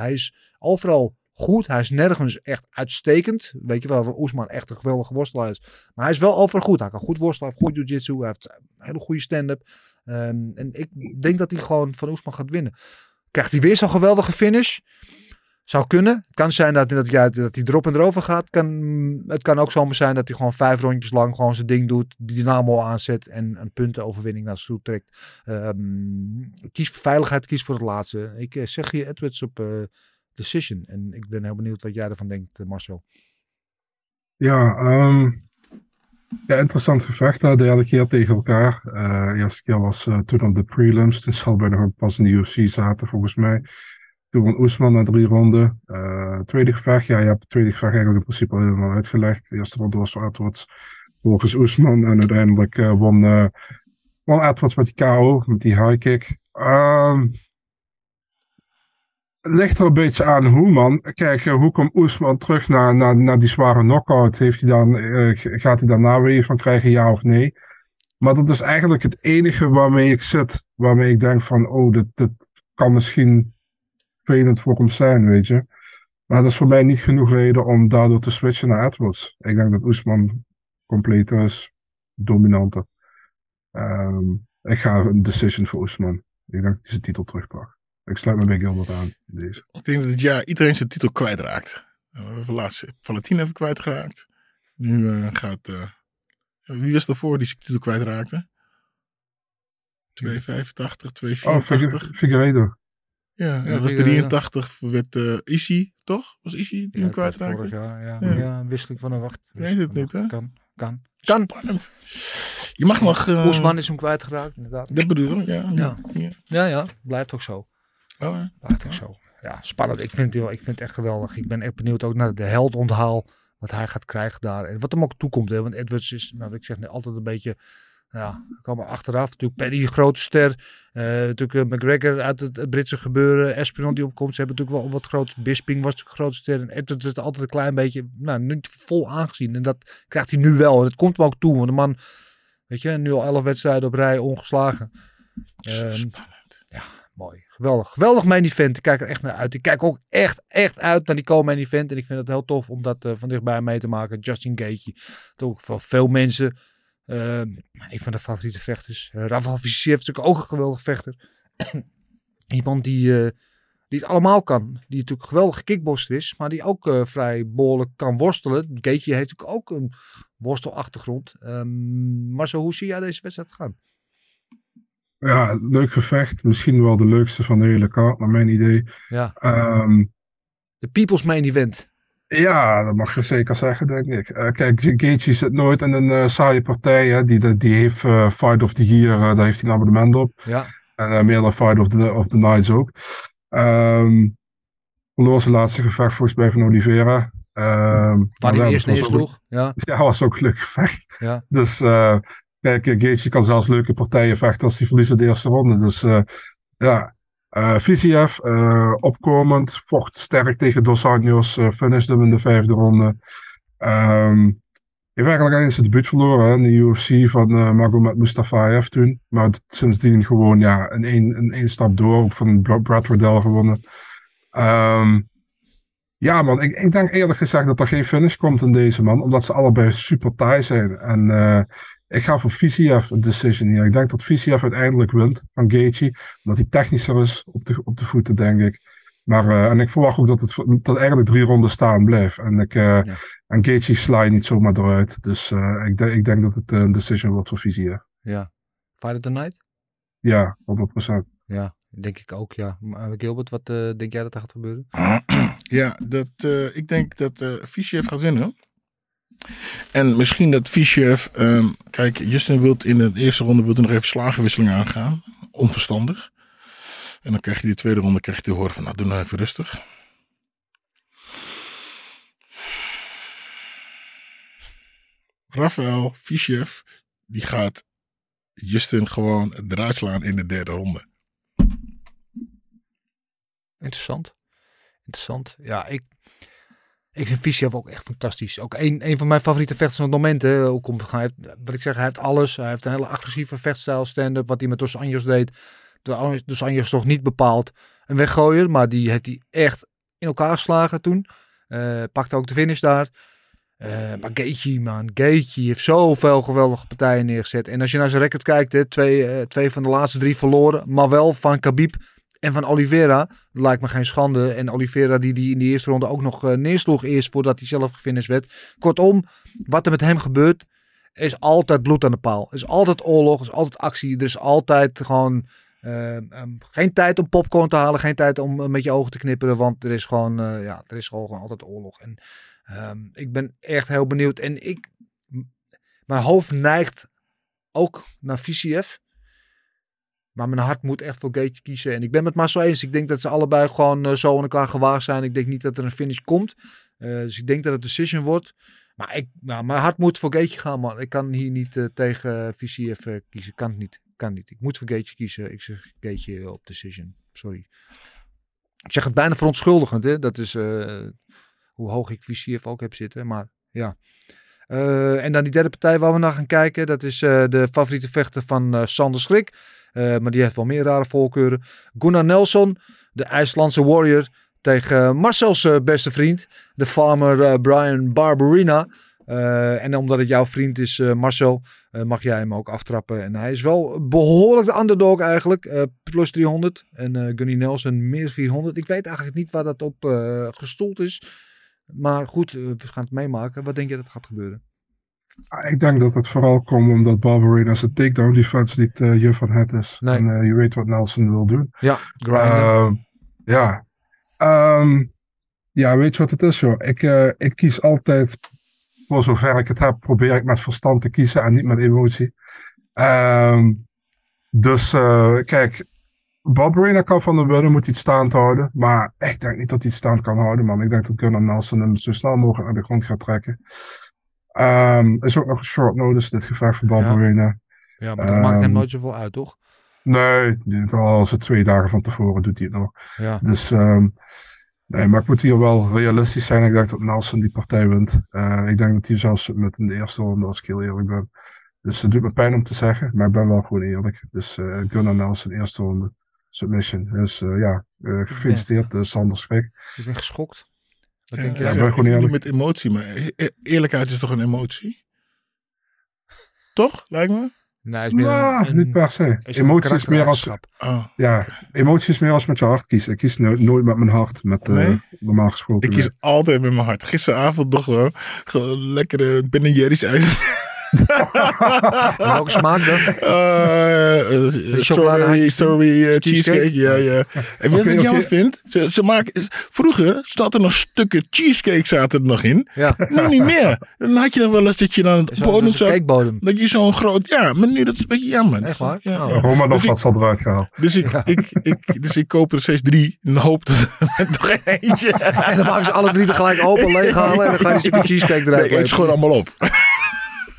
S3: hij is overal goed. Hij is nergens echt uitstekend. Weet je wel, Oesman echt een geweldige worstelaar is. Maar hij is wel overal goed. Hij kan goed worstelen, hij heeft goed jiu-jitsu, hij heeft een hele goede stand-up. Um, en ik denk dat hij gewoon van Oesman gaat winnen. Krijgt hij weer zo'n geweldige finish? Zou kunnen. Het kan zijn dat, dat, dat hij erop en erover gaat. Kan, het kan ook zomaar zijn dat hij gewoon vijf rondjes lang gewoon zijn ding doet. Die dynamo aanzet en een puntenoverwinning naar zich toe trekt. Um, kies voor veiligheid, kies voor het laatste. Ik uh, zeg hier Edwards op uh, decision. En ik ben heel benieuwd wat jij ervan denkt, uh, Marcel.
S4: Ja, um, ja, interessant gevecht. De derde keer tegen elkaar. Uh, de eerste keer was uh, toen op de prelims. Toen zal bijna pas in de UFC zaten, volgens mij. Toen won Oesman na drie ronden. Tweede gevecht, ja, je hebt het tweede gevecht eigenlijk in principe al helemaal uitgelegd. De eerste ronde was voor Edwards volgens Oesman. En uiteindelijk won, won Edwards met die KO, met die high kick. Het ligt er een beetje aan hoe, man. Kijk, hoe komt Oesman terug naar, naar, naar die zware knockout? Heeft hij dan, gaat hij daarna weer van krijgen, ja of nee? Maar dat is eigenlijk het enige waarmee ik zit. Waarmee ik denk van, oh, dit, kan misschien vervelend voor hem zijn, weet je. Maar dat is voor mij niet genoeg reden om daardoor te switchen naar Edwards. Ik denk dat Oesman compleet is, dominanter. Um, ik ga een decision voor Oesman. Ik denk dat hij zijn titel terugpakt. Ik sluit me bij Gilbert aan. Deze.
S2: Ik denk dat het jaar iedereen zijn titel kwijtraakt. We hebben laatst Valentin even kwijtgeraakt. Nu uh, gaat... Uh, wie was ervoor die zijn titel kwijtraakte? 285, 284.
S4: Oh, Figueiredo.
S2: Ja,
S3: Ja,
S2: dat was
S3: die, eh,
S2: 83 werd eh Issy, toch? Was Issy die
S3: Ja,
S2: hem kwijtraakte?
S3: vorig jaar, ja.
S2: Ja.
S3: Ja, wisseling van een wacht.
S2: Weet het niet, hè?
S3: Kan, kan. Kan.
S2: Spannend. Je mag nog... eh,
S3: Oesman is hem kwijtgeraakt, inderdaad.
S2: Dat bedoel ik, ja.
S3: Ja.
S2: ja.
S3: Ja, ja, blijft ook zo.
S2: Oh, ja.
S3: Ook zo. Ja, spannend. Ik vind, het, wel- ik vind het echt geweldig. Ik ben echt benieuwd ook naar de heldonthaal. Wat hij gaat krijgen daar. En wat hem ook toekomt. Hè? Want Edwards is, nou, wat ik zeg, net altijd een beetje. Ja, komen achteraf. Natuurlijk Paddy, grote ster. Eh, natuurlijk eh, McGregor uit het, het Britse gebeuren. Espinol die opkomt. Ze hebben natuurlijk wel wat groot. Bisping was natuurlijk een grote ster. En Edwards is altijd een klein beetje. Nou, niet vol aangezien. En dat krijgt hij nu wel. En dat komt hem ook toe. Want de man. Weet je, nu al elf wedstrijden op rij ongeslagen. Ehm, Mooi. Geweldig. Geweldig main event. Ik kijk er echt naar uit. Ik kijk ook echt, echt uit naar die co-main event. En ik vind het heel tof om dat eh, van dichtbij mee te maken. Justin Gaethje. Ook van veel mensen. eh, een van de favoriete vechters. Uh, Rafael Fiziev is natuurlijk ook een geweldig vechter. (clears throat) Iemand die, eh, die het allemaal kan. Die natuurlijk een geweldige kickboxer is. Maar die ook vrij behoorlijk kan worstelen. Gaethje heeft natuurlijk ook een worstelachtergrond. Ehm maar zo, hoe zie jij deze wedstrijd gaan?
S4: Ja, leuk gevecht. Misschien wel de leukste van de hele kaart, naar mijn idee.
S3: Ja.
S4: Ehm,
S3: De People's Main Event.
S4: ja, dat mag je zeker zeggen, denk ik. Eh, kijk, Gaethje zit nooit in een eh, saaie partij. Hè. Die, die, heeft eh, Fight of the Year, daar heeft hij een abonnement op.
S3: Ja.
S4: En meer dan Fight of the, of the Nights ook. Ehm verloor zijn laatste gevecht volgens mij van Oliveira. Maar
S3: Waar hij
S4: dat
S3: eerst neersloeg. Ja. (laughs)
S4: Ja, was ook een leuk gevecht.
S3: Ja.
S4: Dus eh kijk, eh, Gaethje kan zelfs leuke partijen vechten als hij verliest in de eerste ronde. Dus eh, ja, eh Viziev, opkomend, vocht sterk tegen Dos Anjos, finishte hem in de vijfde ronde. Ehm heeft eigenlijk eens zijn debuut verloren hè, in de UFC van eh Magomed Mustafaev toen. Maar sindsdien gewoon ja, in één, stap door, ook van Bra- Brad Riddell gewonnen. Ehm, ja man, ik, ik denk eerlijk gezegd dat er geen finish komt in deze man, omdat ze allebei super taai zijn. En ik ga voor Viziev een decision hier. Ik denk dat Viziev uiteindelijk wint van Gaethje, omdat hij technischer is op de, op de voeten, denk ik. Maar, eh, en ik verwacht ook dat het dat eigenlijk drie ronden staan blijft. En, ik, eh en Gaethje sla je niet zomaar eruit. Dus eh, ik, denk ik denk dat het een decision wordt voor Viziev.
S3: Ja. Fight of the Night?
S4: Ja, 100%.
S3: Ja, denk ik ook, ja. Maar, Gilbert, wat denk jij dat er gaat gebeuren?
S2: Ja, dat, eh, ik denk dat eh Fischev gaat winnen. En misschien dat Fischev... ehm, kijk, Justin wil in de eerste ronde wil nog even slagenwisseling aangaan. Onverstandig. En dan krijg je die tweede ronde krijg je te horen van... Nou, doe nou even rustig. Rafael Fischev, die gaat Justin gewoon eruit slaan in de derde ronde.
S3: Interessant. Interessant. Ja, ik, ik vind Fischer ook echt fantastisch. Ook een, een van mijn favoriete vechters moment. Ook om, hij heeft, wat ik zeg, hij heeft alles. Hij heeft een hele agressieve vechtstijl, stand-up. Wat hij met Dos Anjos deed. Dos Anjos toch niet bepaald een weggooier. Maar die heeft hij echt in elkaar geslagen toen. Eh, pakte ook de finish daar. Eh, maar Gaethje, man. Gaethje heeft zoveel geweldige partijen neergezet. En als je naar zijn record kijkt, hè, twee, eh, twee van de laatste drie verloren. Maar wel van Khabib en van Oliveira. Lijkt me geen schande. En Oliveira die, die in de eerste ronde ook nog eh, neersloeg eerst voordat hij zelf gefinished werd. Kortom, wat er met hem gebeurt, is altijd bloed aan de paal. Is altijd oorlog, is altijd actie. Er is altijd gewoon eh, ehm, geen tijd om popcorn te halen. Geen tijd om eh, met je ogen te knipperen. Want er is gewoon, ja, er is gewoon, altijd oorlog. En ehm, ik ben echt heel benieuwd. En ik, mijn hoofd neigt ook naar Viziev. Maar mijn hart moet echt voor Gaethje kiezen. En ik ben het maar zo eens. Ik denk dat ze allebei gewoon eh, zo aan elkaar gewaagd zijn. Ik denk niet dat er een finish komt. Eh, dus ik denk dat het decision wordt. Maar ik, nou, mijn hart moet voor Gaethje gaan, man. Ik kan hier niet eh, tegen Viziev eh, kiezen. Kan niet. Kan niet. Ik moet voor Gaethje kiezen. Ik zeg Gaethje op decision. Sorry. Ik zeg het bijna verontschuldigend, hè. Dat is hoe hoog ik Viziev ook heb zitten. Maar ja. En dan die derde partij waar we naar gaan kijken. Dat is de favoriete vechter van Sander Schrik. Eh, maar die heeft wel meer rare voorkeuren. Gunnar Nelson, de IJslandse warrior. Tegen eh, Marcel's eh, beste vriend. De farmer Brian Barberina. En omdat het jouw vriend is, Marcel, mag jij hem ook aftrappen. En hij is wel behoorlijk de underdog eigenlijk. plus 300. En Gunny Nelson meer 400. Ik weet eigenlijk niet waar dat op gestoeld is. Maar goed, we gaan het meemaken. Wat denk je dat gaat gebeuren?
S4: Ah, Ik denk dat het vooral komt omdat Barbarina zijn takedown defense niet eh juf van het is.
S3: Nee.
S4: En eh, je weet wat Nelson wil doen.
S3: Ja.
S4: Eh, Ja. Ehm, ja, weet je wat het is, joh? Ik, eh, ik kies altijd, voor zover ik het heb, probeer ik met verstand te kiezen en niet met emotie. Ehm, dus kijk, Barbarina kan van de winnen, moet iets staand houden. Maar ik denk niet dat hij het staand kan houden, man. Ik denk dat Gunnar Nelson hem zo snel mogelijk naar de grond gaat trekken. Ehm, is ook nog een short notice, dit gevecht voor Barbarina.
S3: Ja, maar dat maakt hem
S4: Ehm,
S3: nooit zoveel uit, toch?
S4: Nee, als het twee dagen van tevoren doet hij het nog.
S3: Ja.
S4: Dus ehm, nee, maar ik moet hier wel realistisch zijn. Ik denk dat Nelson die partij wint. Eh, ik denk dat hij zelfs met in de eerste ronde, als ik heel eerlijk ben. Dus het doet me pijn om te zeggen, maar ik ben wel gewoon eerlijk. Dus eh Gunnar Nelson, eerste ronde, submission. Dus eh, ja, gefeliciteerd eh, Sander Schrik.
S3: Ik ben geschokt. Wat
S2: Ja,
S3: denk
S2: ja,
S4: ik ben gewoon
S2: niet
S4: eerlijk.
S2: met emotie, maar eerlijkheid is toch een emotie? Toch, lijkt me?
S3: Nee, is meer
S4: Nou,
S3: een,
S4: niet per se.
S3: is
S4: Emotie is meer als.
S2: Oh.
S4: ja, emotie is meer als met je hart kiezen. Ik kies no- nooit met mijn hart, met, eh, normaal gesproken.
S2: Ik kies altijd met mijn hart. Gisteravond nog gewoon, gewoon lekkere Ben Jerry's ijs.
S3: En welke smaak dan? Chocoladehandjes
S2: strawberry, strawberry
S3: Cheesecake?
S2: cheesecake. Ja, ja. En weet je wat ik jammer
S4: oké.
S2: vind? Ze, ze maken, vroeger zat er nog stukken cheesecake zaten er nog in.
S3: Ja,
S2: Nu niet meer. Dan had je nog wel eens dat je dan het bodem
S3: zo
S2: zat.
S3: cakebodem.
S2: Dat je zo'n groot... Ja, maar nu dat is een beetje jammer.
S3: Echt waar?
S2: Ja.
S3: Oh.
S4: Romanov
S2: Dus ik-
S4: had ze al eruit gehaald.
S2: Dus, ik, ik, ik, dus ik koop er steeds drie. En hoop dat er nog eentje... (laughs)
S3: En dan maken ze alle drie tegelijk open, leeghalen en dan ga je een stukje cheesecake eruit
S2: Nee, eet ze gewoon allemaal op.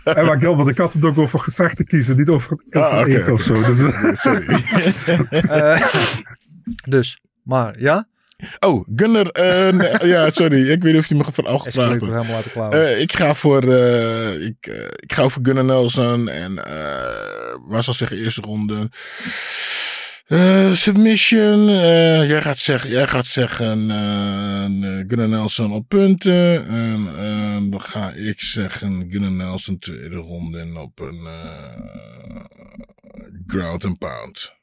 S4: En maar Gilbert, ik had het ook over gevechten kiezen, niet over,
S2: Ah,
S4: eten of zo. Dus, (laughs)
S2: Sorry. (laughs)
S3: Eh, dus, maar ja?
S2: Oh, Gunnar. eh, nee, (laughs) ja, sorry. Ik weet niet of je me van al gevraagd hebt. Eh, ik ga voor. eh, ik, ik ga voor Gunnar Nelson. En. eh waar zal ik zeggen? Eerste ronde. Eh, submission. eh, jij, gaat zeggen, jij gaat zeggen. Gunnar Nelson op punten. En eh, dan ga ik zeggen. Gunnar Nelson tweede ronde. En op een. ground and pound.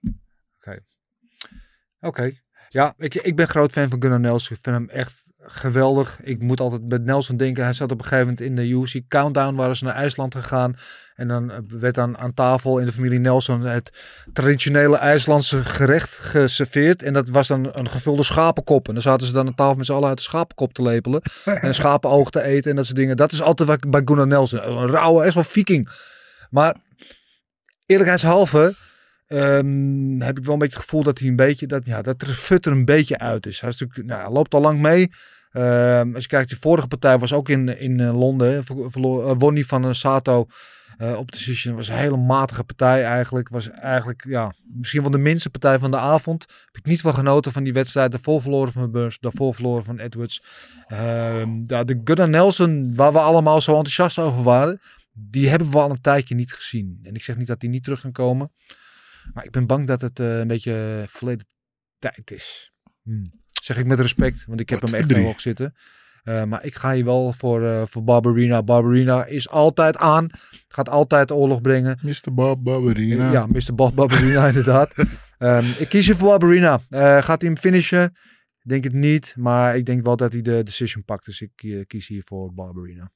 S3: Oké. Ja, ik, ik ben groot fan van Gunnar Nelson. Ik vind hem echt geweldig. Ik moet altijd met Nelson denken. Hij zat op een gegeven moment in de UFC Countdown. Waren ze naar IJsland gegaan. En dan eh, werd aan tafel in de familie Nelson het traditionele IJslandse gerecht geserveerd. En dat was dan een gevulde schapenkop. En dan zaten ze dan aan tafel met z'n allen uit de schapenkop te lepelen. En schapenoog te eten en dat soort dingen. Dat is altijd wat ik bij Gunnar Nelson. Een rauwe, echt wel viking. Maar eerlijkheidshalve ehm, heb ik wel een beetje het gevoel dat hij een beetje, dat, ja, dat de er een beetje uit is. Hij, is natuurlijk, nou, loopt al lang mee. Ehm, als je kijkt, die vorige partij was ook in, in eh, Londen. eh, won die van een Sato eh, op de decision. was een hele matige partij eigenlijk. Was eigenlijk ja, misschien wel de minste partij van de avond. Heb ik niet van genoten van die wedstrijd. Daarvoor verloren van Burns, daarvoor verloren van Edwards. Ehm, de Gunnar Nelson, waar we allemaal zo enthousiast over waren, die hebben we al een tijdje niet gezien. En ik zeg niet dat die niet terug gaan komen. Maar ik ben bang dat het eh, een beetje verleden tijd is. Hmm. Zeg ik met respect, want ik heb
S2: Wat
S3: hem echt hoog zitten. Eh, maar ik ga hier wel voor, eh voor Barbarina. Barbarina is altijd aan. Gaat altijd oorlog brengen.
S2: Mr. Bob Barbarina.
S3: Ja, Mr. Bob Barbarina (laughs) inderdaad. Ehm, ik kies hier voor Barbarina. Eh, gaat hij hem finishen? Ik denk het niet. Maar ik denk wel dat hij de decision pakt. Dus ik kies hier voor Barbarina.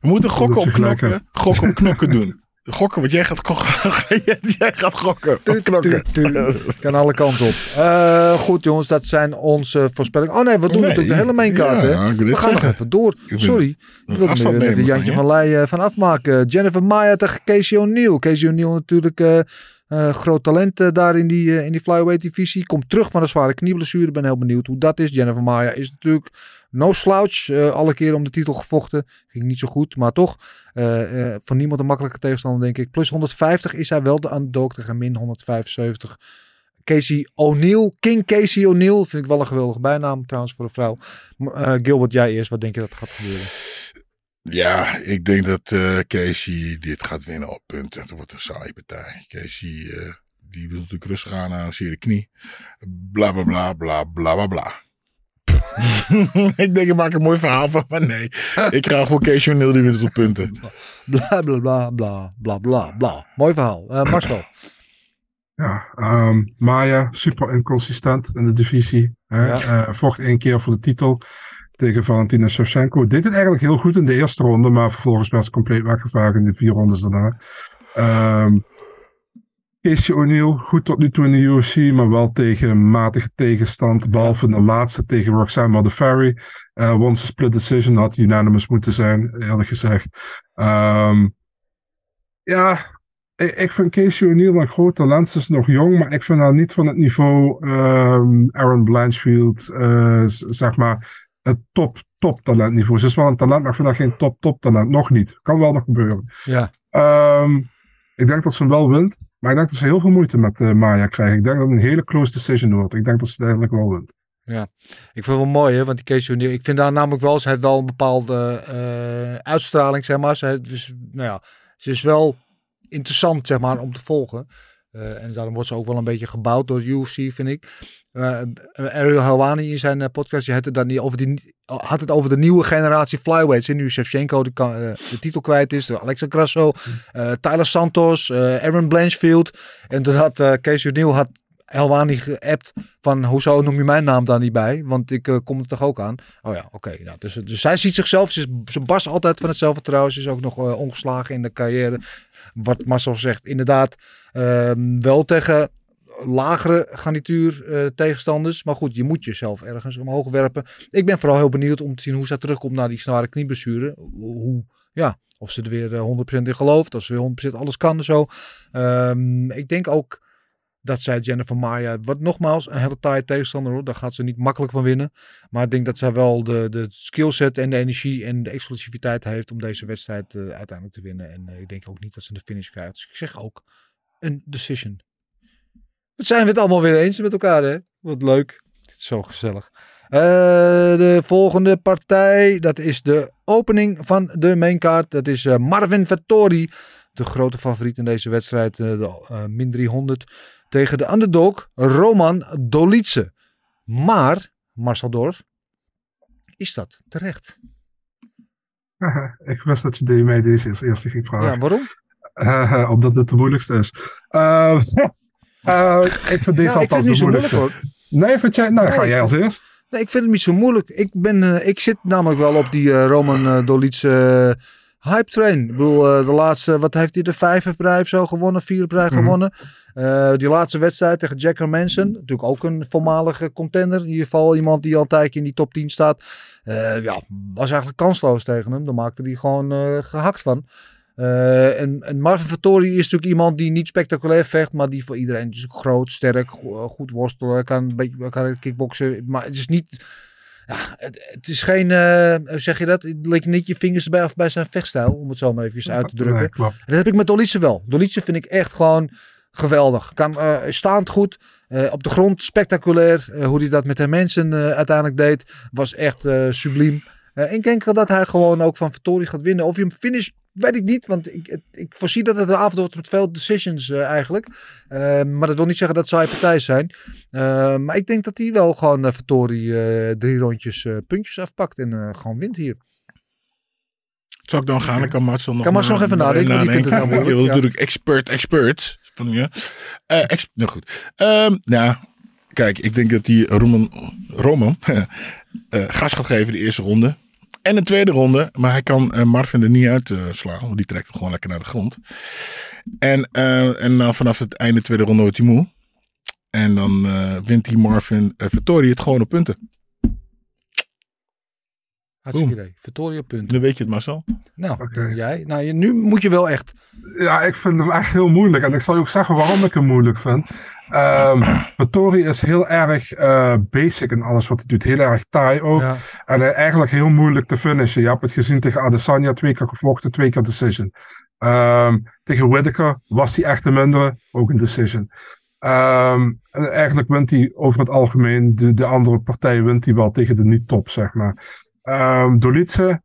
S2: We moeten gokken op knokken. Gokken op knokken doen. (laughs) Gokken, want jij gaat gokken. (laughs) jij gaat gokken knokken.
S3: Kan alle kanten op. Eh, goed jongens, dat zijn onze voorspellingen. Oh nee, we doen
S2: Nee,
S3: natuurlijk de hele mainkaart.
S2: ja,
S3: hè?
S2: ik wil
S3: We gaan nog even door.
S2: wil
S3: Sorry. Ik
S2: afstand
S3: me de Jantje
S2: van.
S3: Leij eh, van afmaken. Jennifer Maya tegen Casey O'Neill. Casey O'Neill natuurlijk eh, eh, groot talent eh, daar in die, eh, in die flyweight divisie. Komt terug van een zware knieblessure. Ben heel benieuwd hoe dat is. Jennifer Maya is natuurlijk no slouch. eh, alle keer om de titel gevochten. Ging niet zo goed, maar toch. eh, voor niemand een makkelijke tegenstander denk ik. Plus 150 is hij wel de underdog tegen min 175. Casey O'Neill, King Casey O'Neill. Vind ik wel een geweldige bijnaam trouwens voor een vrouw. Gilbert, jij eerst. Wat denk je dat gaat gebeuren?
S2: Ja, ik denk dat Casey dit gaat winnen op punten. Dat wordt een saaie partij. Casey, die wil natuurlijk rustig aan aan zijn knie. Bla bla bla bla bla bla bla. (laughs) ik denk, ik maak een mooi verhaal van, maar nee. Ik voor Casey O'Neill die wint op punten.
S3: Bla bla bla bla bla bla bla. Mooi verhaal. Eh Marcel.
S4: Ja, ehm, Maya, super inconsistent in de divisie. Hè?
S3: Ja.
S4: Eh, vocht één keer voor de titel tegen Valentina Shevchenko. Deed het eigenlijk heel goed in de eerste ronde, maar vervolgens werd ze compleet weggevaagd in de vier rondes daarna. Ehm Casey O'Neill, goed tot nu toe in de UFC, maar wel tegen matige tegenstand. Behalve de laatste tegen Roxanne Modafferi. Uh, won ze split decision, had unanimous moeten zijn, eerlijk gezegd. Ehm, ja, ik, ik vind Casey O'Neill een groot talent. Ze is nog jong, maar ik vind haar niet van het niveau ehm, Aaron Blanchfield, eh, zeg maar, het top, top talentniveau. Ze is wel een talent, maar ik vind haar geen top, top talent. Nog niet. Kan wel nog gebeuren.
S3: Ja.
S4: Ehm, ik denk dat ze hem wel wint. Maar ik denk dat ze heel veel moeite met eh, Maya krijgen. Ik denk dat het een hele close decision wordt. Ik denk dat ze het uiteindelijk wel wint.
S3: Ik vind het wel mooi, hè, want die Casey ik vind haar namelijk wel, ze heeft wel een bepaalde eh, uitstraling, zeg maar. Ze, dus, nou ja, is wel interessant, zeg maar, om te volgen. Eh, en daarom wordt ze ook wel een beetje gebouwd door UFC, vind ik. Eh Ariel Helwani in zijn eh, podcast, die had het, dan niet over die, had het over de nieuwe generatie flyweights. En nu Shevchenko de, eh, titel kwijt is, Alexa Grasso, eh, Tyler Santos, eh, Aaron Blanchfield. En toen had uh, Casey O'Neill had Helwani geappt van hoezo noem je mijn naam daar niet bij? Want ik eh, kom er toch ook aan. Oh ja, oké. nou, dus, dus zij ziet zichzelf, ze, is, ze barst altijd van het zelfvertrouwen. Ze is ook nog eh, ongeslagen in de carrière. Wat Marcel zegt, inderdaad ehm, wel tegen lagere garnituur eh, tegenstanders. Maar goed, je moet jezelf ergens omhoog werpen. Ik ben vooral heel benieuwd om te zien hoe ze terugkomt naar die zware knieblessure. Hoe, ja, of ze er weer eh, 100% in gelooft. Of ze weer 100% alles kan en zo. Ehm, ik denk ook dat zij Jennifer Maya, wat nogmaals een hele taaie tegenstander hoor, daar gaat ze niet makkelijk van winnen. Maar ik denk dat zij wel de, de skillset en de energie en de explosiviteit heeft om deze wedstrijd eh, uiteindelijk te winnen. En eh, ik denk ook niet dat ze de finish krijgt. Dus ik zeg ook een decision. Wat zijn we het allemaal weer eens met elkaar hè? Wat leuk. Dit is zo gezellig. Eh, de volgende partij, dat is de opening van de maincard. Dat is eh, Marvin Vettori, de grote favoriet in deze wedstrijd. eh, de min 300 tegen de underdog Roman Dolice. Maar, Marcel Dorf, is dat terecht? (laughs)
S4: ik wist dat je mij deze als eerste ging vragen.
S3: Ja, waarom?
S4: Omdat het de moeilijkste is. (laughs) Eh, ik vind deze
S3: Ja, ik vind
S4: althans
S3: het
S4: de
S3: niet zo moeilijk hoor.
S4: Nee, vind jij? Nou,
S3: Nee,
S4: ga jij als eerst.
S3: Nee, ik vind het niet zo moeilijk. Ik, ben, eh, ik zit namelijk wel op die eh, Roman Dolice eh, hype train. Ik bedoel, de laatste, wat heeft hij de vijf heeft hij of zo gewonnen? Vier heeft hij
S4: Mhm.
S3: gewonnen. Die laatste wedstrijd tegen Jack Manson. Natuurlijk ook een voormalige contender. In ieder geval iemand die al een tijdje in die top 10 staat. Ja, was eigenlijk kansloos tegen hem. Daar maakte hij gewoon eh, gehakt van. Eh, en, en Marvin Vettori is natuurlijk iemand die niet spectaculair vecht, maar die voor iedereen is groot, sterk, go- goed worstelen, kan een beetje kan kickboksen. Maar het is niet, ja, het, het is geen, eh, hoe zeg je dat? Het ligt niet je vingers erbij of bij zijn vechtstijl, om het zo maar even uit te drukken. Dat heb ik met Dolice wel. Dolice vind ik echt gewoon geweldig. Kan eh, staand goed. eh, op de grond spectaculair. Eh, hoe hij dat met de mensen eh, uiteindelijk deed. Was echt eh, subliem. Eh, ik denk dat hij gewoon ook van Vittori gaat winnen. Of hij hem finish, weet ik niet. Want ik, ik voorzie dat het een avond wordt met veel decisions eh, eigenlijk. Eh, maar dat wil niet zeggen dat zij partij zijn. Eh, maar ik denk dat hij wel gewoon uh, Vittori drie rondjes puntjes afpakt. En gewoon wint hier.
S2: Zal ik dan gaan? Dan kan Marcel nog,
S3: Kan Marcel nog even nadenken,
S2: Je
S3: ja.
S2: natuurlijk expert, expert van je. Eh ex nou goed. Ehm, nou, kijk, ik denk dat die Roman, Roman gas gaat geven de eerste ronde. En de tweede ronde. Maar hij kan eh, Marvin er niet uit eh, slaan. Want die trekt hem gewoon lekker naar de grond. En, eh, en nou, vanaf het einde tweede ronde wordt hij moe. En dan eh, wint die Marvin uh, Vittori het gewoon op punten.
S3: Hartstikke idee. Vittori op punten.
S2: Nu weet je het, Marcel.
S3: Nou, jij. Nou, je, nu moet je wel echt.
S4: Ja, ik vind hem echt heel moeilijk. En ik zal je ook zeggen waarom ik hem moeilijk vind. Vittori is heel erg eh, basic in alles wat hij doet. Heel erg taai ook.
S3: Ja.
S4: En eigenlijk heel moeilijk te finishen. Je hebt het gezien tegen Adesanya. Twee keer gevochten, twee keer decision. Ehm, tegen Whittaker was hij echt de mindere. Ook een decision. Ehm, en eigenlijk wint hij over het algemeen. De, de andere partij wint hij wel tegen de niet-top, zeg maar. Dolice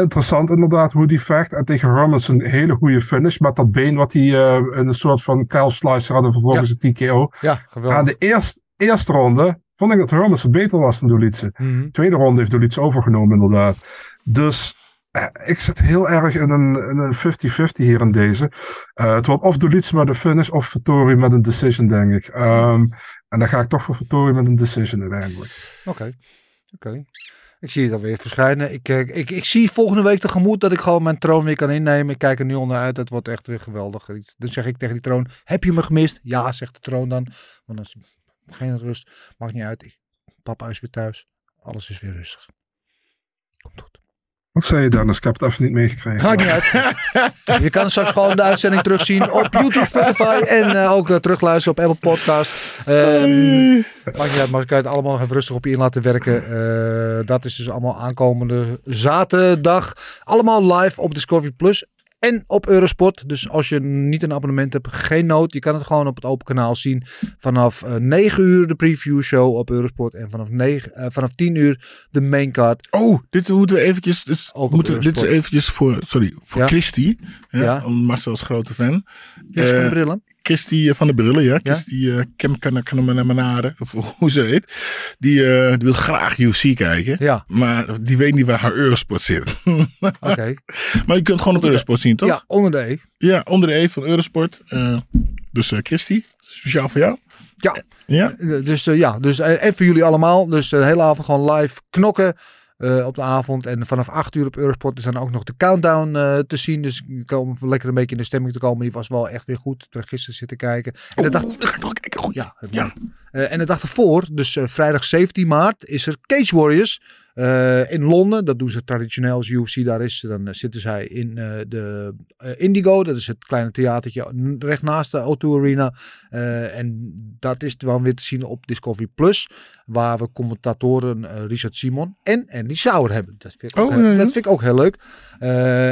S4: interessant inderdaad hoe die vecht. En tegen Hermans een hele goede finish. Met dat been wat hij eh, in een soort van calf slicer had en vervolgens een TKO.
S3: Ja, geweldig.
S4: Aan de eerste, eerste ronde vond ik dat Hermans beter was dan Dolice.
S3: Mhm.
S4: Tweede ronde heeft Dolice overgenomen inderdaad. Dus eh, ik zit heel erg in een in een 50-50 hier in deze. Eh, het wordt of Dolice met een finish of Vittori met een decision denk ik. Ehm, en dan ga ik toch voor Vittori met een decision uiteindelijk.
S3: Oké. Oké. Ik zie het alweer verschijnen. Ik, eh, ik, ik zie volgende week tegemoet dat ik gewoon mijn troon weer kan innemen. Ik kijk er nu al naar uit. Het wordt echt weer geweldig. Dan zeg ik tegen die troon, heb je me gemist? Ja, zegt de troon dan. Want dan is geen rust. Maakt niet uit. Papa is weer thuis. Alles is weer rustig. Komt goed.
S4: Wat zei je Dennis? Ik heb het even niet meegekregen.
S3: Maakt niet uit. (laughs) Je kan straks gewoon de uitzending terugzien op YouTube, Spotify en eh, ook eh, terugluisteren op Apple Podcast. Maakt niet uit, maar ik het allemaal nog even rustig op je in laten werken. Eh, dat is dus allemaal aankomende zaterdag. Allemaal live op Discovery Plus. En op Eurosport. Dus als je niet een abonnement hebt, geen nood. Je kan het gewoon op het open kanaal zien. Vanaf eh 9 uur de preview show op Eurosport. En vanaf, 9, eh, vanaf 10 uur de main card.
S2: Oh, dit moeten we eventjes. Dus
S3: op
S2: moeten, dit is eventjes voor. Sorry, voor
S3: Ja.
S2: Christy. Ja,
S3: Ja.
S2: want Marcel is grote fan.
S3: Is
S2: Eh,
S3: brillen.
S2: Christy eh, van de Brillen, ja. Christy uh, Kemkanamanare, of (laughs) hoe ze heet. Die, eh, die wil graag UFC kijken.
S3: Ja,
S2: Maar die weet niet waar haar Eurosport zit. (laughs)
S3: oké.
S2: maar je kunt gewoon op Eurosport zien, toch?
S3: Ja, onder de E.
S2: Ja, onder de E van Eurosport. Eh, dus eh Christy, speciaal voor jou.
S3: Ja.
S2: Ja.
S3: Eh, Dus eh, ja, dus, eh, en voor jullie allemaal. Dus eh, de hele avond gewoon live knokken eh, op de avond. En vanaf 8 uur op Eurosport is dan ook nog de countdown eh, te zien. Dus je kan om lekker een beetje in de stemming te komen. Die was wel echt weer goed. Toen gisteren zitten kijken. En de dag.
S2: Goed.
S3: ja, het
S2: Ja.
S3: Eh, en de dag ervoor, dus vrijdag 17 maart, is er Cage Warriors eh, in Londen. Dat doen ze traditioneel als UFC daar is. Dan eh, zitten zij in eh, de Indigo. Dat is het kleine theatertje recht naast de O2 Arena. En dat is dan weer te zien op Discovery Plus. Waar we commentatoren Richard Simon en Andy Sauer hebben. Dat vind ik ook,
S2: Oh,
S3: heel- dat vind ik ook heel leuk.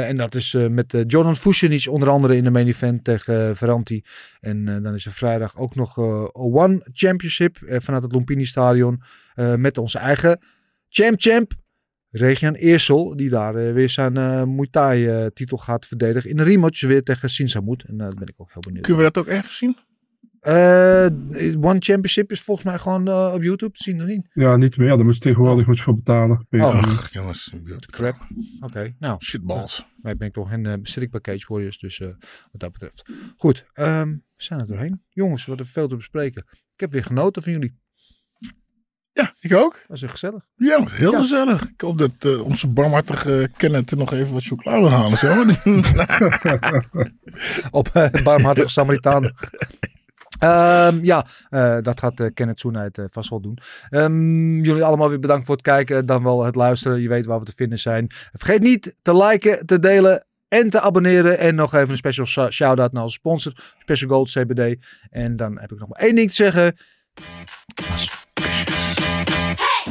S3: En dat is met Jordan Fushinic onder andere in de main event tegen Ferranti. En dan is er vrijdag ook nog One Championship vanuit het Lumpini Stadion. met onze eigen champ champ. Regian Eersel, die daar eh, weer zijn eh Muay Thai eh, titel gaat verdedigen. In een rematch weer tegen Sinsamut. En daar ben ik ook heel benieuwd.
S2: Kunnen we dat ook ergens zien?
S3: Eh, One Championship is volgens mij gewoon eh, op YouTube te zien, of niet?
S4: Ja, niet meer. Daar moet je tegenwoordig moet je voor betalen.
S3: Oh.
S2: Ach, jongens.
S3: Crap. Oké, nou.
S2: Shitballs.
S3: Maar ik ben toch in uh, zit ik bij Cage Warriors, dus eh, wat dat betreft. Goed, ehm, we zijn er doorheen. Jongens, wat er veel te bespreken. Ik heb weer genoten van jullie.
S2: Ja, ik ook.
S3: Dat echt gezellig.
S2: Ja, is heel
S3: Ja.
S2: gezellig. Ik hoop dat eh, onze barmhartige Kenneth nog even wat chocola wil halen. Zo. (laughs)
S3: Op uh, barmhartige Samaritaan. Um, ja, uh, dat gaat uh, Kenneth Soenheid uh, vast wel doen. Um, jullie allemaal weer bedankt voor het kijken, dan wel het luisteren. Je weet waar we te vinden zijn. Vergeet niet te liken, te delen en te abonneren. En nog even een special shout-out naar onze sponsor, Special Gold CBD. En dan heb ik nog maar één ding te zeggen.